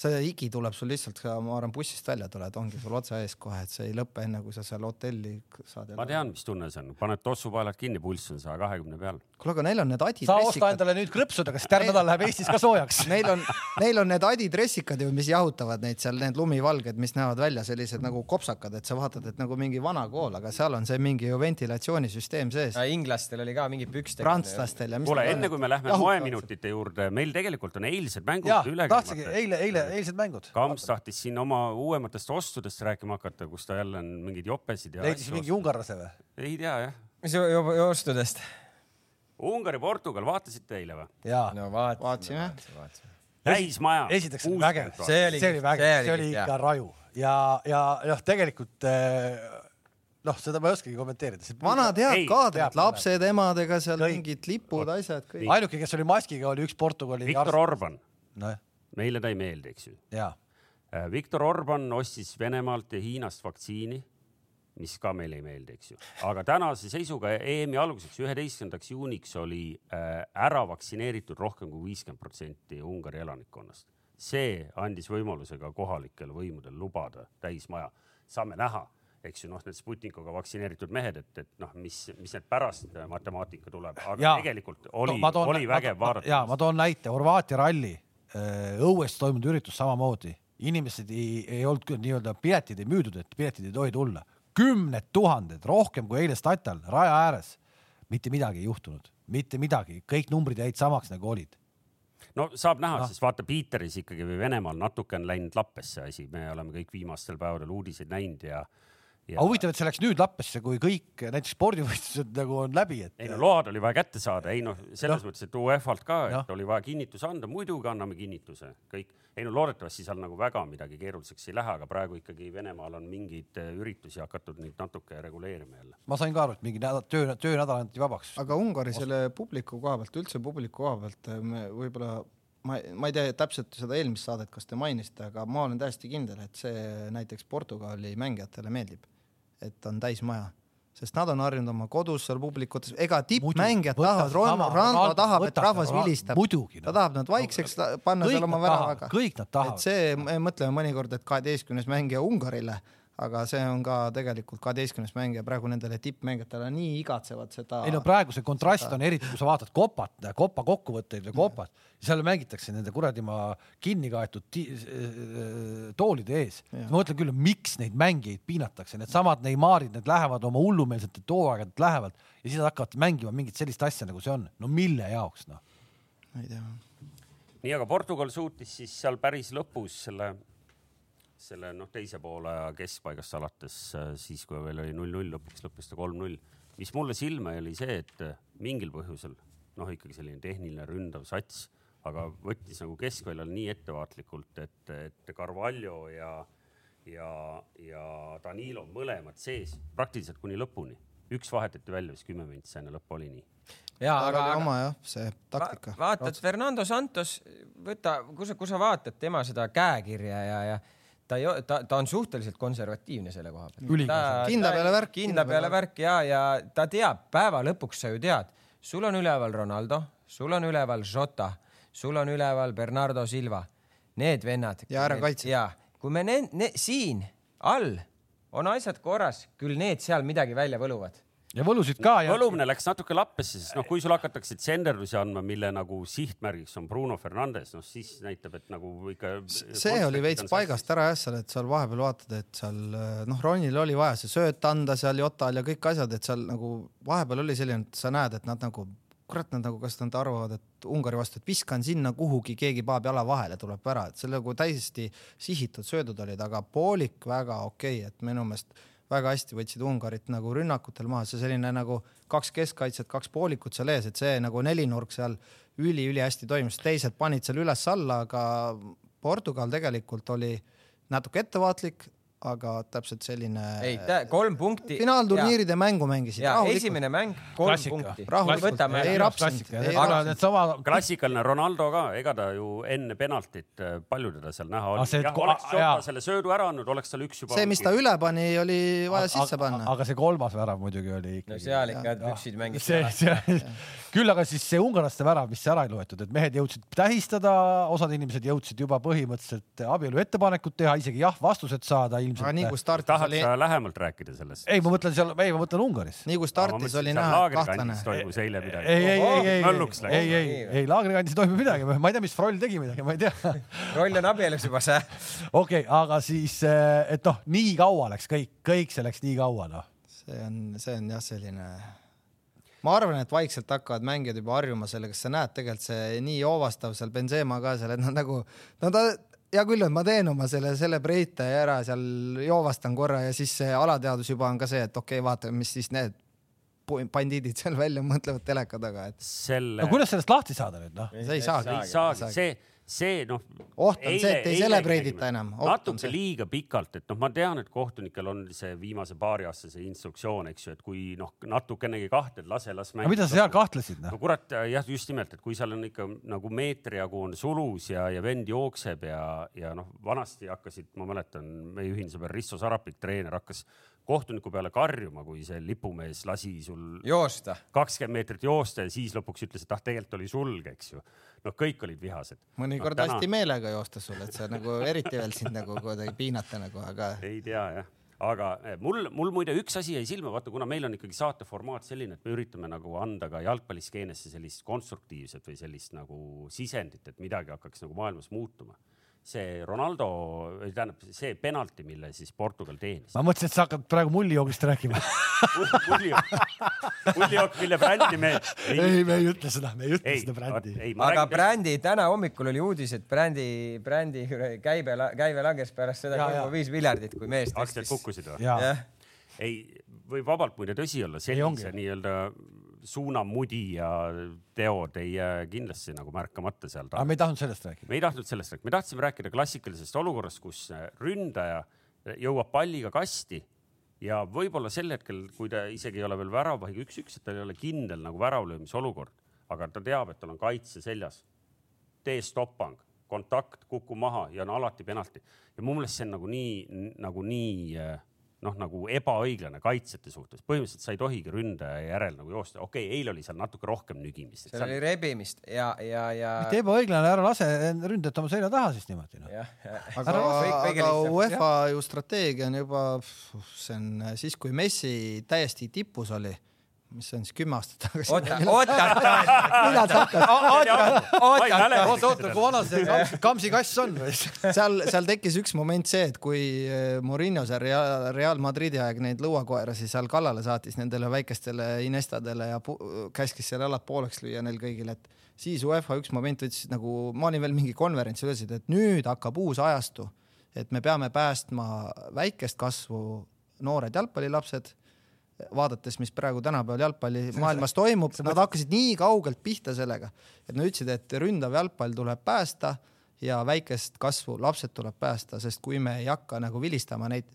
see higi tuleb sul lihtsalt ka, ma arvan, bussist välja tuled, ongi sul otse ees kohe, et see ei lõpe enne, kui sa seal hotelli saad. ma tean, mis tunne see on, paned tossupaelad kinni, pulss on saja kahekümne peal. kuule, aga neil on need adidressikad. sa osta endale nüüd krõpsud, aga siis järgmine nädal läheb Eestis ka soojaks Neil on, neil on need adidressikad ju, mis jahutavad neid seal, need lumivalged, mis näevad välja sellised nagu kopsakad, et sa vaatad, et nagu mingi vana kool, aga seal on see mingi ju ventilatsioonisüsteem sees. inglastel oli ka mingi pükste. prantslastel ja mis. kuule, enne kui me lähme moeminutite juurde, meil tegelikult on eilsed mängud üle. tahtsingi eile, eile, eilsed mängud. Kams tahtis siin oma uuematest ostudest rääkima hakata, kus ta jälle on mingeid jopesid ja. leidis mingi ungarlase või? ei tea jah. mis ostudest? Ungari-Portugal, vaatasite eile või? no vaatasime. vaatasime. täismaja. esiteks oli vägev, see oli, see oli vägev, see oli ikka raju ja, ja noh, tegelikult eh, noh, seda ma ei oskagi kommenteerida. vanad head kaadrid, lapsed emadega seal kõik. mingid lipud, asjad. ainuke, kes oli maskiga, oli üks Portugali. Viktor Orban no meile ta ei meeldi, eks ju. Äh, Viktor Orban ostis Venemaalt ja Hiinast vaktsiini, mis ka meile ei meeldi, eks ju. aga tänase seisuga EM-i alguseks, üheteistkümnendaks juuniks oli äh, ära vaktsineeritud rohkem kui viiskümmend protsenti Ungari elanikkonnast. see andis võimaluse ka kohalikel võimudel lubada täismaja. saame näha, eks ju noh, need Sputnikuga vaktsineeritud mehed, et, et noh, mis, mis need pärast matemaatika tuleb, aga Ja. tegelikult oli no,, oli vägev vaadata. ja ma toon näite, Horvaatia ralli äh, õues toimunud üritus samamoodi, inimesed ei, ei olnud nii-öelda piletid ei müüdud, et piletid ei tohi tulla, kümned tuhanded, rohkem kui eile Statal raja ääres. mitte midagi ei juhtunud, mitte midagi, kõik numbrid jäid samaks nagu olid. no saab näha no., sest vaata Piiteris ikkagi või Venemaal natuke on läinud lappesse asi, me oleme kõik viimastel päevadel uudiseid näinud ja, ja. Aga huvitav, et see läks nüüd lappesse, kui kõik näiteks spordivõistlused nagu on läbi, et. ei no load oli vaja kätte saada, ei noh, selles Noh. mõttes, et UEFA-lt ka, et oli vaja kinnitus anda, muidugi anname kinnituse, kõik. ei no loodetavasti seal nagu väga midagi keeruliseks ei lähe, aga praegu ikkagi Venemaal on mingeid eh, üritusi hakatud neid natuke reguleerima jälle. ma sain ka aru, et mingi nädal, töö, töönädal anti vabaks. aga Ungari selle publiku koha pealt, üldse publiku koha pealt me võib-olla ma, ma ei tea täpselt seda eelmist saadet, kas te mainisite, aga ma olen täiesti kindel, et see näiteks Portugali mängijatele meeldib, et on täismaja, sest nad on harjunud oma kodus seal publikutes, ega tippmängijad tahavad, Ronaldo tahab, et rahvas vilistab, ta tahab nad vaikseks panna seal oma väravaga. kõik nad et tahavad. see, me mõtleme mõnikord, et kaheteistkümnes mängija Ungarile, aga see on ka tegelikult kaheteistkümnes mängija praegu nendele tippmängijatele nii igatsevad seda. ei no praegu see kontrast on eriti, kui sa vaatad kopat, kopa kokkuvõtteid või kopat, seal mängitakse nende kuradi maa kinni kaetud toolide ees. ma mõtlen küll, miks neid mängijaid piinatakse, needsamad Neymarid, need lähevad oma hullumeelsete tooaegadelt lähevad ja siis nad hakkavad mängima mingit sellist asja, nagu see on. no mille jaoks noh? ma ei tea. nii, aga Portugal suutis siis seal päris lõpus selle, selle noh, teise poole keskpaigast alates äh, siis, kui veel oli null-null, lõpuks lõppes ta kolm-null. mis mulle silma jäi, oli see, et äh, mingil põhjusel noh, ikkagi selline tehniline ründav sats, aga võttis nagu keskväljal nii ettevaatlikult, et, et Carvalho ja, ja, ja Danilo mõlemad sees praktiliselt kuni lõpuni. üks vahetati välja vist kümme minti enne lõppu oli nii ja aga, aga oma jah, see taktika. va vaatad Fernando Santos, võta, kui sa, kui sa vaatad tema seda käekirja ja, ja ta ei, ta, ta on suhteliselt konservatiivne selle koha pealt. Kindla peale värk, kindla peale värk ja, ja ta teab, päeva lõpuks sa ju tead, sul on üleval Ronaldo, sul on üleval Jota, sul on üleval Bernardo Silva, need vennad. Ja äärekaitsjad. ja kui me ne, ne, siin all on asjad korras, küll need seal midagi välja võluvad ja võlusid ka ja. võlumine läks natuke lappesse, sest noh, kui sul hakatakse tsenderdusi andma, mille nagu sihtmärgiks on Bruno Fernandes, noh siis näitab, et nagu ikka. see oli veits paigast ära jah, seal, et seal vahepeal vaatad, et seal noh, Ronil oli vaja see sööt anda seal Jotal ja kõik asjad, et seal nagu vahepeal oli selline, et sa näed, et nad nagu kurat, nad nagu, kas nad arvavad, et Ungari vastu, et viskan sinna kuhugi, keegi paneb jala vahele, tuleb ära, et see nagu täiesti sihitud söödud olid, aga poolik väga okei okay,, et minu meelest väga hästi võtsid Ungarit nagu rünnakutel maha, see selline nagu kaks keskkaitset, kaks poolikut seal ees, et see nagu nelinurk seal üli-ülihästi toimis, teised panid seal üles-alla, aga Portugal tegelikult oli natuke ettevaatlik, aga täpselt selline. ei, kolm punkti. finaalturniiride mängu mängisid. ja esimene mäng, kolm Klassika. punkti. Rahulikult. võtame Ei rapsinud. Aga needsama. klassikaline Ronaldo ka, ega ta ju enne penaltit äh, palju teda seal näha Aga oli. jah, oleks. Jota selle söödu ära andnud, oleks tal üks juba. see, mis ta üle pani, oli vaja sisse panna. aga see kolmas värav muidugi oli ikkagi. no seal ikka püksid mängisid. küll aga siis see ungarlaste värav, mis ära ei loetud, et mehed jõudsid tähistada, osad inimesed jõudsid juba põhimõtteliselt abielu ettepanekut teha, isegi jah, vastused saada aga nii ilmselt. kui startis tahad oli, sa lähemalt rääkida sellest? ei, ma mõtlen seal, ei, ma mõtlen Ungaris. nii kui startis oli näha, et kahtlane. toimus eile midagi. ei, ei, ei, ei, ei, ei, ei, laagrikandis ei toimu midagi, ma ei tea, mis Froll tegi midagi, ma ei tea. roll on abielus juba see. okei okay,, aga siis, et noh, nii kaua läks kõik, kõik see läks nii kaua, noh. see on, see on jah, selline. ma arvan, et vaikselt hakkavad mängijad juba harjuma sellega, sest sa näed tegelikult see nii joovastav seal Benzema ka seal, et nad nagu, no ta hea küll, et ma teen oma selle celebrate ära seal joovastan korra ja siis see alateadus juba on ka see, et okei okay,, vaatame, mis siis need bandiidid seal välja mõtlevad teleka taga, et selle no kuidas sellest lahti saada nüüd, noh? sa ei saagi. ei saagi, see, see noh. oht on see, et ei celebrate ita enam. natuke liiga pikalt, et noh, ma tean, et kohtunikel on see viimase paari aasta see instruktsioon, eks ju, et kui noh, natukenegi kahtled, lase, las mängida. aga mida sa seal kahtlesid, noh? no kurat, jah, just nimelt, et kui seal on ikka nagu meetri jagu on sulus ja, ja vend jookseb ja, ja noh, vanasti hakkasid, ma mäletan, meie ühine sõber Risto Sarapik, treener, hakkas kohtuniku peale karjuma, kui see lipumees lasi sul joosta. kakskümmend meetrit joosta ja siis lõpuks ütles, et ah, tegelikult oli sulg, eks ju. noh, kõik olid vihased. mõnikord no, hästi meelega joostes sul, et sa nagu eriti veel sind nagu kuidagi piinata nagu, aga. ei tea jah, aga eh, mul, mul muide üks asi jäi silma, vaata, kuna meil on ikkagi saate formaat selline, et me üritame nagu anda ka jalgpalliskeenesse sellist konstruktiivset või sellist nagu sisendit, et midagi hakkaks nagu maailmas muutuma see Ronaldo, tähendab see penalti, mille siis Portugal teenis. ma mõtlesin, et sa hakkad praegu mullijoogist rääkima mullijook, mille brändi me. ei, me ei ütle seda, me ei ütle ei, seda brändi. aga brändi, täna hommikul oli uudis, et brändi, brändi käibe, käive langes pärast seda kolm koma viis miljardit, kui mees aktsiad kukkusid või? ei, võib vabalt muide tõsi olla, sellise nii-öelda suunamudi ja teod ei jää kindlasti nagu märkamata seal taga. aga me ei tahtnud sellest rääkida. me ei tahtnud sellest rääkida, me tahtsime rääkida klassikalisest olukorrast, kus ründaja jõuab palliga kasti ja võib-olla sel hetkel, kui ta isegi ei ole veel väravvahiga üks-üks, et tal ei ole kindel nagu väravlöömise olukord, aga ta teab, et tal on kaitse seljas. tee stoppang, kontakt, kuku maha ja on alati penalti ja mu meelest see on nagu nii, nagu nii äh, noh, nagu ebaõiglane kaitsjate suhtes, põhimõtteliselt sa ei tohigi ründaja järel nagu joosta, okei okay,, eile oli seal natuke rohkem nügimist. seal oli rebimist ja, ja, ja. mitte ebaõiglane, ära lase ründajat oma selja taha siis niimoodi no.. aga, aga UEFA ju strateegia on juba, see on siis, kui Messi täiesti tipus oli mis see on siis kümme aastat tagasi? oota, oota, oota, oota, oota, oota, kui vana see Kamsi kass on või? seal, seal tekkis üks moment see, et kui eh, Murillo seal Real, Real Madridi aeg neid lõuakoerasi seal kallale saatis nendele väikestele Inestadele ja käskis seal jalad pooleks lüüa neil kõigil, et siis UEFA üks moment võttis nagu, ma olin veel mingi konverentsil, ütlesid, et nüüd hakkab uus ajastu, et me peame päästma väikest kasvu noored jalgpallilapsed vaadates, mis praegu tänapäeval jalgpallimaailmas toimub, nad hakkasid nii kaugelt pihta sellega, et nad ütlesid, et ründav jalgpall tuleb päästa ja väikest kasvu lapsed tuleb päästa, sest kui me ei hakka nagu vilistama neid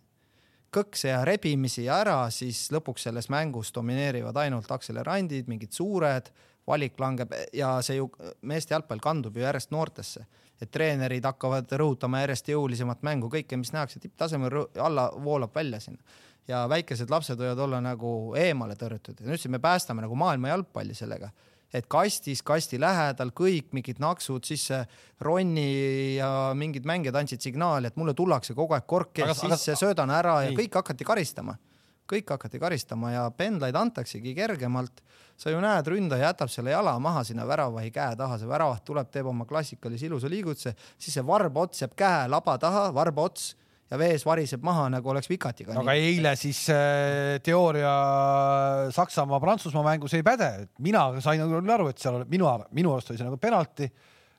kõkse ja rebimisi ära, siis lõpuks selles mängus domineerivad ainult akselerandid, mingid suured, valik langeb ja see ju meeste jalgpall kandub ju järjest noortesse, et treenerid hakkavad rõhutama järjest jõulisemat mängu, kõike, mis nähakse tipptasemel, alla voolab välja sinna ja väikesed lapsed võivad olla nagu eemale tõrjutud ja nüüd siis me päästame nagu maailma jalgpalli sellega, et kastis, kasti lähedal kõik mingid naksud sisse, Ronni ja mingid mängijad andsid signaali, et mulle tullakse kogu aeg kork ees sisse, söödan ära ja ei. kõik hakati karistama kõik hakati karistama ja pendlaid antaksegi kergemalt. sa ju näed, ründaja jätab selle jala maha sinna väravahi käe taha, see väravaht tuleb, teeb oma klassikalise ilusa liigutuse, siis see varbaots jääb käe laba taha, varbaots ja vees variseb maha, nagu oleks vikatiga. aga eile siis äh, teooria Saksamaa-Prantsusmaa mängus ei päde, mina sain küll aru, et seal minu, minu arust oli see nagu penalti.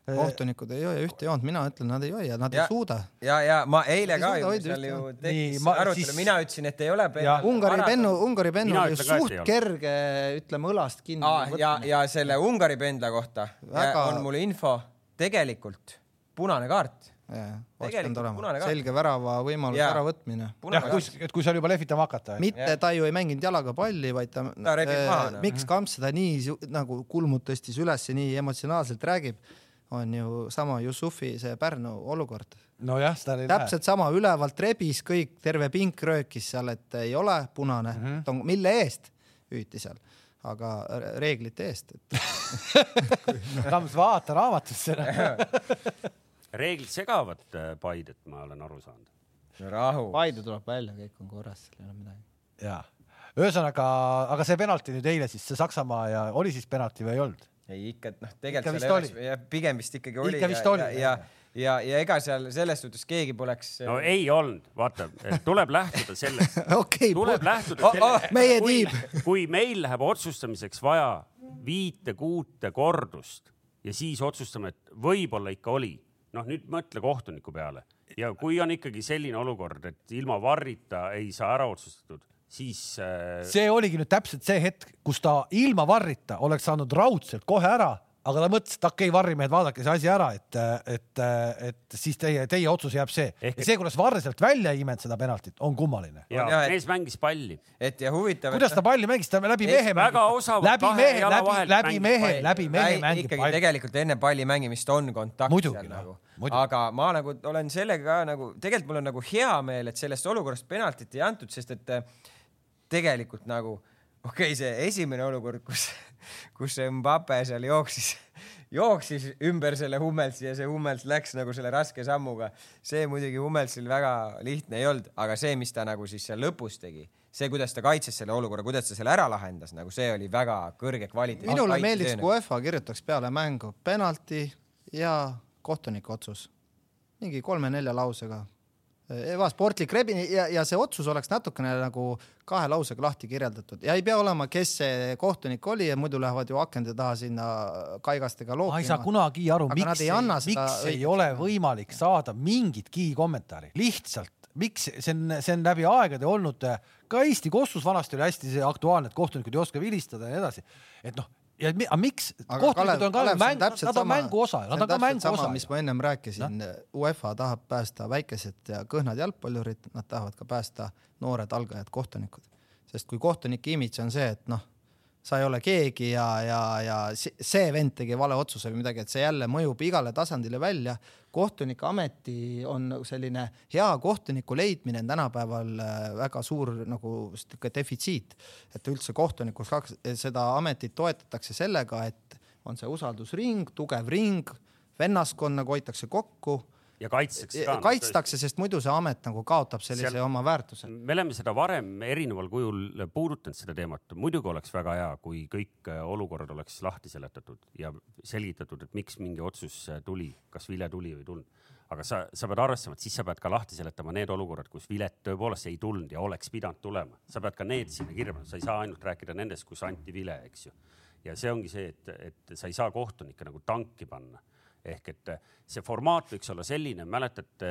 Kohtunikud ei hoia ühte joont, mina ütlen, nad ei hoia, nad ja, ei suuda. ja, ja ma eile ka ju seal ju tekkis arutelu. siis..., mina ütlesin, et ei ole. Ungari pennu, Ungari pennu oli suht kerge, ütleme õlast kinni ah,. ja, ja selle Ungari pendla kohta Väga... on mul info, tegelikult punane kaart selge värava võimaluse äravõtmine. jah, kui, et kui seal juba lehvitama hakata. mitte ja. ta ju ei mänginud jalaga palli, vaid ta, ta äh, maha, no. miks Kamps seda nii nagu kulmud tõstis üles, nii emotsionaalselt räägib, on ju sama Jussufi see Pärnu olukord. nojah, seda ei täpselt näe. sama, ülevalt rebis kõik, terve pink röökis seal, et ei ole punane mm, -hmm. mille eest hüüti seal aga reeglite eest et Kams, vaata raamatusse reeglid segavad äh, Paidet, ma olen aru saanud. rahu. Paide tuleb välja, kõik on korras, ei ole midagi. ja, ühesõnaga, aga see penalti nüüd eile siis, see Saksamaa ja oli siis penalti või ei olnud? ei ikka, noh, tegelikult seal oleks, pigem vist ikkagi oli. ikka vist oli. ja, ja, ja, ja ega seal selles suhtes keegi poleks. no ei olnud, vaata, tuleb lähtuda sellest okay, tuleb lähtuda oh, sellest oh,, meie tiim. kui meil läheb otsustamiseks vaja viite-kuute kordust ja siis otsustame, et võib-olla ikka oli noh, nüüd mõtle kohtuniku peale. Ja kui on ikkagi selline olukord, et ilma varrita ei saa ära otsustatud, siis äh.... see oligi nüüd täpselt see hetk, kus ta ilma varrita oleks saanud raudselt kohe ära aga ta mõtles, et okei okay,, varrimehed, vaadake see asi ära, et, et, et siis teie, teie otsus jääb see. ja see, kuidas Varre sealt välja ei imenud seda penaltit, on kummaline. ja, ja mees mängis palli. et ja huvitav. kuidas ta palli mängis, ta läbi mehe mängis. läbi mehe, läbi, läbi mehe, läbi mehe mängib palli. tegelikult enne palli mängimist on kontakt. muidugi, nagu. aga ma nagu olen sellega ka nagu, tegelikult mul on nagu hea meel, et sellest olukorrast penaltit ei antud, sest et tegelikult nagu okei okay,, see esimene olukord, kus, kus Mbappe seal jooksis, jooksis ümber selle Hummelsi ja see Hummels läks nagu selle raske sammuga, see muidugi Hummelsil väga lihtne ei olnud, aga see, mis ta nagu siis seal lõpus tegi, see, kuidas ta kaitses selle olukorra, kuidas ta selle ära lahendas, nagu see oli väga kõrge kvaliteet. minule meeldiks, kui UEFA kirjutaks peale mängu penalti ja kohtuniku otsus. Mingi kolme-nelja lausega ebasportlik rebini ja, ja see otsus oleks natukene nagu kahe lausega lahti kirjeldatud ja ei pea olema, kes see kohtunik oli ja muidu lähevad ju akende taha sinna kaigastega loopima. ma ei saa kunagi aru, miks, ei, miks ei ole võimalik saada mingitki kommentaari, lihtsalt miks see on, see on läbi aegade olnud, ka Eesti kossus vanasti oli hästi see aktuaalne, et kohtunikud ei oska vilistada ja nii edasi. et noh, ja aga miks kohtunikud on ka Kalev, mäng, nad on sama, mängu osa, nad on ka mängu osa. mis ma ennem rääkisin no?, UEFA tahab päästa väikesed ja kõhnad jalgpallurid, nad tahavad ka päästa noored algajad kohtunikud, sest kui kohtunike imidž on see, et noh sa ei ole keegi ja, ja, ja see vend tegi vale otsuse või midagi, et see jälle mõjub igale tasandile välja. kohtunike ameti on selline hea kohtuniku leidmine on tänapäeval äh, väga suur nagu sihuke defitsiit, et üldse kohtunikus seda ametit toetatakse sellega, et on see usaldusring, tugev ring, vennaskond nagu hoitakse kokku ja kaitstakse ka. kaitstakse, sest muidu see amet nagu kaotab sellise Seal, oma väärtuse. me oleme seda varem erineval kujul puudutanud, seda teemat. muidugi oleks väga hea, kui kõik äh, olukorrad oleks lahti seletatud ja selgitatud, et miks mingi otsus äh, tuli, kas vile tuli või ei tulnud. aga sa, sa pead arvestama, et siis sa pead ka lahti seletama need olukorrad, kus vilet tõepoolest ei tulnud ja oleks pidanud tulema. sa pead ka need sinna kirja panema, sa ei saa ainult rääkida nendest, kus anti vile, eks ju. ja see ongi see, et, et sa ei saa kohtunikke nagu tanki panna ehk et eh, see formaat võiks olla selline, mäletate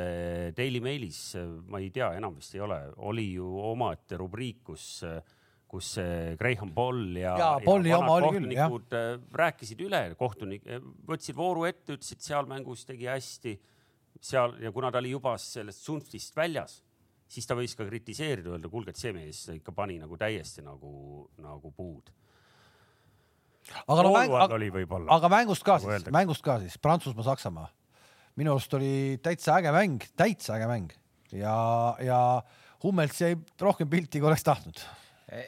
Daily Mailis, eh, ma ei tea, enam vist ei ole, oli ju omaette rubriik, kus, eh, kus Graham Paul ja, ja, ja kohtunikud küll, rääkisid üle, kohtunik, võtsid vooru ette, ütlesid seal mängus tegi hästi, seal ja kuna ta oli juba sellest Zunftist väljas, siis ta võis ka kritiseerida, öelda, kuulge, et see mees ikka pani nagu täiesti nagu, nagu puud aga no mäng, aga, aga mängust ka nagu siis, mängust ka siis Prantsusmaa-Saksamaa. minu arust oli täitsa äge mäng, täitsa äge mäng ja, ja Hummelt jäi rohkem pilti, kui oleks tahtnud.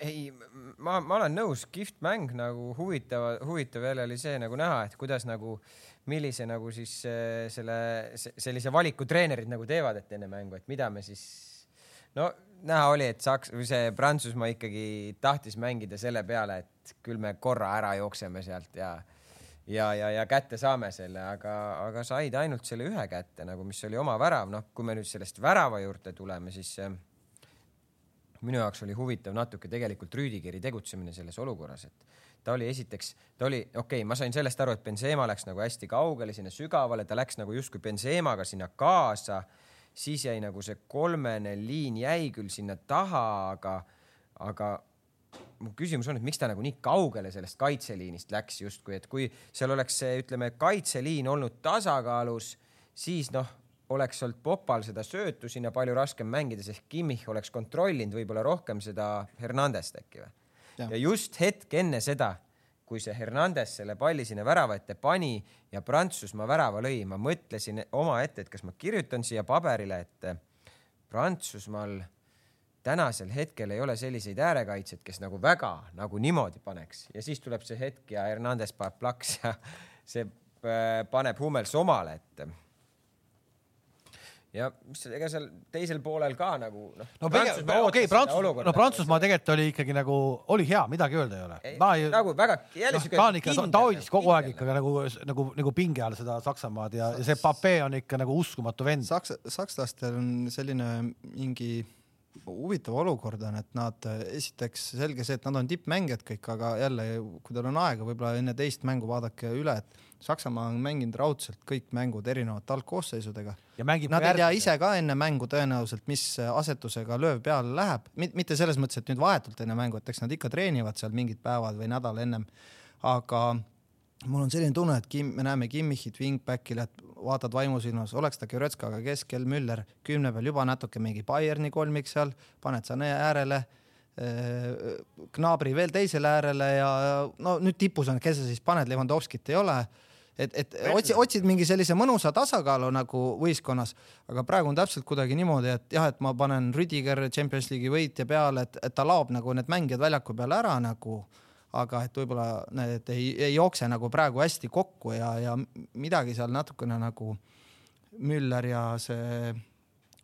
ei, ma, ma olen nõus, kihvt mäng nagu huvitav, huvitav jälle oli see nagu näha, et kuidas nagu, millise nagu siis äh, selle, sellise valiku treenerid nagu teevad, et enne mängu, et mida me siis no näha oli, et Saks- või see Prantsusmaa ikkagi tahtis mängida selle peale, et küll me korra ära jookseme sealt ja ja, ja, ja kätte saame selle, aga, aga said ainult selle ühe kätte nagu, mis oli oma värav, noh, kui me nüüd sellest värava juurde tuleme, siis äh, minu jaoks oli huvitav natuke tegelikult Rüüdigeri tegutsemine selles olukorras, et ta oli esiteks, ta oli, okei okay,, ma sain sellest aru, et Benzema läks nagu hästi kaugele sinna sügavale, ta läks nagu justkui Benzemaga sinna kaasa siis jäi nagu see kolmene liin jäi küll sinna taha, aga, aga mu küsimus on, et miks ta nagu nii kaugele sellest kaitseliinist läks justkui, et kui seal oleks see, ütleme, kaitseliin olnud tasakaalus, siis noh, oleks olnud Popal seda söötu sinna palju raskem mängida, sest Kimmich oleks kontrollinud võib-olla rohkem seda Hernandest äkki või. ja just hetk enne seda kui see Hernandez selle palli sinna värava ette pani ja Prantsusmaa värava lõi, ma mõtlesin omaette, et kas ma kirjutan siia paberile, et Prantsusmaal tänasel hetkel ei ole selliseid äärekaitsjaid, kes nagu väga nagu niimoodi paneks ja siis tuleb see hetk ja Hernandez paneb plaks ja see äh, paneb Hummels omale, et ja mis ega seal teisel poolel ka nagu noh. no okei okay,, Prantsusmaa, no Prantsusmaa tegelikult oli ikkagi nagu, oli hea, midagi öelda ei ole. Ei, nagu väga jälle no, siuke. ta on ikka, ta hoidis kogu aeg ikka nagu, nagu, nagu pinge all seda Saksamaad ja, ja see Pape on ikka nagu uskumatu vend. Saks-, sakslastel on selline mingi huvitav olukord on, et nad esiteks selge see, et nad on tippmängijad kõik, aga jälle, kui teil on aega, võib-olla enne teist mängu vaadake üle, et Saksamaa on mänginud raudselt kõik mängud erinevate algkoosseisudega. Nad ei tea ise ka enne mängu tõenäoliselt, mis asetusega lööv peale läheb, mitte selles mõttes, et nüüd vahetult enne mängu, et eks nad ikka treenivad seal mingid päevad või nädal ennem. aga mul on selline tunne, et Kim, me näeme Kimmichit wingback'ile, et vaatad vaimusilmas, oleks ta Göretskaga keskel, Müller kümne peal juba natuke mingi Bayerni kolmik seal, paned sa äärele Gnabri veel teisele äärele ja no nüüd tipus on, kes sa siis paned, Levandovskit ei ole. Et, et otsi, otsid mingi sellise mõnusa tasakaalu nagu võistkonnas, aga praegu on täpselt kuidagi niimoodi, et jah, et ma panen Rüdiger Champions League'i võitja peale, et, et ta laob nagu need mängijad väljaku peale ära nagu, aga et võib-olla need ei, ei jookse nagu praegu hästi kokku ja, ja midagi seal natukene nagu Müller ja see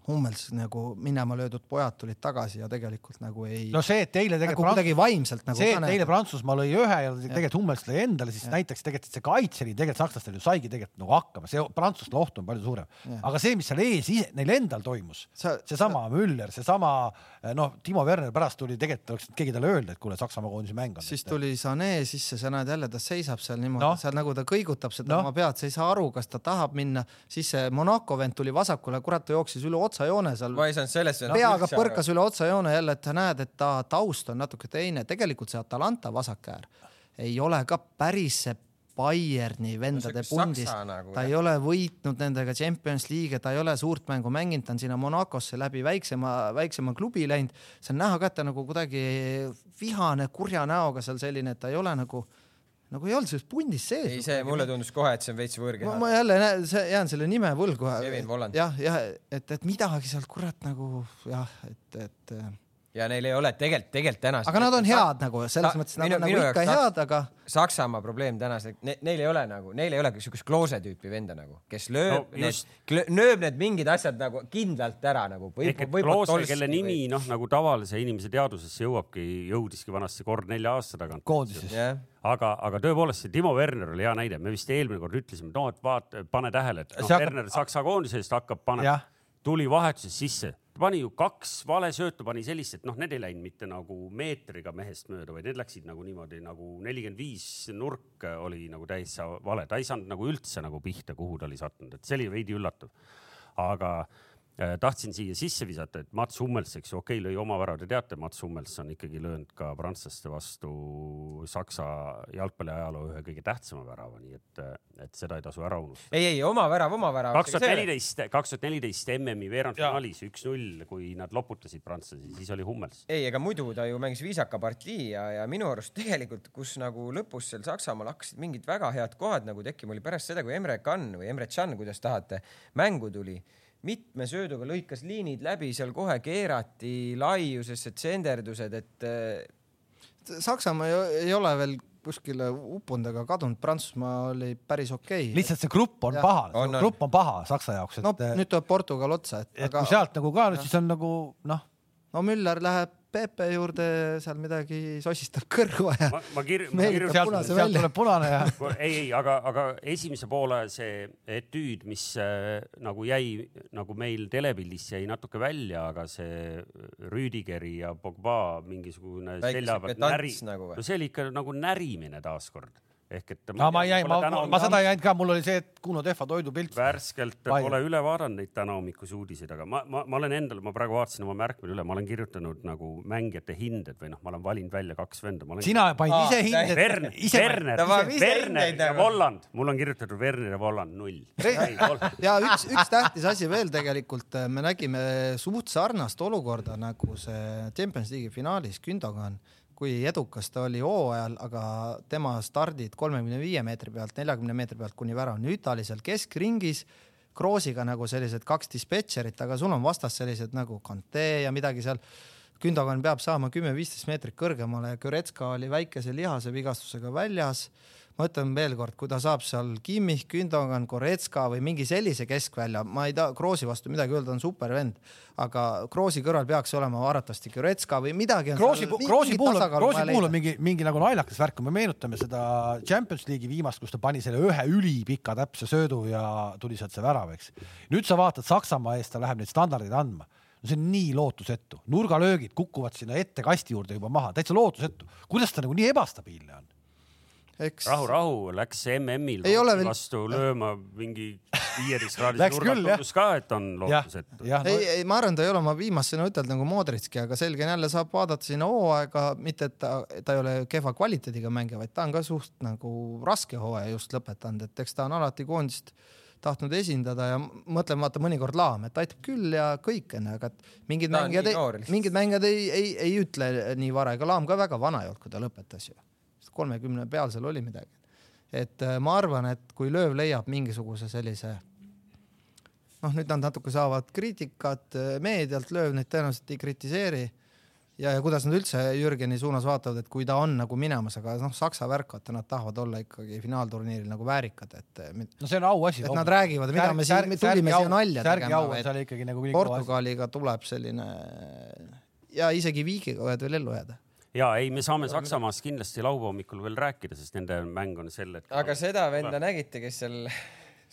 Hummels nagu minema löödud pojad tulid tagasi ja tegelikult nagu ei. no see, et eile tegelikult nagu kuidagi vaimselt nagu. see, et eile Prantsusmaa lõi ühe ja tegelikult Hummels lõi endale, siis ja. näiteks tegelikult, see kaitseliin tegelikult sakslastel ju saigi tegelikult nagu hakkama, see prantslaste oht on palju suurem. aga see, mis seal ees ise, neil endal toimus, seesama Müller, seesama noh, Timo Werner pärast tuli, tegelikult oleks keegi talle öelda, et kuule, Saksamaa koondise mäng on. siis tuli Sané sisse, sa näed jälle, ta seisab seal niimoodi no., seal nagu ta kõigutab seda no. oma pead, sa ei saa aru, kas ta tahab minna, siis see Monaco vend tuli vasakule, kurat, ta jooksis üle otsajoone seal. ma ei saanud sellest peaga põrkas üle otsajoone jälle, et sa näed, et ta taust on natuke teine, tegelikult see Atalanta vasakäär ei ole ka päris see Bayerni vendade no, pundis, nagu, ta jah. ei ole võitnud nendega Champions League'e, ta ei ole suurt mängu mänginud, ta on sinna Monacosse läbi väiksema, väiksema klubi läinud. see on näha ka, et ta nagu kuidagi vihane, kurja näoga seal selline, et ta ei ole nagu nagu ei olnud selles pundis sees. ei, see mulle tundus kohe, et see on veits võõrkeha. ma jälle näen, jään selle nime võlgu. Kevin Volland. jah, jah, et, et midagi seal kurat nagu jah, et, et. Ja neil ei ole tegelikult, tegelikult täna. aga nad on head nagu selles mõttes, nad on nagu ikka head, aga. Saksamaa probleem tänase ne,, neil ei ole nagu, neil ei ole siukest Kloose tüüpi venda nagu, kes lööb no, need, nööb need mingid asjad nagu kindlalt ära nagu. ehk et Kloose, kelle nimi noh, nagu tavalise inimese teadvusesse jõuabki, jõudiski vanasti kord nelja aasta tagant. koondises yeah aga, aga tõepoolest see Timo Werner oli hea näide, me vist eelmine kord ütlesime, no et vaata, pane tähele, et noh, Werner Saksa koondise eest hakkab panema, tuli vahetuses sisse, pani ju kaks valesöötu, pani sellist, et noh, need ei läinud mitte nagu meetriga mehest mööda, vaid need läksid nagu niimoodi nagu nelikümmend viis nurk oli nagu täitsa vale, ta ei saanud nagu üldse nagu pihta, kuhu ta oli sattunud, et see oli veidi üllatav. aga tahtsin siia sisse visata, et Mats Hummels, eks ju, okei okay,, lõi oma värava, te teate, Mats Hummels on ikkagi löönud ka prantslaste vastu Saksa jalgpalliajaloo ühe kõige tähtsama värava, nii et, et seda ei tasu ära unustada. ei, ei oma värav, oma värav. kaks tuhat neliteist, kaks tuhat neliteist MM-i veerandfinaalis üks-null, kui nad loputasid prantslasi, siis oli Hummels. ei, ega muidu ta ju mängis viisaka partii ja, ja minu arust tegelikult, kus nagu lõpus seal Saksamaal hakkasid mingid väga head kohad nagu tekkima, oli pärast seda, kui Emre Can või Emre Can, kuidas tahate, mängu tuli mitme sööduga lõikas liinid läbi, seal kohe keerati laiusesse tsenderdused, et. Äh, Saksamaa ei, ole veel kuskile uppunud ega kadunud, Prantsusmaa oli päris okei okay.. lihtsalt see grupp on ja. paha, grupp on paha Saksa jaoks. no nüüd tuleb Portugal otsa, et. et aga... kui sealt nagu ka, siis on nagu noh. no Müller läheb Pepe juurde seal midagi sosistab kõrva ja. ma, ma kir-, ma kirjutan. sealt, sealt tuleb punane ja. ei, ei, aga, aga esimese poole see etüüd, mis äh, nagu jäi nagu meil telepildis jäi natuke välja, aga see Rüüdigeri ja Pogba mingisugune selja pealt näri, nagu no see oli ikka nagu närimine taaskord ehk et. no ma ei jäi, ma, ma, ma seda ei jäänud ka, mul oli see, et Kuno Tehva toidupilt. värskelt pole üle vaadanud neid tänahommikusi uudiseid, aga ma, ma, ma olen endal, ma praegu vaatasin oma märkmed üle, ma olen kirjutanud nagu mängijate hinded või noh, ma olen valinud välja kaks venda. sina panid ise hinded. Werner, Werner, Werner ja Volland, mul on kirjutatud Werner ja Volland null. ja üks, üks tähtis asi veel tegelikult, me nägime suht sarnast olukorda nagu see Champions League'i finaalis Gündogan kui edukas ta oli hooajal, aga tema stardid kolmekümne viie meetri pealt, neljakümne meetri pealt kuni värav, nüüd ta oli seal keskringis, Kroosiga nagu sellised kaks dispetšerit, aga sul on vastas sellised nagu Kante ja midagi seal. Gündogan peab saama kümme-viisteist meetrit kõrgemale, Goretska oli väikese lihase vigastusega väljas ma ütlen veel kord, kui ta saab seal Kimmich, Gündogan, Goretska või mingi sellise keskvälja, ma ei taha Kroosi vastu midagi öelda, ta on super vend, aga Kroosi kõrval peaks olema arvatavasti Goretska või midagi. Kroosi, Kroosi puhul, Kroosi puhul on mingi, mingi nagu naljakas värk, kui me meenutame seda Champions League'i viimast, kus ta pani selle ühe ülipika täpse söödu ja tuli sealt see värav, eks. nüüd sa vaatad Saksamaa eest, ta läheb neid standardeid andma no see on nii lootusetu, nurgalöögid kukuvad sinna ette kasti juurde juba maha, täitsa lootusetu. kuidas ta nagu nii ebastabiilne on? Eks... rahu, rahu, läks MM-il veel... vastu lööma mingi viieteistkraadise nurga, tundus ka, et on lootusetu. No... ei, ei, ma arvan, ta ei ole oma viimasena ütelnud nagu Modritski, aga selge on jälle saab vaadata sinna hooaega, mitte et ta, ta ei ole kehva kvaliteediga mängija, vaid ta on ka suht nagu raske hooaja just lõpetanud, et eks ta on alati koondist tahtnud esindada ja mõtlen, vaata mõnikord Laam, et aitab küll ja kõik onju, aga et mingid mängijad, mingid mängijad ei, ei, ei ütle nii vara, ega Laam ka väga vana ei olnud, kui ta lõpetas ju kolmekümne peal seal oli midagi. et äh, ma arvan, et kui lööv leiab mingisuguse sellise noh, nüüd nad natuke saavad kriitikat äh, meedialt, lööv neid tõenäoliselt ei kritiseeri ja, ja kuidas nad üldse Jürgeni suunas vaatavad, et kui ta on nagu minemas, aga noh, Saksa värk, vaata nad tahavad olla ikkagi finaalturniiril nagu väärikad, et. no see on auasi. et nad räägivad, mida me siin, me tulime siia nalja tegema, et nagu Portugaliga tuleb selline ja isegi Viigiga võivad veel ellu jääda ja ei, me saame Saksamaast kindlasti laupäeva hommikul veel rääkida, sest nende mäng on sel hetkel. aga seda venda nägite, kes seal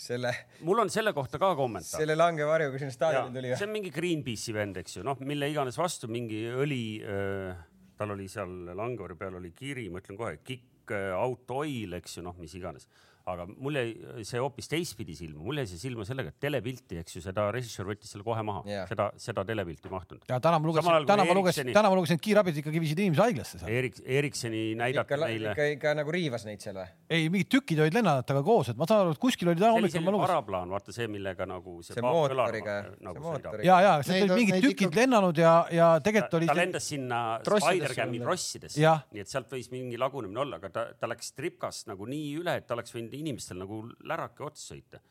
selle. mul on selle kohta ka kommentaar. selle langevarjuga sinna staadioni tuli. see on mingi Greenpeace'i vend, eks ju, noh, mille iganes vastu mingi õli äh,, tal oli seal langevarju peal oli kiri, ma ütlen kohe, kick äh, out oil, eks ju, noh, mis iganes aga mul jäi see hoopis teistpidi silma, mul jäi see silma sellega, et telepilti, eks ju, seda režissöör võttis selle kohe maha yeah., seda, seda telepilti ei mahtunud. ja täna ma lugesin, täna ma lugesin, täna ma lugesin, et kiirabid ikkagi viisid inimesi haiglasse seal. Erik, Eriksoni näidati meile. ikka, ikka nagu riivas neid seal või? ei, mingid tükid olid lennajatega koos, et ma saan aru, et kuskil oli täna hommikul ma lugesin. paraplaan, vaata see, millega nagu see, see mootoriga. Nagu ja, ja sealt olid mingid tükid ikka... lennanud ja, ja tegelikult oli. ta lendas sinna Spider-Cam'i krossidesse, nii et sealt võis mingi lagunemine olla, aga ta, ta läks tripkast nagu nii üle, et ta oleks võinud inimestel nagu lärake otsa sõita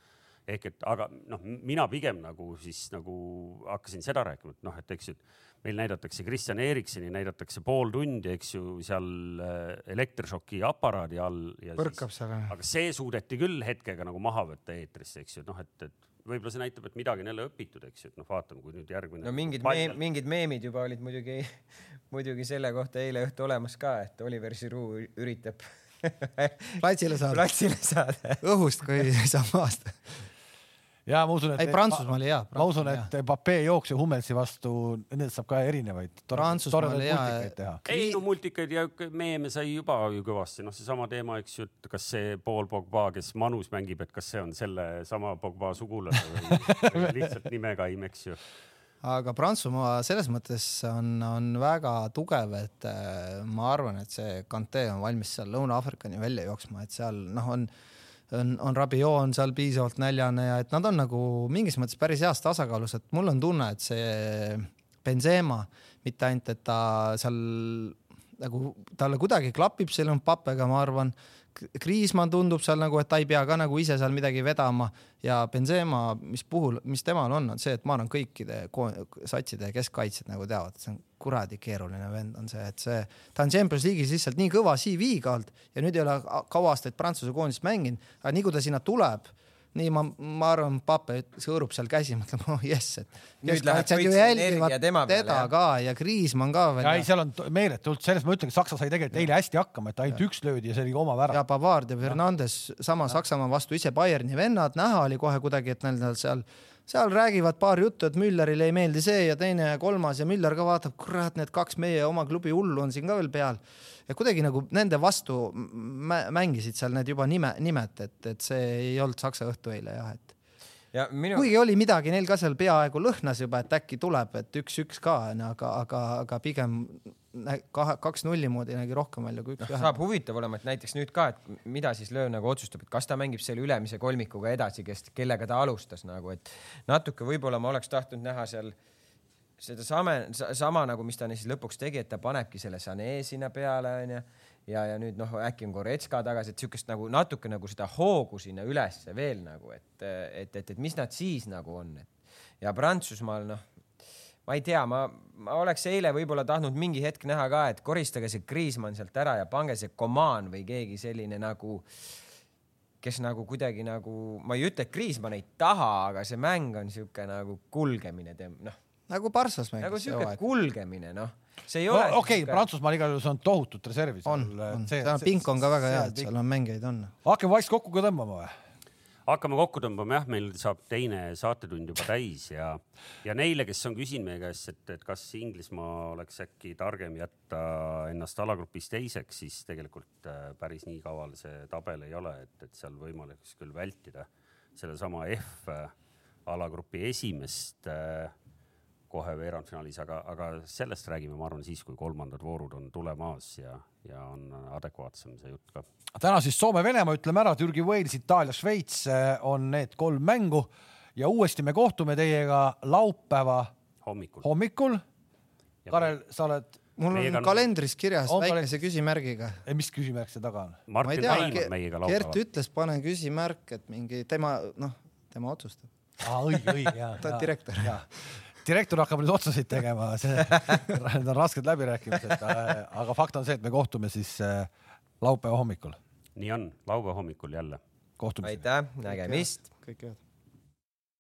ehk et aga noh, mina pigem nagu siis nagu hakkasin seda rääkima, et noh, et eks ju, meil näidatakse Kristjan Eriksoni, näidatakse pool tundi, eks ju, seal äh, elektrišoki aparaadi all. põrkab seal. aga see suudeti küll hetkega nagu maha võtta eetrisse, eks ju, et noh, et, et võib-olla see näitab, et midagi on jälle õpitud, eks ju, et noh, vaatame, kui nüüd järgmine. no mingid meem, mingid meemid juba olid muidugi, muidugi selle kohta eile õhtu olemas ka, et Oliver Giroud üritab platsile saada. platsile saada. õhust kui sammast. ja ma usun, et. ei, Prantsusmaal hea. ma usun, et Mbappé jooks ju Hummelsi vastu, nendest saab ka erinevaid. Prantsusmaal hea. ei no multikaid ja meeme sai juba ju kõvasti, noh, seesama teema, eks ju, et kas see Paul Pogba, kes Manus mängib, et kas see on sellesama Pogba sugulane või, või lihtsalt nimekaim, eks ju aga Prantsusmaa selles mõttes on, on väga tugev, et äh, ma arvan, et see Kante on valmis seal Lõuna-Aafrikani välja jooksma, et seal noh, on on, on Rabiot on seal piisavalt näljane ja et nad on nagu mingis mõttes päris heas tasakaalus, et mul on tunne, et see Benzema mitte ainult, et ta seal nagu talle kuidagi klapib selle Mpappega, ma arvan Kriismann tundub seal nagu, et ta ei pea ka nagu ise seal midagi vedama. Ja Benzema, mis puhul, mis temal on, on see, et ma arvan, kõikide satside keskkaitsjad nagu teavad, et see on kuradi keeruline vend on see, et see, ta on Champions League'is lihtsalt nii kõva CV-ga olnud ja nüüd ei ole kaua aastaid Prantsuse koondist mänginud, aga nii kui ta sinna tuleb nii ma, ma arvan, Pape hõõrub seal käsi, mõtleb, oh jess, et. nüüd läheb kõik see energia tema peale. teda ka ja Kriismann ka veel. ei, seal on meeletult, sellest ma ütlengi, Saksa sai tegelikult eile hästi hakkama, et ainult ja. üks löödi ja see oli oma värav. ja Pavard ja Fernandes sama Saksamaa vastu ise Bayerni vennad, näha oli kohe kuidagi, et neil seal seal räägivad paar juttu, et Müllerile ei meeldi see ja teine ja kolmas ja Müller ka vaatab, kurat, need kaks meie oma klubi hullu on siin ka veel peal ja kuidagi nagu nende vastu mängisid seal need juba nime, nimed, et, et see ei olnud saksa õhtu eile jah, et. Ja minu... kuigi oli midagi neil ka seal peaaegu lõhnas juba, et äkki tuleb, et üks-üks ka aga, aga, aga pigem kahe, kaks nulli moodi nägi rohkem välja kui üks no,. saab huvitav olema, et näiteks nüüd ka, et mida siis lööv nagu otsustab, et kas ta mängib selle ülemise kolmikuga edasi, kes, kellega ta alustas nagu, et natuke võib-olla ma oleks tahtnud näha seal äh, seda sama, sama nagu, mis ta siis lõpuks tegi, et ta panebki selle Sané sinna peale, onju. ja, ja nüüd noh, äkki on Goretska tagasi, et siukest nagu natuke nagu seda hoogu sinna ülesse veel nagu, et, et, et, et mis nad siis nagu on, et ja Prantsusmaal noh, ma ei tea, ma, ma oleks eile võib-olla tahtnud mingi hetk näha ka, et koristage see Kriismann sealt ära ja pange see Coman või keegi selline nagu kes nagu kuidagi nagu, ma ei ütle, et Kriismann ei taha, aga see mäng on sihuke nagu kulgemine, noh nagu Parssas mängis. nagu siuke kulgemine, noh. see ei ole no,. okei okay,, Prantsusmaal igal juhul on tohutut reservi. on, on, seal pink on ka väga hea, et seal on mängijaid on. hakkame vaikselt kokku ka tõmbama või? Hakkame kokku tõmbama jah, meil saab teine saatetund juba täis ja, ja neile, kes on küsinud meie käest, et, et kas Inglismaa oleks äkki targem jätta ennast alagrupis teiseks, siis tegelikult äh, päris nii kaval see tabel ei ole, et, et seal võimalik küll vältida sellesama F äh, alagrupi esimest äh, kohe veerandfinaalis, aga, aga sellest räägime, ma arvan, siis, kui kolmandad voorud on tulemas ja, ja on adekvaatsem see jutt ka. täna siis Soome-Venemaa, ütleme ära, Türgi, Wales, Itaalia, Šveits eh, on need kolm mängu ja uuesti me kohtume teiega laupäeva hommikul, hommikul. Karel, sa oled mul on Meiega on- kalendris kirjas On väikese kalendris? küsimärgiga. mis küsimärk see taga on? ma ei tea Gert ütles, pane küsimärk, et mingi tema, noh, tema otsustab. aa, õige, õige, jaa. Ta on direktor. Direktor hakkab nüüd otsuseid tegema, see, need on rasked läbirääkimised, aga fakt on see, et me kohtume siis äh, laupäeva hommikul. nii on, laupäeva hommikul jälle aitäh, nägemist. kõike head.